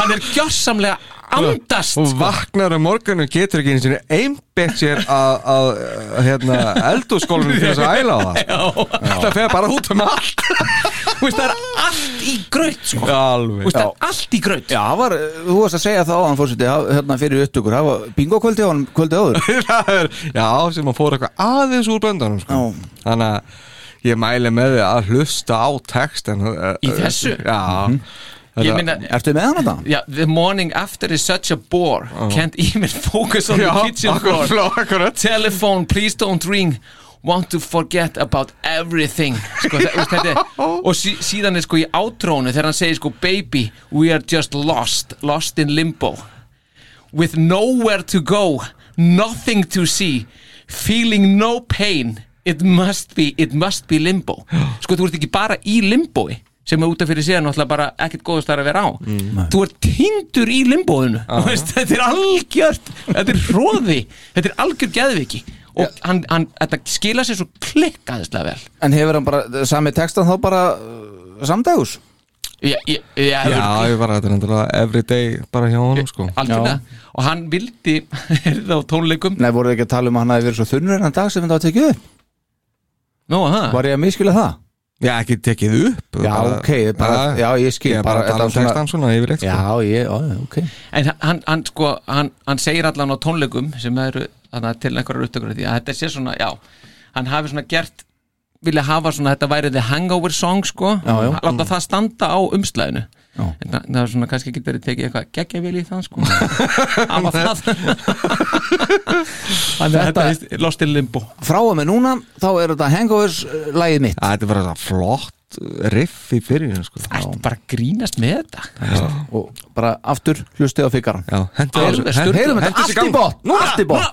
hann er gjörsamlega andast og sko. vaknar um morgunu getur ekki einu sinni einbett sér að, hérna, eldúskólunum til þess að æla á það. (laughs) Það fer bara út um allt (laughs) veist, það er allt í graut sko. Alveg. Veist, það er allt í graut. Já, var, þú varst að segja það á hann fórseti hérna fyrir upptökur, það var bingo kvöldi á hann kvöldi áður (laughs) er, já, sem að fóra eitthvað aðeins úr böndanum sko. Þannig að ég mæli með því að hlusta á textin Í þessu? Já. Ég minna, Ertu með hann þetta? yeah, the morning after is such a bore. Can't even focus on the kitchen floor. telephone, please don't ring want to forget about everything. Sko, þetta, (laughs) og sí, síðan er sko í átrónu þegar hann segir sko baby, we are just lost lost in limbo. With nowhere to go nothing to see feeling no pain it must be, it must be limbo. (gasps) Sko þú ert ekki bara í limboi sem er út af fyrir síðan náttúrulega bara ekkert góðust þar að vera á. Þú ert tindur í limbóinu veist, þetta er algjört þetta er hróði, þetta er algjört geðviki og hann, hann, þetta skila sér svo klikkaðislega vel En hefur hann bara sami textan þá bara uh, samdagus? Já, já, já, Já, ég var að þetta er endilega everyday bara hjá honum sko og hann vildi (laughs) er það á tónleikum Nei, voruð ekki að tala um að hann hafi verið svo þunnur en dag sem þetta var tekið upp? Nú, aha. Var ég að miskila það? Já, ekki tekið upp Já, ok, bara, já, ég skil Ég er bara að tala um textan svona yfirleitt sko. Já, ég, já, ok En hann, hann, sko, hann, hann segir allan á tónleikum sem eru til einhverjar upptökur af því að þetta sé svona, já hann hafi svona gert vilja hafa svona, þetta væri the hangover song sko, Já, já. láta það standa á umslæðinu Já. en það, er svona kannski getur verið tekið eitthvað geggja vel í það sko. (laughs) Hafa það (laughs) Þannig að þetta er lost in limbo. Frá að með núna, þá er þetta Hangovers uh, lagið mitt. Þetta er bara það flott riff í byrjun sko. Ætti bara að grínast með þetta og bara aftur hlustið á fikaran Já, hendur. Heyrum þetta allt í bótt Allt í bótt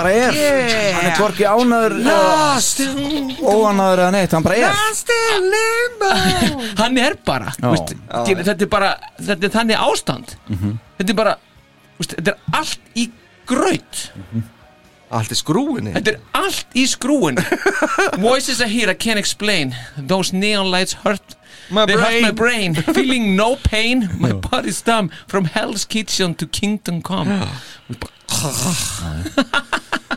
bara er. Hann er hvorki ánaður Óanaður eða neitt Hann bara er. (laughs) Hann er bara Já. veist, til- Þetta er bara Þetta er þannig ástand. Þetta er bara veist, Þetta er allt í graut. Allt í skrúinni Þetta er allt í skrúin (laughs) Voices I hear I can't explain. Those neon lights hurt. My They hurt my brain. brain. (laughs) Feeling no pain. My body's numb. From hell's kitchen to kingdom come (gasps)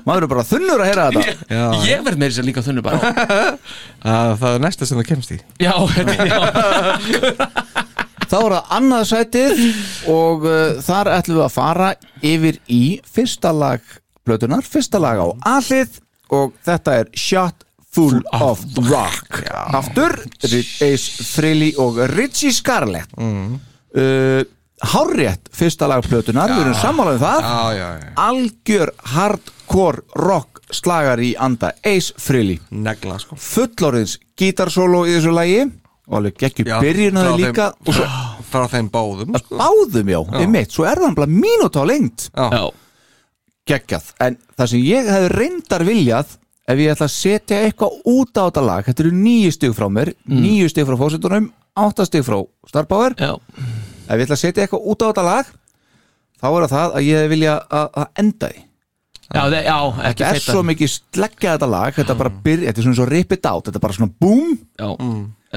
Maður er bara þunnur að heyra þetta. Já. Ég verð með þess að líka þunnu bara. (laughs) Það það er næsta sem það kemst í. Já, þetta já. (laughs) Þá er það annað sætið og uh, þar ætlum við að fara yfir í fyrsta lag blötunar, fyrsta lag á allið og þetta er Shot Full of Rock. Aftur, Ace Frehley og Richie Scarlett. Mm. uh, Hárrétt fyrsta lag plötunar, við erum sammálaðið það. Já, já, já, Algjör hardcore rock slagar í anda Ace Frehley. Negla sko. Fullorðins gítarsóló í þessu lagi og alveg geggjur Já, byrjunaði frá líka þeim, og svo (gasps) Frá þeim báðum sko. báðum já, einmitt, svo er það bara mínúta á lengt Já, Já, geggjað, en það sem ég hefði reyndar viljað ef ég ætla að setja eitthvað út á þetta lag þetta eru nýju stig frá mér, níu stig frá fósitunum, átta stig frá já, ef ég ætla að setja eitthvað út á þetta lag þá er það það að ég vilja að, að enda því já, þe- já ekki þetta er svo mikið sleggja þetta lag þetta er bara byrja, þetta er svona svo rip it out þetta er bara svona boom. Já,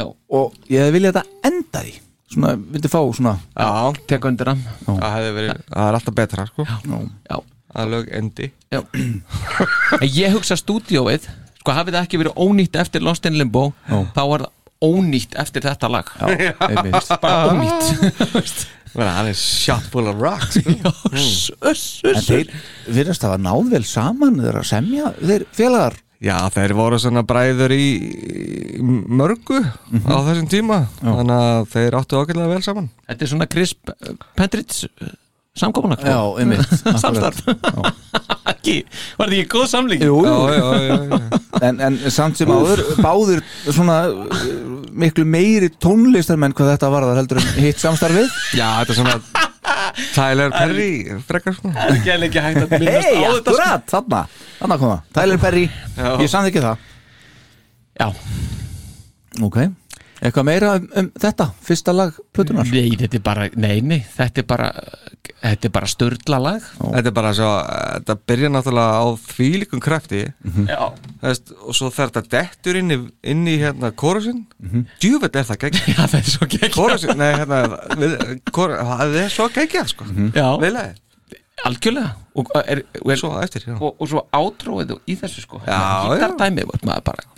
já, og ég viljað þetta enda því. Svona, vildi fá svona já. Tek undir hann. Það hefði verið Það er alltaf betra sko. Já, að lög endi. Já. En Ég hugsa stúdíóið Sko hafið það ekki verið ónýtt eftir Lost in Limbo Þá var það ónýtt eftir þetta lag. Bara ónýtt (laughs) hann er shot full of rock sko. Uss þeir virðast að hafa náð vel saman þeir að semja, þeir félagar. Já, þeir voru svona bræður í, í mörgu á þessum tíma Þannig að þeir áttu ágætlega vel saman. Þetta er svona Chris Pendrits já, einmitt. (laughs) Samstarf Ekki, var þetta ekki góð samling? Jú, Já, jú. já, já, já. En, en samt sem áður báður svona uh, miklu meiri tónlistarmenn hvað þetta var það heldur en hitt samstarfið. Já, þetta er svona Tyler Perry frekar sko. Ekki er ekki hægt að minnast Hei, á þetta sko. akkurat, þarna Þarna koma, Tyler Perry Ég sann ekki það. Já, Ok, eitthvað meira um, um þetta Fyrsta lag Plutunar nei, þetta er bara Nei, nei, þetta er bara Þetta er bara störla lag. Þetta er bara svo, þetta byrja náttúrulega á þvílíkum krafti. Já, Veist, og svo þegar þetta dettur inn í, inn í hérna kórusin mm djúveld er það geggjað. (laughs) Já það er svo gegn kórusin, nei hérna við, kór, það er svo geggjað sko. Já, viðlega, algjörlega. Og, er, og, er, svo eftir já. og, og svo átróið í þessu sko. Já, Gítardæmi, maður bara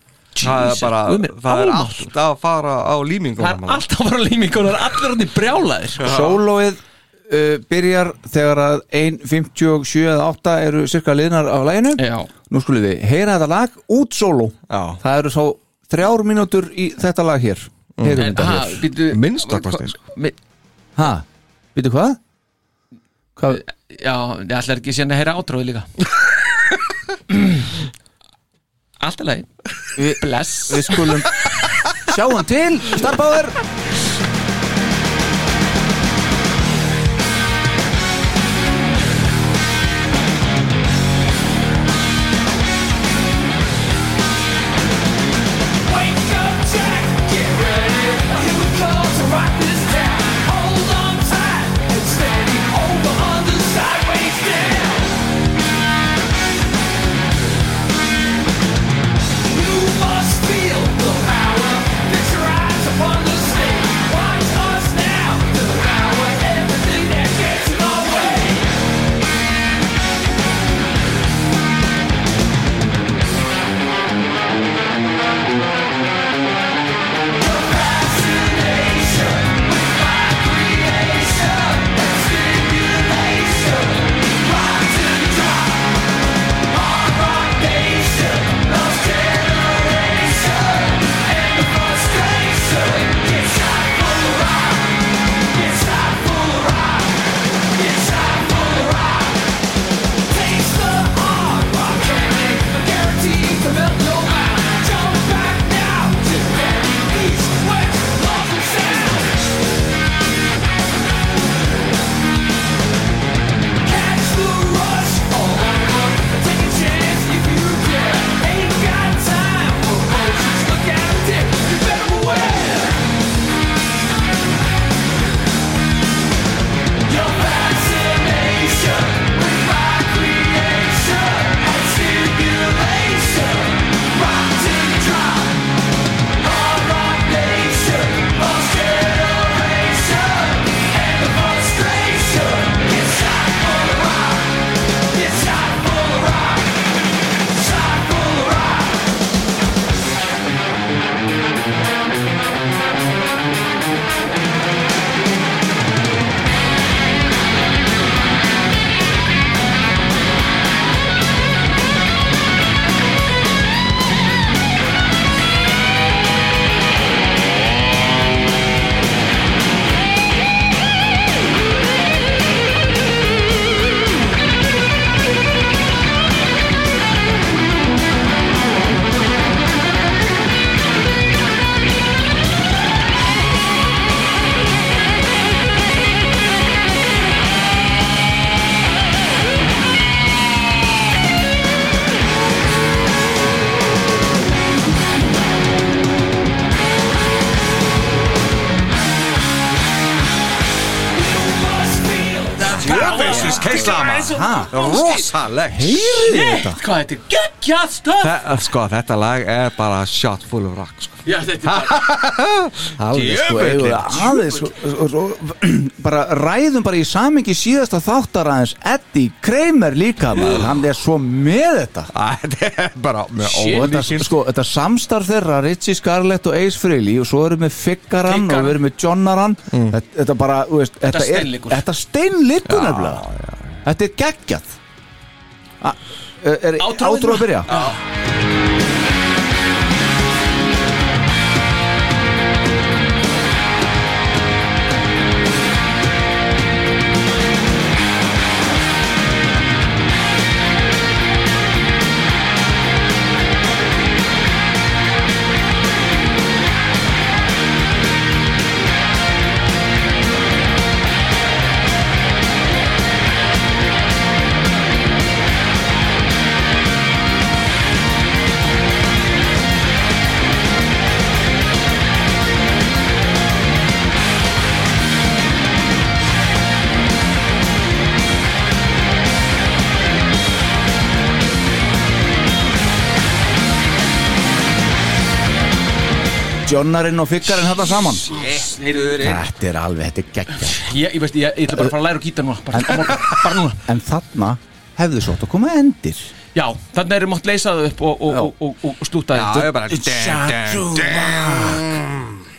það er bara, það er alltaf að fara á límingum Það er alltaf bara límingur og allir hann í brjálaðir Sólóið uh, byrjar þegar að 1.57 eða 8 eru cirka liðnar af læginu Já, Nú skulum við heyra þetta lag út sóló. Já. Það eru svo þrjár mínútur í þetta lag hér. Heyrum en þetta hér. býtu Minnst að kosti, sko. Mi- Ha, veitu hvað? Hvað? Já, ég ætla ekki síðan að heyra átróið líka (laughs) Alltaf leið Bless. við skulum sjáum til Starbáður Rosalegt. Heyrið þetta? Hvað þetta er geggjað stöð Þe- Sko, þetta lag er bara shot full of rock sko. Já, þetta er bara (laughs) Alveg sko, eigum við aðeins sko, sko, sko, bara ræðum bara í samingi síðasta þáttar aðeins. Eddie Kramer líka maður, hann er svo með þetta. (laughs) Æ, Þetta er bara með og þetta, sko, þetta samstarf þeirra Ritchie Scarlett og Ace Frehley og svo erum við Figgaran og við erum við Johnaran þetta, þetta bara, þú veist, þetta, er steinliggur. þetta steinliggur nefnilega. þetta er geggjað er, átróð að byrja? Johnarinn og Figgarin þetta saman. Heyrðu, þetta er alveg, þetta er geggjað. Ég, ég veist, ég, ég ætla bara að fara að læra á gítar núna. Bara, bara, bara núna. (laughs) en þarna hefðu svo átt að koma endir. Já, þannig erum mátt leysa það upp og, og, og, og, og slúta Já, ég er bara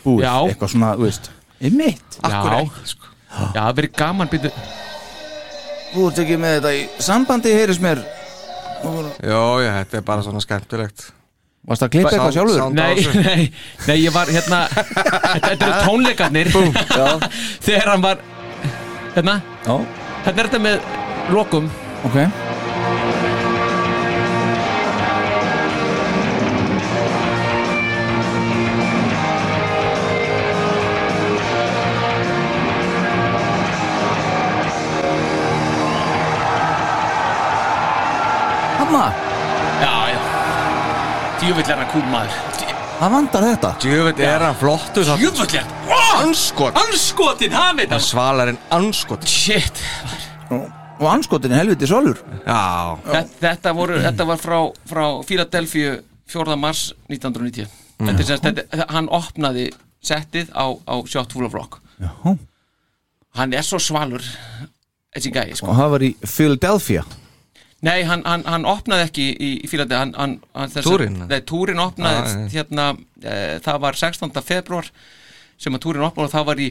búið, eitthvað svona, þú veist er mitt, Já, já, það verið gaman byrju þú ert ekki með þetta í sambandi, heyris mér. Jó, já, þetta er bara svona skemmtilegt varst að klippa eitthvað sjálfur? Nei, nei, nei, ég var hérna Þetta, eru (laughs) tónleikarnir. (laughs) Þegar hann var Hérna, hérna er þetta með lokum. Ok Djöfull er hann kúl maður það vandar þetta. Djöfut er hann flottur samt. Djöfull er hann Anskot Anskotin, hann veit hann Svalarinn anskot Shit og anskotin er helviti svolur Já. Þetta, þetta, voru, þetta var frá, frá Philadelphia 4. mars 1990 þetta er semst, þetta, hann opnaði settið á, á Shot Full of Rock. Já. hann er svo svalur þessi gæi sko. og það var í Philadelphia nei, hann, hann, hann opnaði ekki í, í Philadelphia hann, hann, hann, þess að- Túrinn? nei, túrin opnaði Ah, hérna, e, það var 16. februar sem að túrin opnaði og það var í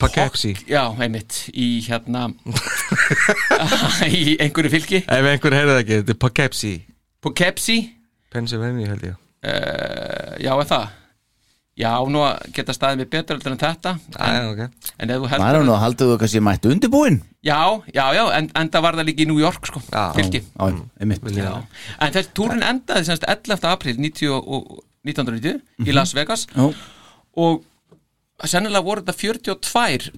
Poughkeepsie já, einmitt, í hérna (laughs) í einhverju fylki. Ef einhver heyrði það ekki, þetta er Poughkeepsie Poughkeepsie Pennsylvania held ég. Uh, já, er það? Já, nú að geta staðið mér betur heldur en þetta. Æ, en, ok. En ef þú það er heldur nú að halda þú kannski mættu undirbúin já, já, já, en, en það var það líka í New York sko, Já. fylki já, einmitt. Já. en þessi túrin endaði semst 11. april 90 og, 1990 í Las Vegas Já. og sennilega voru þetta 42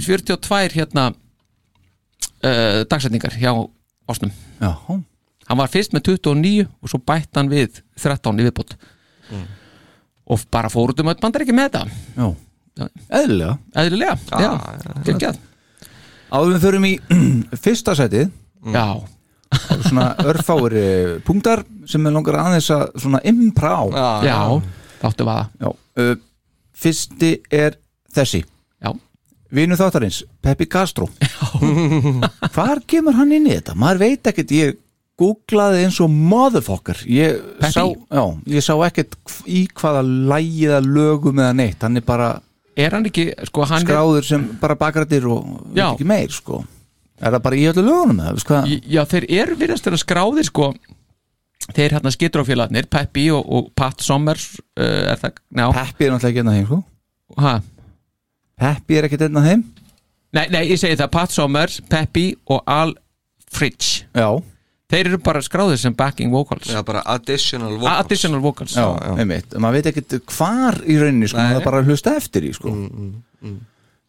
42 hérna uh, dagsetningar hjá Ásnum. Já, hann var fyrst með 29 og svo bætt hann við 13 í viðbót. Og bara fór út um öll bandar ekki með þetta. Já, eðlilega. Eðlilega, já, geggjað áður við förum í (clears throat) fyrsta setið já, svona (laughs) örfáir eh, punktar sem er langar aðeins að svona impra á já, þáttu vaða. Já, uh, fyrsti er þessi. Já, Vinu þáttarins, Peppi Castro. (laughs) Hvar kemur hann inn í þetta? Maður veit ekkert, ég googlaði eins og motherfucker. Ég Peppi? sá, já, ég sá ekkert í hvaða lægið að lögum eða neitt. Hann er bara er hann ekki sko, hann er, skráður sem bara bakrættir og ekki meir sko. Er það bara í öllu lögunum eða, já, þeir eru virðast þeirra skráðir sko. Þeir hérna skitrófélagarnir, Peppi og, og Pat Sommers uh, er það, Peppi er náttúrulega ekki einn af þeim sko. Ha? Peppi er ekkert einn af þeim. Nei, nei, ég segi það, Pat Sommers, Peppi og Al Fridge Já, Þeir eru bara skráðir sem backing vocals. Já, bara additional vocals. Additional vocals. Já, einmitt. Maður veit ekkert hvar í rauninni sko, Nei. maður bara hlusta eftir í sko. Mm,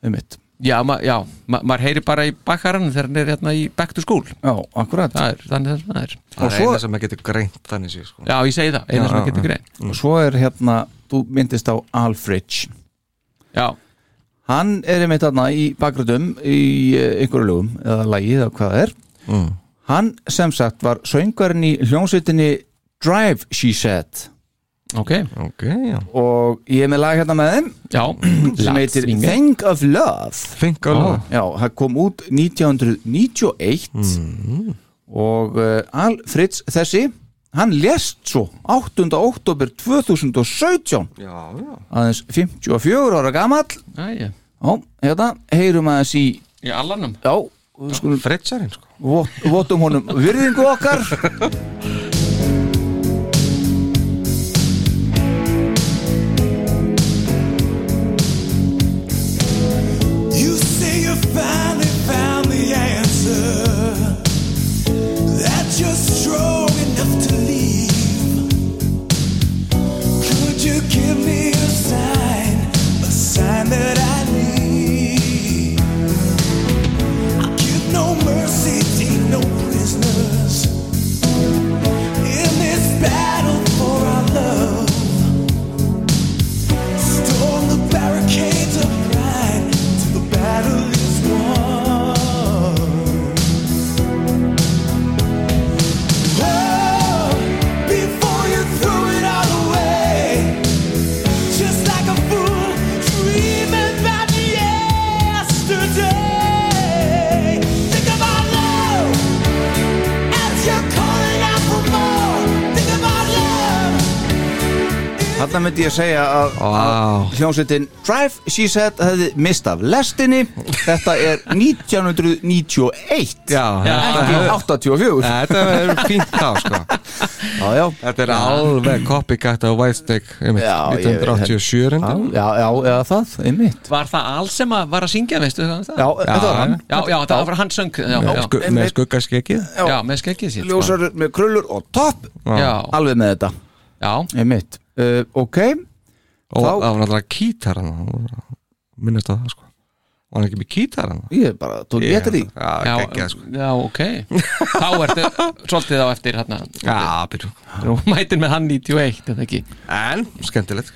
einmitt. Já, ma já. Ma maður heyri bara í bakkarann þegar hann er hérna í back to school. Já, akkurat. Það er, þannig að það er. Það er svo- eina sem maður getur greint þannig sé sko. Já, ég segi það, eina Já, sem já, að getur já. grein og svo er hérna, þú myndist á Alfridge Já, hann er einmitt þarna í bakgröndum í eh, einhverju lögum eða lagi eða hvað það er. Mm. Hann sem sagt var söngarinn í hljómsveitinni Drive She Said. Ok, Ok, já. Og ég er með lag hérna með þeim. Já. (clears throat) Sem heitir. Think of Love. Think of love. Já, það kom út 1991 Mm. og uh, Alfreds þessi hann lést svo 8. oktober 2017 Já, já. Aðeins 54 ára gamall. Æja, Já, hérna, heyrum aðeins í í allanum. Já, skulum Fretsarinn sko votum honum virðingu okkar. You say Þarna myndi ég segja að, Vá. að hljómsveitin Drive She Said hefði mist af lestinni. Þetta er 1991 Já, Ekki 84 Þetta er fínt þá sko. Já, já. Þetta er alveg copycat á Whitesnake einmitt, Já, ég- 1987 Já, já, já, eða það, einmitt. Var það alls sem að var að syngja, veistu það? Já, þetta var hann. Já, já það var hann söng Já, já, Sku, með skuggaskekið já. Með skeggið sko. Ljósar með krullur og topp. Já, Alveg með þetta, já, einmitt uh, Ok, og Þá- það var náttúrulega kítar minnast á það sko. Var hann ekki með kítar hann ég bara tók ég eftir því. Já, já, sko. já, ok. Þá ertu svolítið á eftir hérna Já, byrju. Þú mætir með hann 91, þetta ekki? En, skemmtilegt.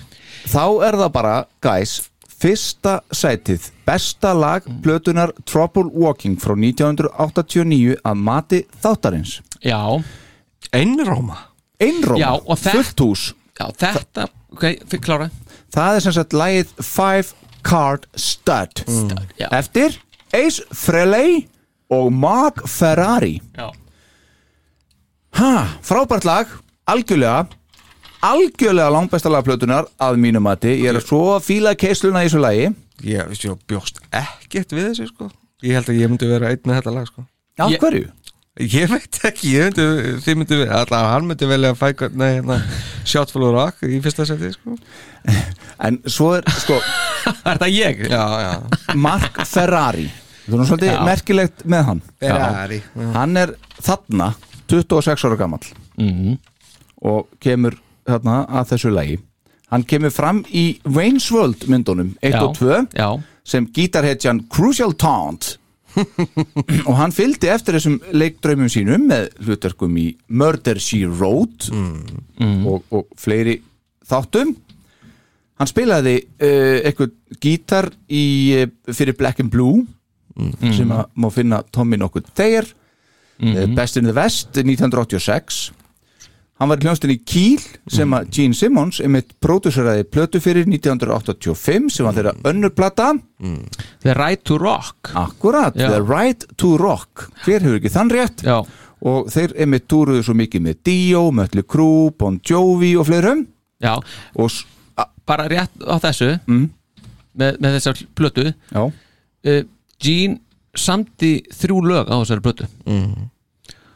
Þá er það bara, guys Fyrsta sætið. Besta lag plötunar Trouble Walking frá 1989 að mati þáttarins. Já, Einróma. Einróma, og fullt hús já, þetta Ok, fyrir klára. Það er sem sagt lagið Five Card Stud. Já, Eftir Ace Frehley og Mark Ferrari. Já, Ha, frábært lag, algjörlega algjörlega langbesta lagplötunar að mínu mati, ég er svo að fíla keisluna í þessu lagi. Ég, veist, ég bjóst ekkert við þessu sko. Ég held að ég myndi vera einn með þetta lag sko. Af Ég- hverju? Ég veit ekki, ég myndi, þið myndi allavega hann myndi velja að fæka nei, hérna, Shotful of Rock í fyrsta seti sko. En svo er, sko, (laughs) er það ég? Já, já Mark Ferrari Það er nú svolítið Já. merkilegt með hann Ferrari Hann er þarna 26 ára gamall Mhm. og kemur þarna að þessu lagi Hann kemur fram í Wayne's World myndunum 1 Já. og 2 Já, sem gítarhetjan Crucial Taunt og hann fylgdi eftir þessum leikdraumum sínum með hlutverkum í Murder She Wrote og, og fleiri þáttum. Hann spilaði uh, eitthvað gítar í, uh, fyrir Black and Blue sem að má finna Tommy nokkuð þegar. Mm Best in the West 1986 hann var í hljónstinni Kiel sem að Gene Simmons einmitt próduseraði plötu fyrir 1985 sem var þeirra önnur plata. The Right to Rock. Akkurat, Já. The Right to Rock. Hver hefur ekki þann rétt? Já, og þeir einmitt túruðu svo mikið með Dio, Mötli Crue, Bon Jovi og fleirum. Já, og bara rétt á þessu Mm. með, með þessar plötu. Uh, Gene samti þrjú lög á þessari plötu.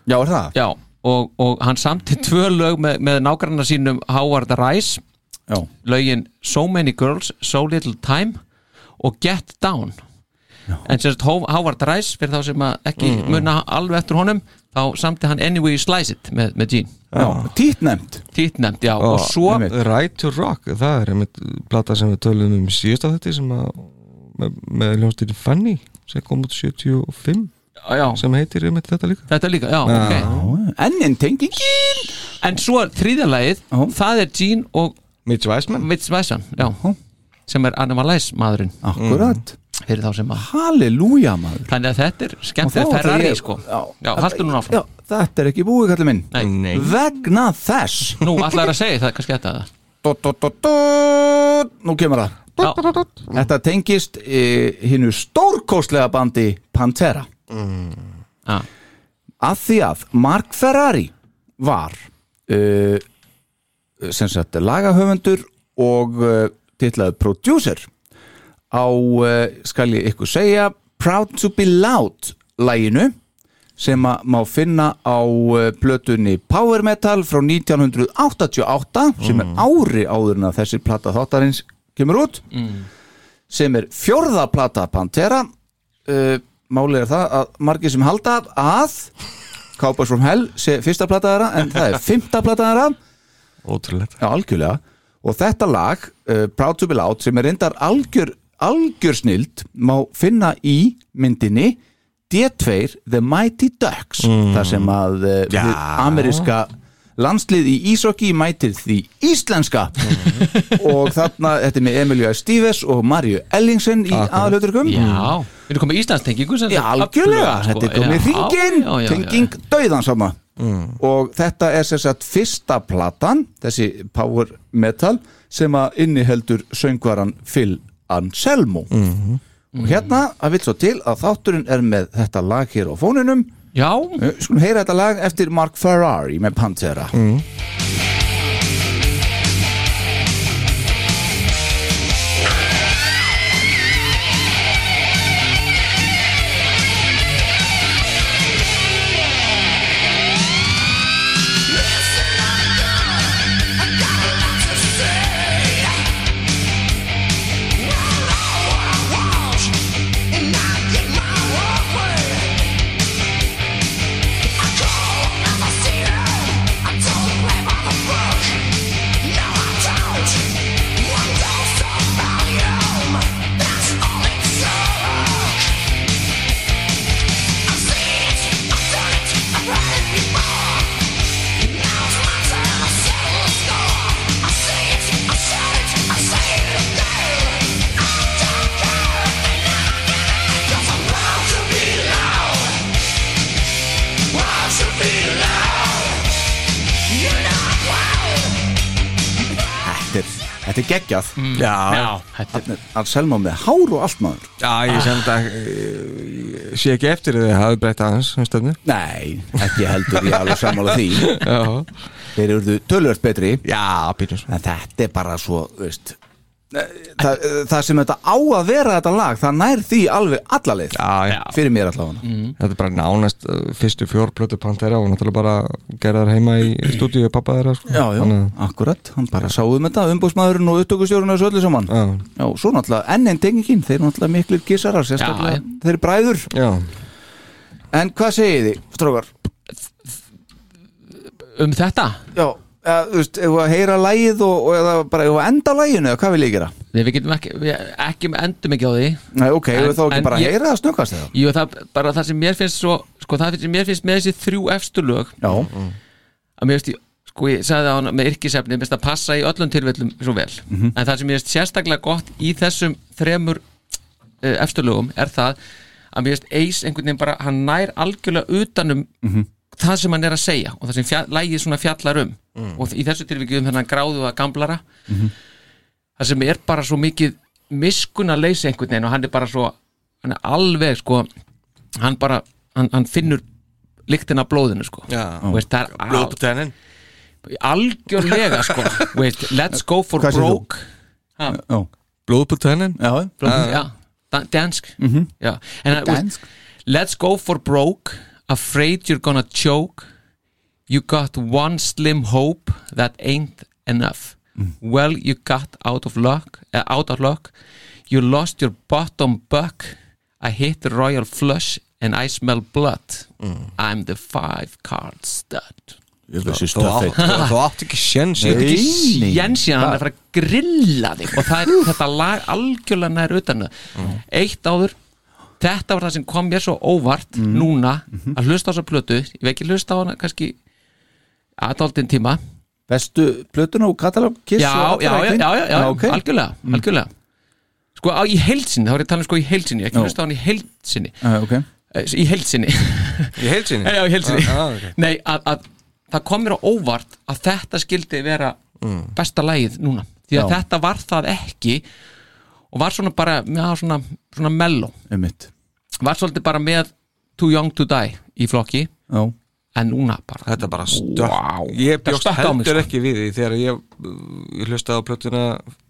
Já er það? Já, og, og hann samti tvö lög með, með nágrannar sínum Howard Rice já, lögin So Many Girls, So Little Time og Get Down. En sem sagt Ho- Howard Rice fyrir þá sem að ekki muna alveg eftir honum þá samti hann Anyway You Slice It með, með Gene. Já. nefnd títnefnd, já, og svo. Right to Rock, það er einmitt plata sem við tölum um síðast af þetta sem að með, með hljónstýri Fanny sem kom út 75 já, sem heitir einmitt þetta líka. Þetta líka, já, ok. Enn en tengingin? En svo þriðja lagið, Já. það er Gene og Mitch Weissman. Mitch Weissan, já. Sem er Animalize maðurinn. Akkurat. Fyrir þá sem að Halleluja maður. Þannig að þetta er ætla Ferrari ég- sko. Já, já haldur núna áfram. Já, þetta er ekki búið kallið minn. Nei. Nei. Vegna þess. Nú allar að segja það kannski þetta Nú kemur það. Já, Þetta tengist e, hinnu stórkostlega bandi Pantera já, að því að Mark Ferrari var uh, sem sagt lagahöfundur og uh, titlaði producer á, uh, skal ég ykkur segja Proud to be Loud læginu sem að má finna á plötunni Power Metal frá 1988 sem er ári áður en að þessi plata þáttarins kemur út sem er fjórða plata Pantera uh, málið er það að margir sem halda að Cowboys from Hell sé fyrsta plata þeirra en það er fymta plata þeirra Ótrúlegt. Já, algjörlega. Og þetta lag, uh, Proud to be Loud sem er reyndar algjör, algjör snild má finna í myndinni D2 The Mighty Ducks þar sem að uh, Já. hið ameríska landslið í Ísokki mætir því íslenska. (laughs) Og þarna, þetta er með Emilio Stíves og Mario Ellingsen í aðalauturkum já. Við erum komið Íslandstengingu sem Já, sagt? algjörlega, sko. þetta er komið Já, hringin, já, já, já. tenging dauðan sama og þetta er sem sagt fyrsta platan, þessi power metal sem að inniheldur söngvaran Phil Anselmo. Og hérna að vill svo til að þátturinn er með þetta lag hér á fóninum já, skulum heyra þetta lag eftir Mark Ferrari með Pantera. Þetta þetta er geggjað. Já, já, þetta er Anselmo með hár og allt maður. Já ég sem þetta eh, sé ekki eftir þið hafið breytt aðeins um Nei, ekki heldur ég alveg sammála því. Já, Þeir eru tölvöld betri. Já býtum þetta er bara svo, veist það, það sem þetta á að vera þetta lag það nær því alveg allaleið Já, já, fyrir mér allavega. Þetta er bara nánast uh, fyrstu fjórplötu Pantera og náttúrulega bara gerðar heima í (clears throat) stúdíu pappa þeirra sko. Já, já, Þannig akkurat, hann bara sáum þetta umbúsmaðurinn og upptökustjórun og þessu öllu saman. Að- Já, svo náttúrulega enn einn tengingin þeir eru náttúrulega sérstaklega, Já, þeir eru bræður. Já, En hvað segið þið, strókar? um þetta? Já, eða, þú veist, ef að heyra lægið og, og eða bara ef að enda læginu eða hvað vil ég gera? Nei, við getum ekki, við ekki endum ekki á því Nei, ok, En- en, þá ekki bara ég- heyra það snöggast eða? Jú, það, bara það sem mér finnst svo sko, það sem mér finnst með þessi þrjú efstu lög Já, að mér finnst, sko, ég sagði það með yrkisefni mér finnst að passa í öllum tilfellum svo vel Mhm. en það sem mér finnst sérstaklega gott í þessum þremur uh, efstu lögum er það að mér finnst Ace einhvern veginn bara, hann nær algjörlega utanum Mhm. Það sem hann er að segja og það sem fjall, lægið svona fjallar um. Og í þessu tilvikið um þennan gráðu að gamblara. Mhm. það sem er bara svo mikið miskun að leysa einhvern veginn og hann er bara svo hann er alveg sko hann bara, hann, hann finnur lyktin af blóðinu sko. Já. Þú veist, það er blóðputennin algjörlega sko. (laughs) Veist, let's go for Hvað broke. Ha, já, Blóðputennin já, blóð, já, da, dansk? veist, let's go for broke afraid you're gonna choke. You got one slim hope that ain't enough. Well you got out of luck uh, out of luck. You lost your bottom buck. I hit the royal flush and I smell blood. I'm the five card stud. Þú átt, átt ekki sjens í Nei. ekki jens síðan hann er að fara að grilla þig. Og það er þetta lag algjörlega nær utan. Það eitt áður þetta var það sem kom mér svo óvart núna að hlusta á þessa plötu. Ég veit ekki hlusta á hana kannski aðdaldin tíma. Bestu plötuna og katalog Kiss já, og já, já, já, já, já, ok. algjörlega, algjörlega. Sko á, í heilsinni, þá er ég að tala um sko í heilsinni. Ekki hlusta á hann í heilsinni. Uh, ok. Eh, í heilsinni. Í heilsinni? (laughs) Já, í heilsinni. Ah, ah, ok. Nei, að, að það kom mér á óvart að þetta skildi vera besta lagið núna. Því að Já. þetta var það ekki og var svona bara já, svona, svona mellow um mitt var svolítið bara með Too Young to Die í flokki Já, en núna bara Þetta bara stökk Vá. Ég Þetta bjóst stökk á mig, heldur sko. ekki við því þegar ég, ég hlustaði á plötuna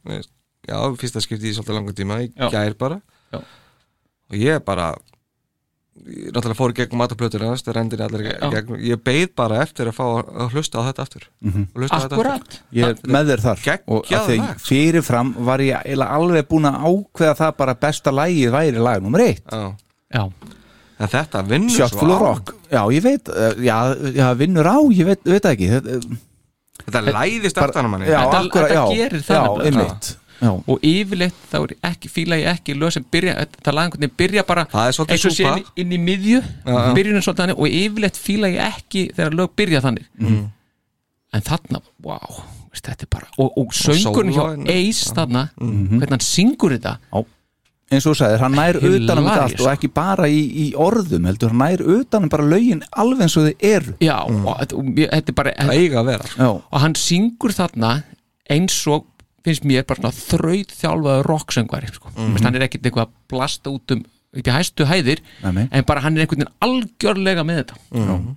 eh, Já, fyrsta skipti í svolítið langan tíma Í Já. gær bara Já. Og ég bara náttúrulega fór í gegnum mataplötuna það rendir allir gegnum. Ég beið bara eftir að fá að hlusta á þetta aftur. Og hlusta á þetta Akkurat. aftur. ég með þér þar. Geggjað og þegar fyrirfram var ég alveg búin að ákveða það bara besta lagið væri lag nummer eitt. Já. Já, En þetta vinnur svo á. rock. Já, ég veit, uh, já, já, vinnur á ég veit, veit það ekki. Þetta, Þetta læðist aftan á manni. Já, Þetta- akkurat, þetta já, gerir það Já, einmitt Já, og yfirleitt þá ekki, fíla ég ekki lög sem byrja, þetta lag einhvern veginn byrja bara Það eins og sé inn, í miðju já. byrjunin svolítið þannig og yfirleitt fíla ég ekki þegar lög byrja þannig Mhm. en þarna, wow veist, þetta er bara, og, og söngurinn hjá Ace þarna, Mhm. hvernig hann syngur þetta eins og þú sagðir, hann nær utanum þetta allt og sko. ekki bara í, í orðum heldur, hann nær utanum bara lögin alveg eins og þið eru já, og, þetta- og mér- þetta er bara Það eiga að vera. Já, og hann syngur þarna eins og finnst mér bara svona þraut þjálfaður rocksöngvari sko. mm hann er ekkit eitthvað að blasta út um í hæstu hæðir Nei, en bara hann er einhvern veginn algjörlega með þetta.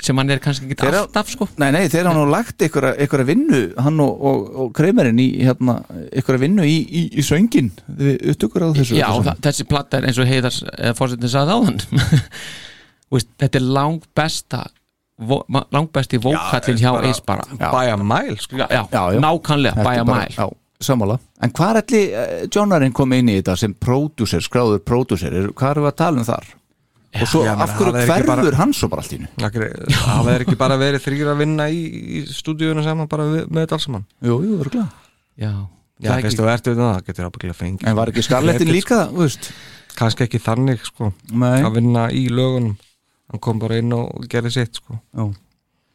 Sem hann er kannski ekki Þeir- alltaf sko. Nei, nei, þeir hafa nú lagt ykkur, ykkur vinnu hann og, og, og kreimerinn í hérna, ykkur vinnu í, í, í söngin við upptökur á þessu já, saman. þessi platta er eins og heiðars eða fórsetin sagði áðan. (laughs) Veist, þetta er langt besta langt besti vókallin hjá Ace bara By a mile sko. já, já, Já, já. er bæja mæl Já, sammála En hvað er allir uh, Johnarinn kom inn í þetta sem pródúser, skráður pródúser er- hvað erum við að tala um þar? og svo Já, af hverju er hverfur bara- hann svo bara allt í hennu? Það verður ekki bara verið þrýr að vinna í, í stúdíunum saman bara við, með þetta alls saman Jú, jú, örgulega já, Já, Það er fyrst ekki- þú ert við það, getur ábyggilega fengið En var ekki skarlettin Letir, líka, þú veist? Kannski ekki þannig, sko Nei. Að vinna í lögunum Hann kom bara inn og gerði sitt, sko. Já.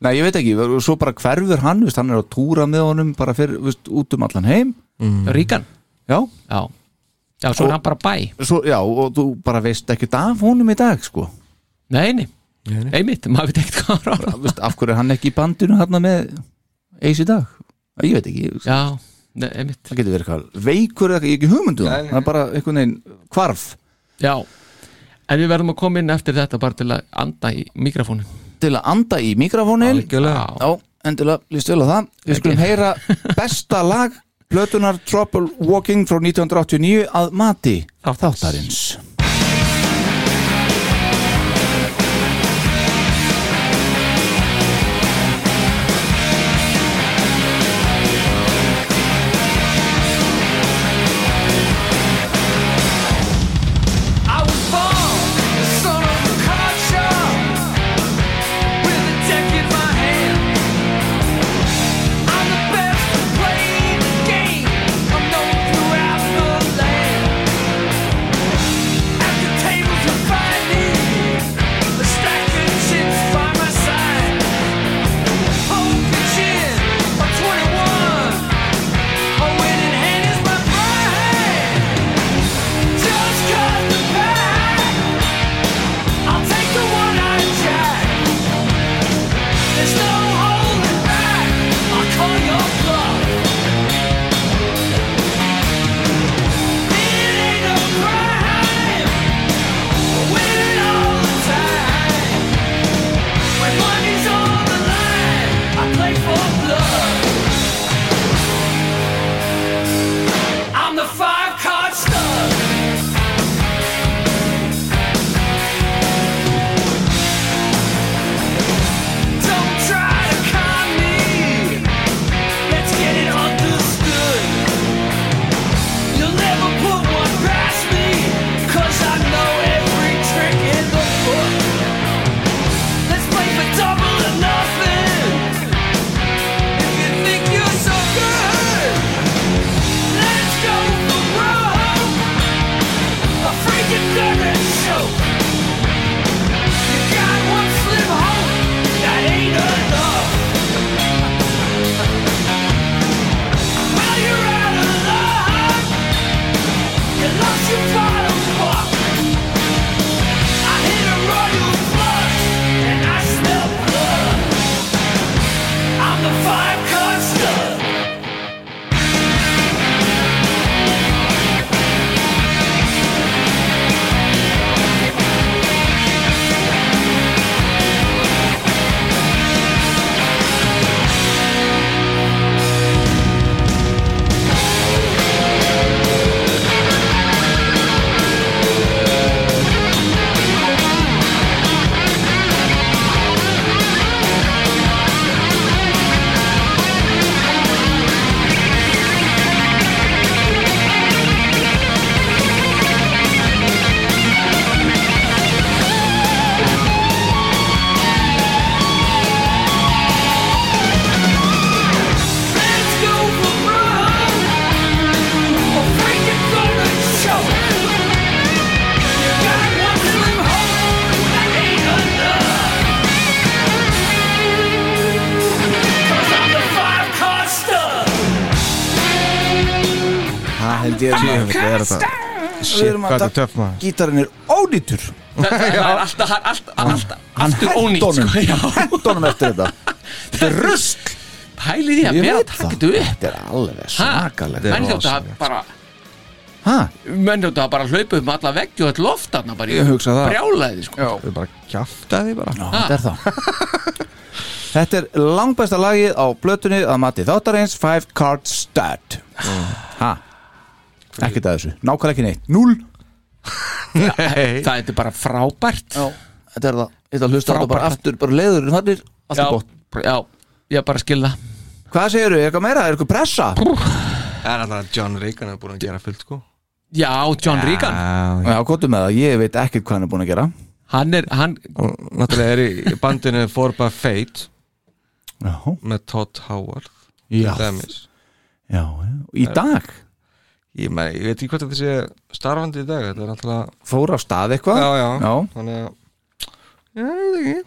Nei, ég veit ekki, svo bara hverfur hann veist, hann er að túra með honum bara fyrir, veist, út um allan heim. Ríkan? Já, já, já, svo Og- er hann bara bæ. svo, já og þú bara veist ekkert af honum í dag sko. nei, nei, einmitt, maður veit ekkert hvað hann á veist, af hverju er hann ekki í bandinu hann með eis í dag? Ég veit ekki, já, nei, einmitt. Það getur verið eitthvað veikur eða eitthvað, ég ekki hugmyndu Nei, nei. það er bara einhvern veginn hvarf. Já, en við verðum að koma inn eftir þetta bara til að anda í mikrofónin. Til að anda í mikrofónin. Já, endilega, líst vel á það. Við skulum heyra besta lag Plötunar Trouble Walking frá 1989 að mati þáttarins er þetta? Shit, hvað þetta er töff maður? Gítarinn er ónýtur Það það er alltaf, hann- alltaf, alltaf aftur ónýtt hendónum sko, já. Hendónum eftir þetta. (laughs) Þetta er rusl. Pælið því að Ég bera að taka þetta upp. Þetta er alveg svakalegt. Menn þjóttu að bara Ha? Menn þjóttu að bara hlaupa um alla veggi og þetta loft þarna bara í Ég hugsa það. Brjálaði sko. Við bara kjafta því bara. Já, þetta er það. (laughs) Þetta er langbæsta lagið á blötunni að mati þáttarins Five Card Stud Ha? Ekkert að þessu, nákvæmlega ekki neitt. Nei (laughs) Það er bara frábært. Já, þetta er það. Þetta að hlusta þetta bara aftur, bara leiður Þannig, allt er gott já, ég bara skil það. Hvað segirðu, eitthvað meira, er eitthvað pressa? Það er alltaf að John Reagan er búin að gera fullt sko. Já, John Regan Já, Já, gottum með það, ég veit ekkert hvað hann er búin að gera. Hann er, hann, og náttúrulega er í bandinu For by Fate Já, með Todd Howard já, já, í dag ég, með, ég veit ekki hvort þetta sé starfandi í dag þetta er náttúrulega Fór á stað eitthvað? Já, já, Já. þannig að ég veit ekki.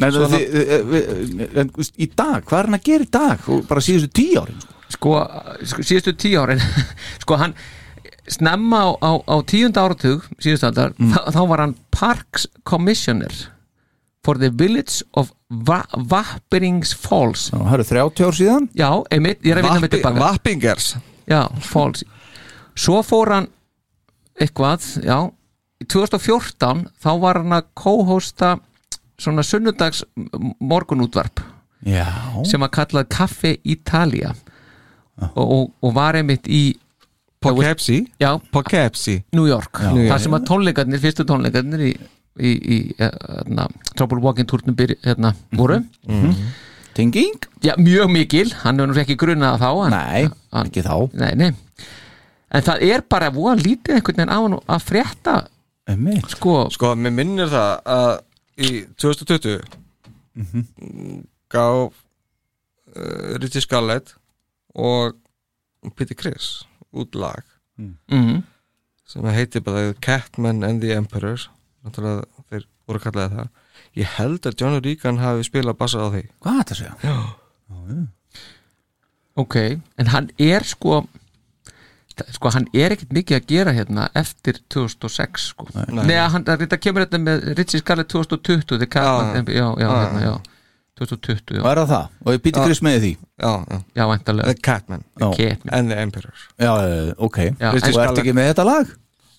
Nei, Svona- þið, en, veist, Í dag, hvað er hann að gera í dag? Og bara síðustu tíu árin sko. sko, sko síðustu tíu árin (laughs) sko hann snemma á, á, á tíunda áratug síðustu aldar, þá, þá var hann Parks Commissioner for the Village of Va Vappirings Falls. Það eru 30 ár síðan. Já, einmitt, ég er að vinna með tilbaka Vappingers já, Falls svo fór hann eitthvað, já í 2014 þá var hann að co-hosta svona sunnudags morgunútvarp Já, sem að kallað Café Italia. Og, og, og var einmitt í Poughkeepsie já, Poughkeepsie New York, þar York. sem að tónleikarnir fyrstu tónleikarnir í, í, í hérna, Trouble Walking turnum byrj, hérna, voru tenging? já, mjög mikil, hann hefur nú ekki grunnað þá hann, Nei, hann, ekki þá. Nei, nei. En það er bara voða lítið einhvern veginn á hann að frétta. Einmitt. sko, sko, mér minnir það að í 2020 gaf uh, Ritchie Scarlett og Peter Criss út lag mm, sem heitir bara The Catman and the Emperor náttúrulega þeir voru að kalla það ég held að Johnny Regan hafi spilað bassa á því Hvað þetta að segja? ok en hann er sko sko hann er ekkert mikið að gera hérna eftir 2006 sko Nei. Nei, hann, þetta kemur þetta með Ritchie Scarlett 2020 The Catman, já, já, Já, hérna, já. já 2020, Og já, er það það? Og ég býti Já. Chris með því já, já. já, væntalega The Catman Já. Catman and the Emperor Já, eh, ok Já, Og en- ertu ekki með þetta lag?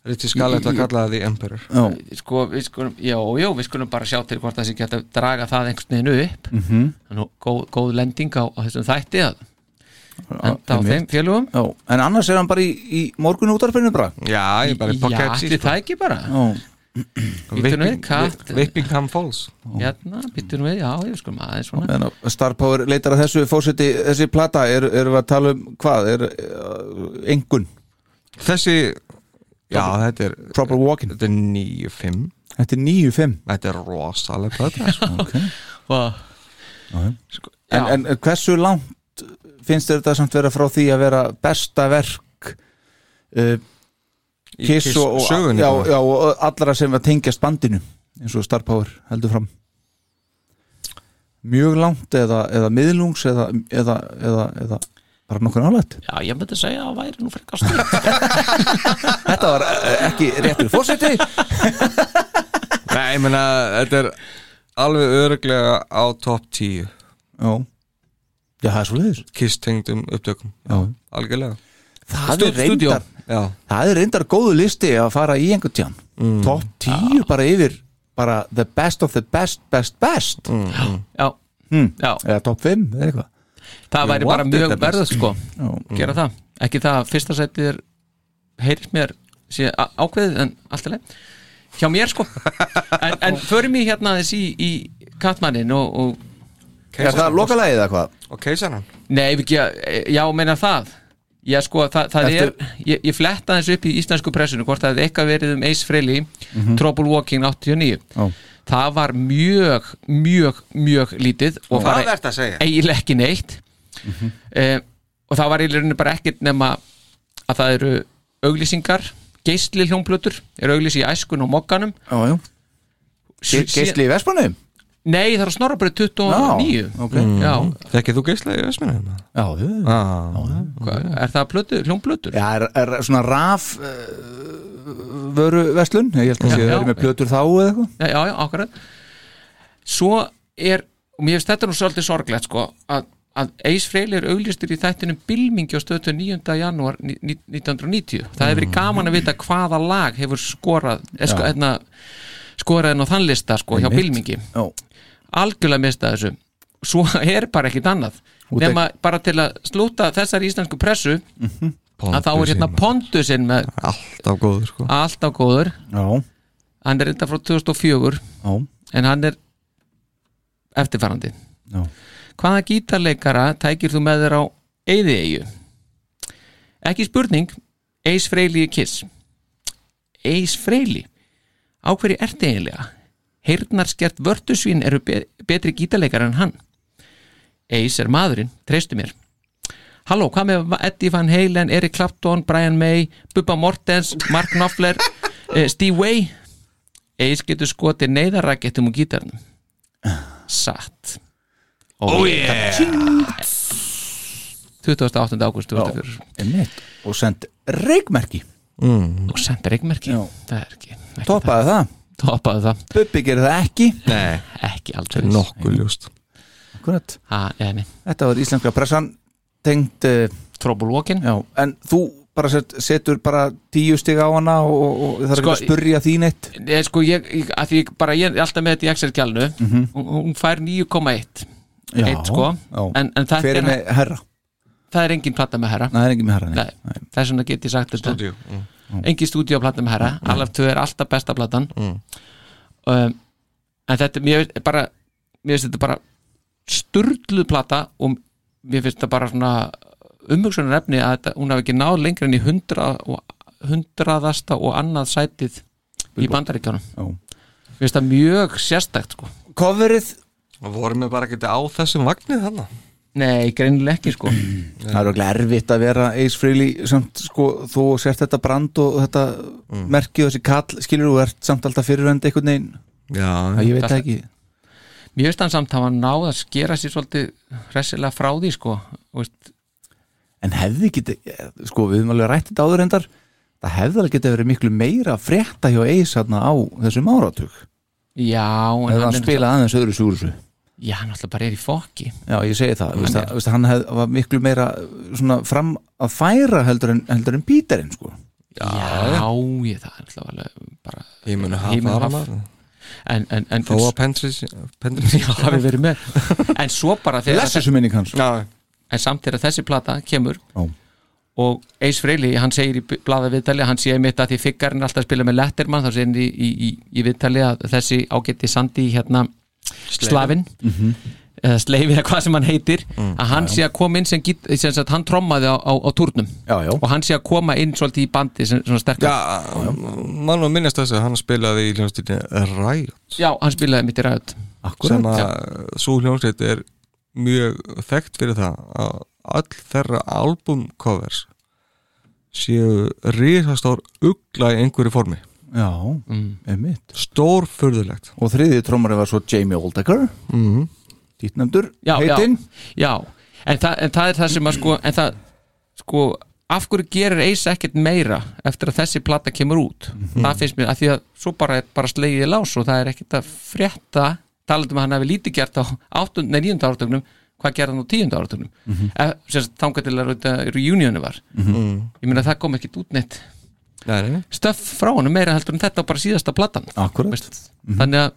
Ritchie Scarlett var kallað The Emperor. Já, sko, við skulum, já, já, við skulum bara sjá til hvort það sé geta draga það einhvern veginn upp. Mm. -hmm. góð, góð lending á, á þessum þætti að enda á þeim félugum já En annars er hann bara í, í morgun útarpinu bara? Já, ég bara í já, Poughkeepsie ætli það ekki bara? Já, nú Whippingham Falls. Hérna, býttu nú við, já, ég skulum aðeins svona. Star Power leitar að þessu fórseti Þessi plata, er- erum við að tala um hvað? Er uh, engun. Þessi já, þetta er Proper Walking þetta er 9-5 Þetta er 9-5 þetta er rosalega plata sko. okay. Vá. en, Já. en hversu langt finnst þér þetta samt vera frá því að vera besta verk uh, Kiss Kiss og, sögunni já, já, og allra sem að tengjast bandinu eins og Star Power heldur fram mjög langt eða, eða miðlungs eða, eða, eða, eða bara nokkur nálægt. Já, ég myndi segja að það væri nú frekar stutt. (laughs) Þetta var eh, ekki réttur fórseti (laughs) Nei, ég meina, þetta er alveg öruglega á top 10 já, já það er svo leiðis Kiss tengdum upptökum. Já. algjörlega. Það er reyndar já, það er reyndar góðu listi að fara í einhvern tján Mm. top 10 bara yfir bara the best of the best best best. Mm. já, hmm. já, eða top 5 eða eitthvað það væri bara mjög verðast sko Já. gera það, ekki það að fyrsta sætið er heyrist mér ákveðið en allt er leið hjá mér sko. (laughs) En, en förum í hérna þess í, í Katmannin og, og er það lokalagið eða hvað? og keisaran nei, við ekki, já, meina það. Já, sko, það, það Ertu- er ég, ég fletta þessu upp í íslensku pressinu hvort það hefði eitthvað verið um Ace Frehley Trouble Walking 89 Já. það var mjög, mjög, mjög lítið og Hvað bara ertu að segja? eiginlega ekki neitt eh, og það var í rauninni bara ekkert nema að það eru auglýsingar geisli hljómplötur, eru auglýsi í æskun og mokkanum Já, já. Ge Sí- sí- Geisli í Vespanum? Nei, það er að snorra bara 29 ok. Já, Þekkið þú geisla í Vestmennum? Já, já, Já, Hvað, er það plötu, hljómplötur? Já, er, er svona raf uh, vöru verslun ég held að Já, sé að já. vera með plötur þá eða eitthvað Já, já, já, akkurat Svo er, og mér finnst þetta nú svolítið sorglegt sko, að, að Frehley er auglistur í þættinum Bilmingi á stöðu 9. janúar ní- ní- 1990 það hefur verið gaman að vita hvaða lag hefur skorað eh, sko, hérna, skorað en á þann lista sko, hjá. Bilmingi algjörlega mista þessu. Svo er bara ekkit annað. Nema bara til að slúta þessar íslensku pressu að þá er hérna Pondusinn með Alltaf góður sko. Alltaf góður. Já, hann er reynda frá 2004 já, en hann er eftirfarandi. Já. Hvaða gítarleikara tækir þú með þér á Eyðieyju? Ekki spurning. Frehley í Kiss. Ace Frehley? Á hverju ertu eiginlega? Heyrnarskert vörtusvín eru be betri gítarleikar en hann. Ace er maðurinn, treystu mér. Halló, hvað með Eddie Van Halen, Eric Clapton, Brian May Bubba Mortens, Mark Knopfler (laughs) eh, Steve Way Ace getur skotið neyðarrakettum úr gítarnum. Satt Oh yeah. 28. ágúst 2004 einmitt. Og send reikmerki og sendi reikmerki Já. það er toppaði það, toppaði það? Bubbi gerir það ekki? Nei, ekki aldrei nokkuð eða, þetta var íslenska pressan tengt uh, Trouble Walking já, en þú bara set, setur bara tíu stig á hana og, og, og það er Sko, ekki að spurja þín eitt? Nei, sko, ég, ég, ég bara ég er alltaf með þetta í Excel-gjálnu Mhm. hún, hún fær 9,1 Já, Eitt, sko. já. en, en það, er, er með herra? það er engin platta með herra Nei, það er ekki með herra nei. Nei, þess vegna get ég sagt þetta Stúdíu mm. engin stúdíoplata með herra Alaf 2 er alltaf besta platan Mm. um, en þetta mér finnst bara mér finnst þetta bara sturluð plata og mér finnst þetta bara svona umhugsunar efni að þetta, hún hafi ekki náð lengra en í hundra og, hundraðasta og annað sætið í bandaríkjónum Já. mér finnst það mjög sérstækt sko Coverið, Og vorum við bara ekki á þessum vagnið þarna. Nei, greinileg ekki sko. (clears throat) Það er okkur erfitt að vera Ace Frehley samt sko, þú sért þetta brand og þetta Mm. merki og þessi kall, skilur þú ert samt alltaf fyrirönd einhvern veginn, Já, að ég veit Það- ekki. Mér finnst hann samt hafa náð að skera sér svolítið hressilega frá því sko. Þú veist, en hefði ekki, sko við höfum alveg rætt þetta áður endar það hefði alveg getið verið miklu meira að frétta hjá Ace hérna á þessum áratug. Já, en eða hann hann er spila aðeins öðru súrsu já, hann alltaf bara er í fokki. Já ég segi það, veist, að, veist, að hann hef, var miklu meira svona fram að færa heldur en, heldur en Píterinn sko. Já, ég, það er alltaf alveg bara fara haf. en, en, en, Þó að Pendris já, hafi verið með. En svo bara þegar Já, en samt þegar þessi plata kemur Já. og Ace Frehley, hann segir í blaða viðtali hann sé mitt að því figgarinn er alltaf að spila með Letterman þá segir hann í, í, í, í viðtali að þessi ágætti Sandi hérna Slavin. Eða Sleifi eða hvað sem hann heitir. Að hann sé að koma inn sem, gít, sem sagt, hann trommaði á, á, á túrnum. Já, já. og hann sé að koma inn svolítið í bandi sem, svona sterkar. Já mann var minnast þess að hann spilaði í hljómsveitinni Riot. Já, hann spilaði mitt í ræðut sem að svo hljómsveit er mjög þekkt fyrir það að all þeirra albumcovers séu risastór ugla í einhverju formi já, Mm. stór furðulegt og þriðið trómari var svo Jamie Oldaker mm. dýtnefndur, já, heitinn já, já. En, það, en það er það sem að sko en það, sko, af hverju gerir Ace ekkert meira eftir að þessi plata kemur út það finnst mér, að því að svo bara bara slegið í lás og það er ekkert að frétta talandum að hann hefði lítið gert á 8, nei, 9. áratögnum hvað gerði hann á 10. áratögnum mm -hmm. þangað til að reunionu var ég meina það kom ekkert út neitt Stöff frá hann meira heldur en þetta á bara síðasta platan. Akkurat. Veist, þannig að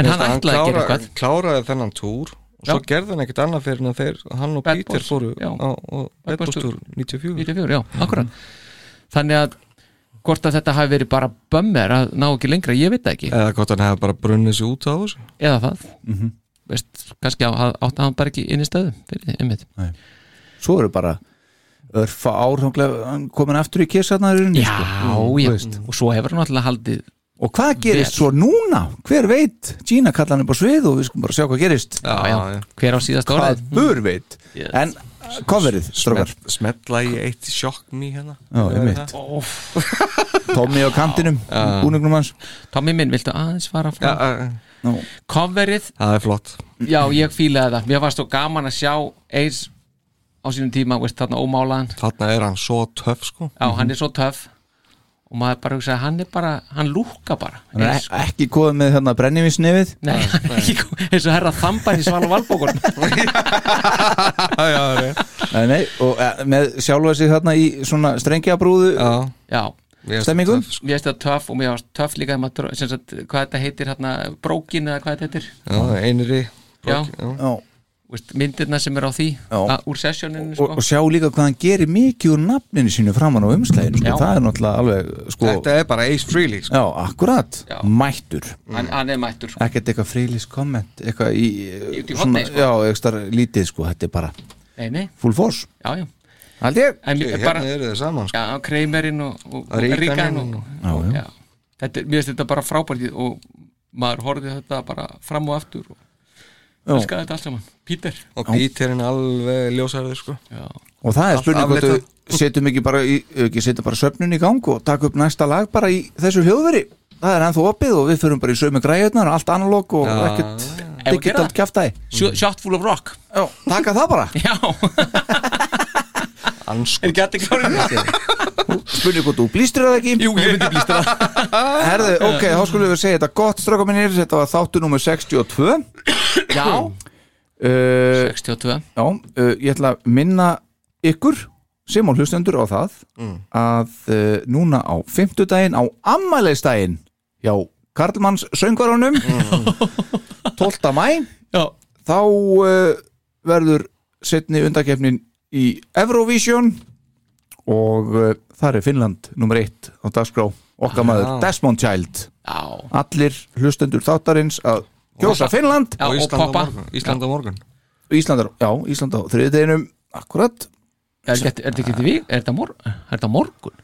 en hann ætlaði að gera klára, eitthvað. kláraði þennan túr og svo Já. gerði hann ekkert annað fyrir en þeir hann og Bad Peter fóru á, á Bad Boys túr 94 94, já, akkurat. Þannig að hvort að þetta hafi verið bara bömmer að ná ekki lengra, ég veit ekki. Eða hvort hann hefði bara brunnið sér út á þessu. Eða það. Veist, kannski á- átti hann bara ekki inn í stöðu fyrir einmitt. Svo eru bara örfa árhanglega komin aftur í kissarnar já, sko. já, Veist. og svo hefur hann alltaf haldið og hvað gerist Vel. svo núna? Hver veit, Gina kalla hann upp á svið og við skulum bara sjá hvað gerist. Já, já, hver á síðast hvað orðið? bur veit? Yes. en coverið, strókar Smet- Smetla í eitt sjokk mý hérna. Já, einmitt. (laughs) Tommy á kantinum, búningnum hans. Tommy minn, viltu aðeins fara frá Já, Nú. Coverið, Það er flott. Já ég fílaði það. Mér varst svo gaman að sjá Ace á sínum tíma, veist, þarna ómálaðan. Þarna er hann svo töff sko. Já, hann er svo töff. Og maður bara hugsaði, hann er bara, hann lúka bara. Hann er ek- ekki komið með hérna brennivinsnefið Nei, hann er ekki eins og herra þamban í sval og valbókun Nei, nei, og með sjálfa sig þarna í svona strengjabrúðu Já, Já, mér finnst Stemmingu? það töff, sko. og mér varst töff líka maður, sem sagt, hvað þetta heitir hérna, brókin eða hvað þetta heitir? Já, einri Já. Já, veist, myndirna sem er á því að, úr sessjóninu og, sko. og sjá líka hvað hann gerir mikið úr nafninu sínu framan á umslæðinu sko. Það er náttúrulega alveg sko, Þetta er bara Ace Frehley sko. já, akkurat, Já. mættur hann, hann er mættur sko. ekkert eitthvað frílis komment eitthvað í, Í- í svona, horni, sko. já, eitthvað lítið sko, þetta er bara nei, nei, full force, já, já mér Hérna eru þið saman sko. já, Kreimerinn og, og, og Ríkan og, og- mér finnst þetta bara frábært og maður horfði þetta bara fram og aftur og. Elskaði þetta allt saman. Peter. Og Peterinn alveg ljósarður sko. já. og það er spurning hvort við setjum ekki bara ekki bara söfnun í gang og taka upp næsta lag bara í þessu hljóðveri. Það er ennþá opið og við förum bara í sömu græðunar allt analóg og Já. ekkert Ef við digital gera það? kjaftaði Shot- full of rock. Já, taka það bara. (laughs) Já, Ansko er ekki allir klárið spurning hvort þú blýstur það ekki? Jú, ég myndi blístra. (laughs) Herðu, ok, þá skulum við segja þetta gott stráka minnir, þetta var þáttu nummer 62 já, uh, 62 Já, uh, ég ætla að minna ykkur sem á hlustendur á það að uh, núna á fimmtudaginn á ammæleistaginn hjá Karlmanns söngvarunum 12. (laughs) mæ já, þá uh, verður setni undakefnin í Eurovision og uh, þar er Finnland nummer 1 á dagskrá. Okkar maður Desmond Child. Já, allir hlustendur þáttarins að kjósa Finnland. Já Og og Ísland á poppa. morgun. Ísland á morgun. Íslandar, já, Ísland á þriðdeginum akkurat, er þetta er þetta ekki til vík, er þetta mor- er þetta morgun?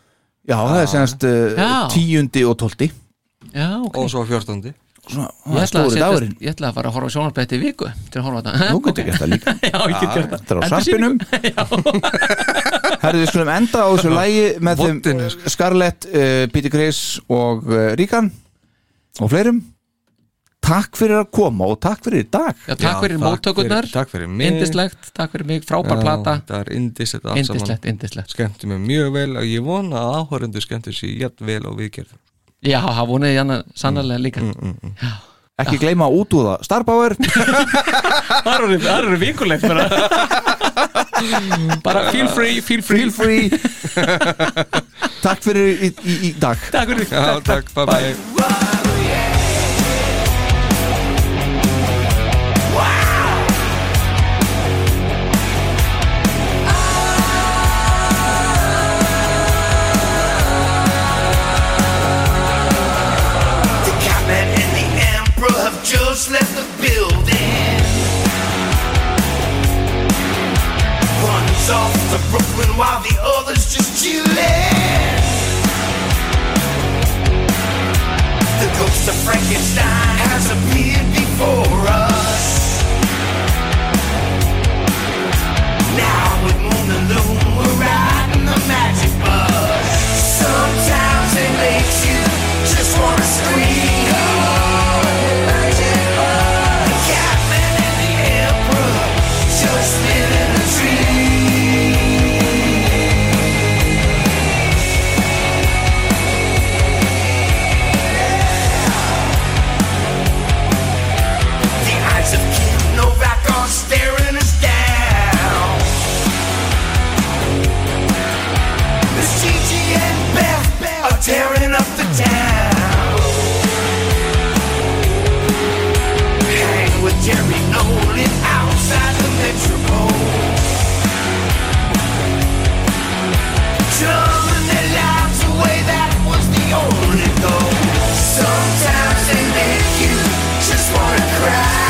Já, það er semst uh, Já. tíundi og tólti já, ok. Og svo fjórtandi Svona, Ég það er ætla, setjast, ég ætla að fara að horfa sjónarbretti í viku til að horfa þetta. Nú getur gert það líka. (laughs) Já, ég get gert Þetta er á það sarpinum Herðu, við skulum enda á þessu lægi með þeim Voddinu, Scarlett, uh, Peter Chris og uh, Ríkan og fleirum. Takk fyrir að koma og takk fyrir í dag. Já, takk fyrir móttökurnar. Takk fyrir mig. Indislegt, takk fyrir mig, frábær plata. Það er indislegt allt saman. Indislegt, indislegt Skemmti mig mjög vel og ég vona að áhörundu skemmti sér jætt vel og við gerðum Já, það vonuði hann sannarlega líka. Ekki gleyma að útúða Starbauer. (laughs) Það eru- vikulegt bara. Bara feel free, feel free. Feel free. Takk fyrir í, í, í dag. Takk fyrir. Já, takk, bye bye to Brooklyn while the other's just chilling. The ghost of Frankenstein has appeared before us. Now with Moon and Loom, we're riding the magic bus. Sometimes it makes you just wanna scream. Tearing up the town. Hang with Jerry Nolan outside the their lives away, that was the only. Sometimes they make you just wanna cry.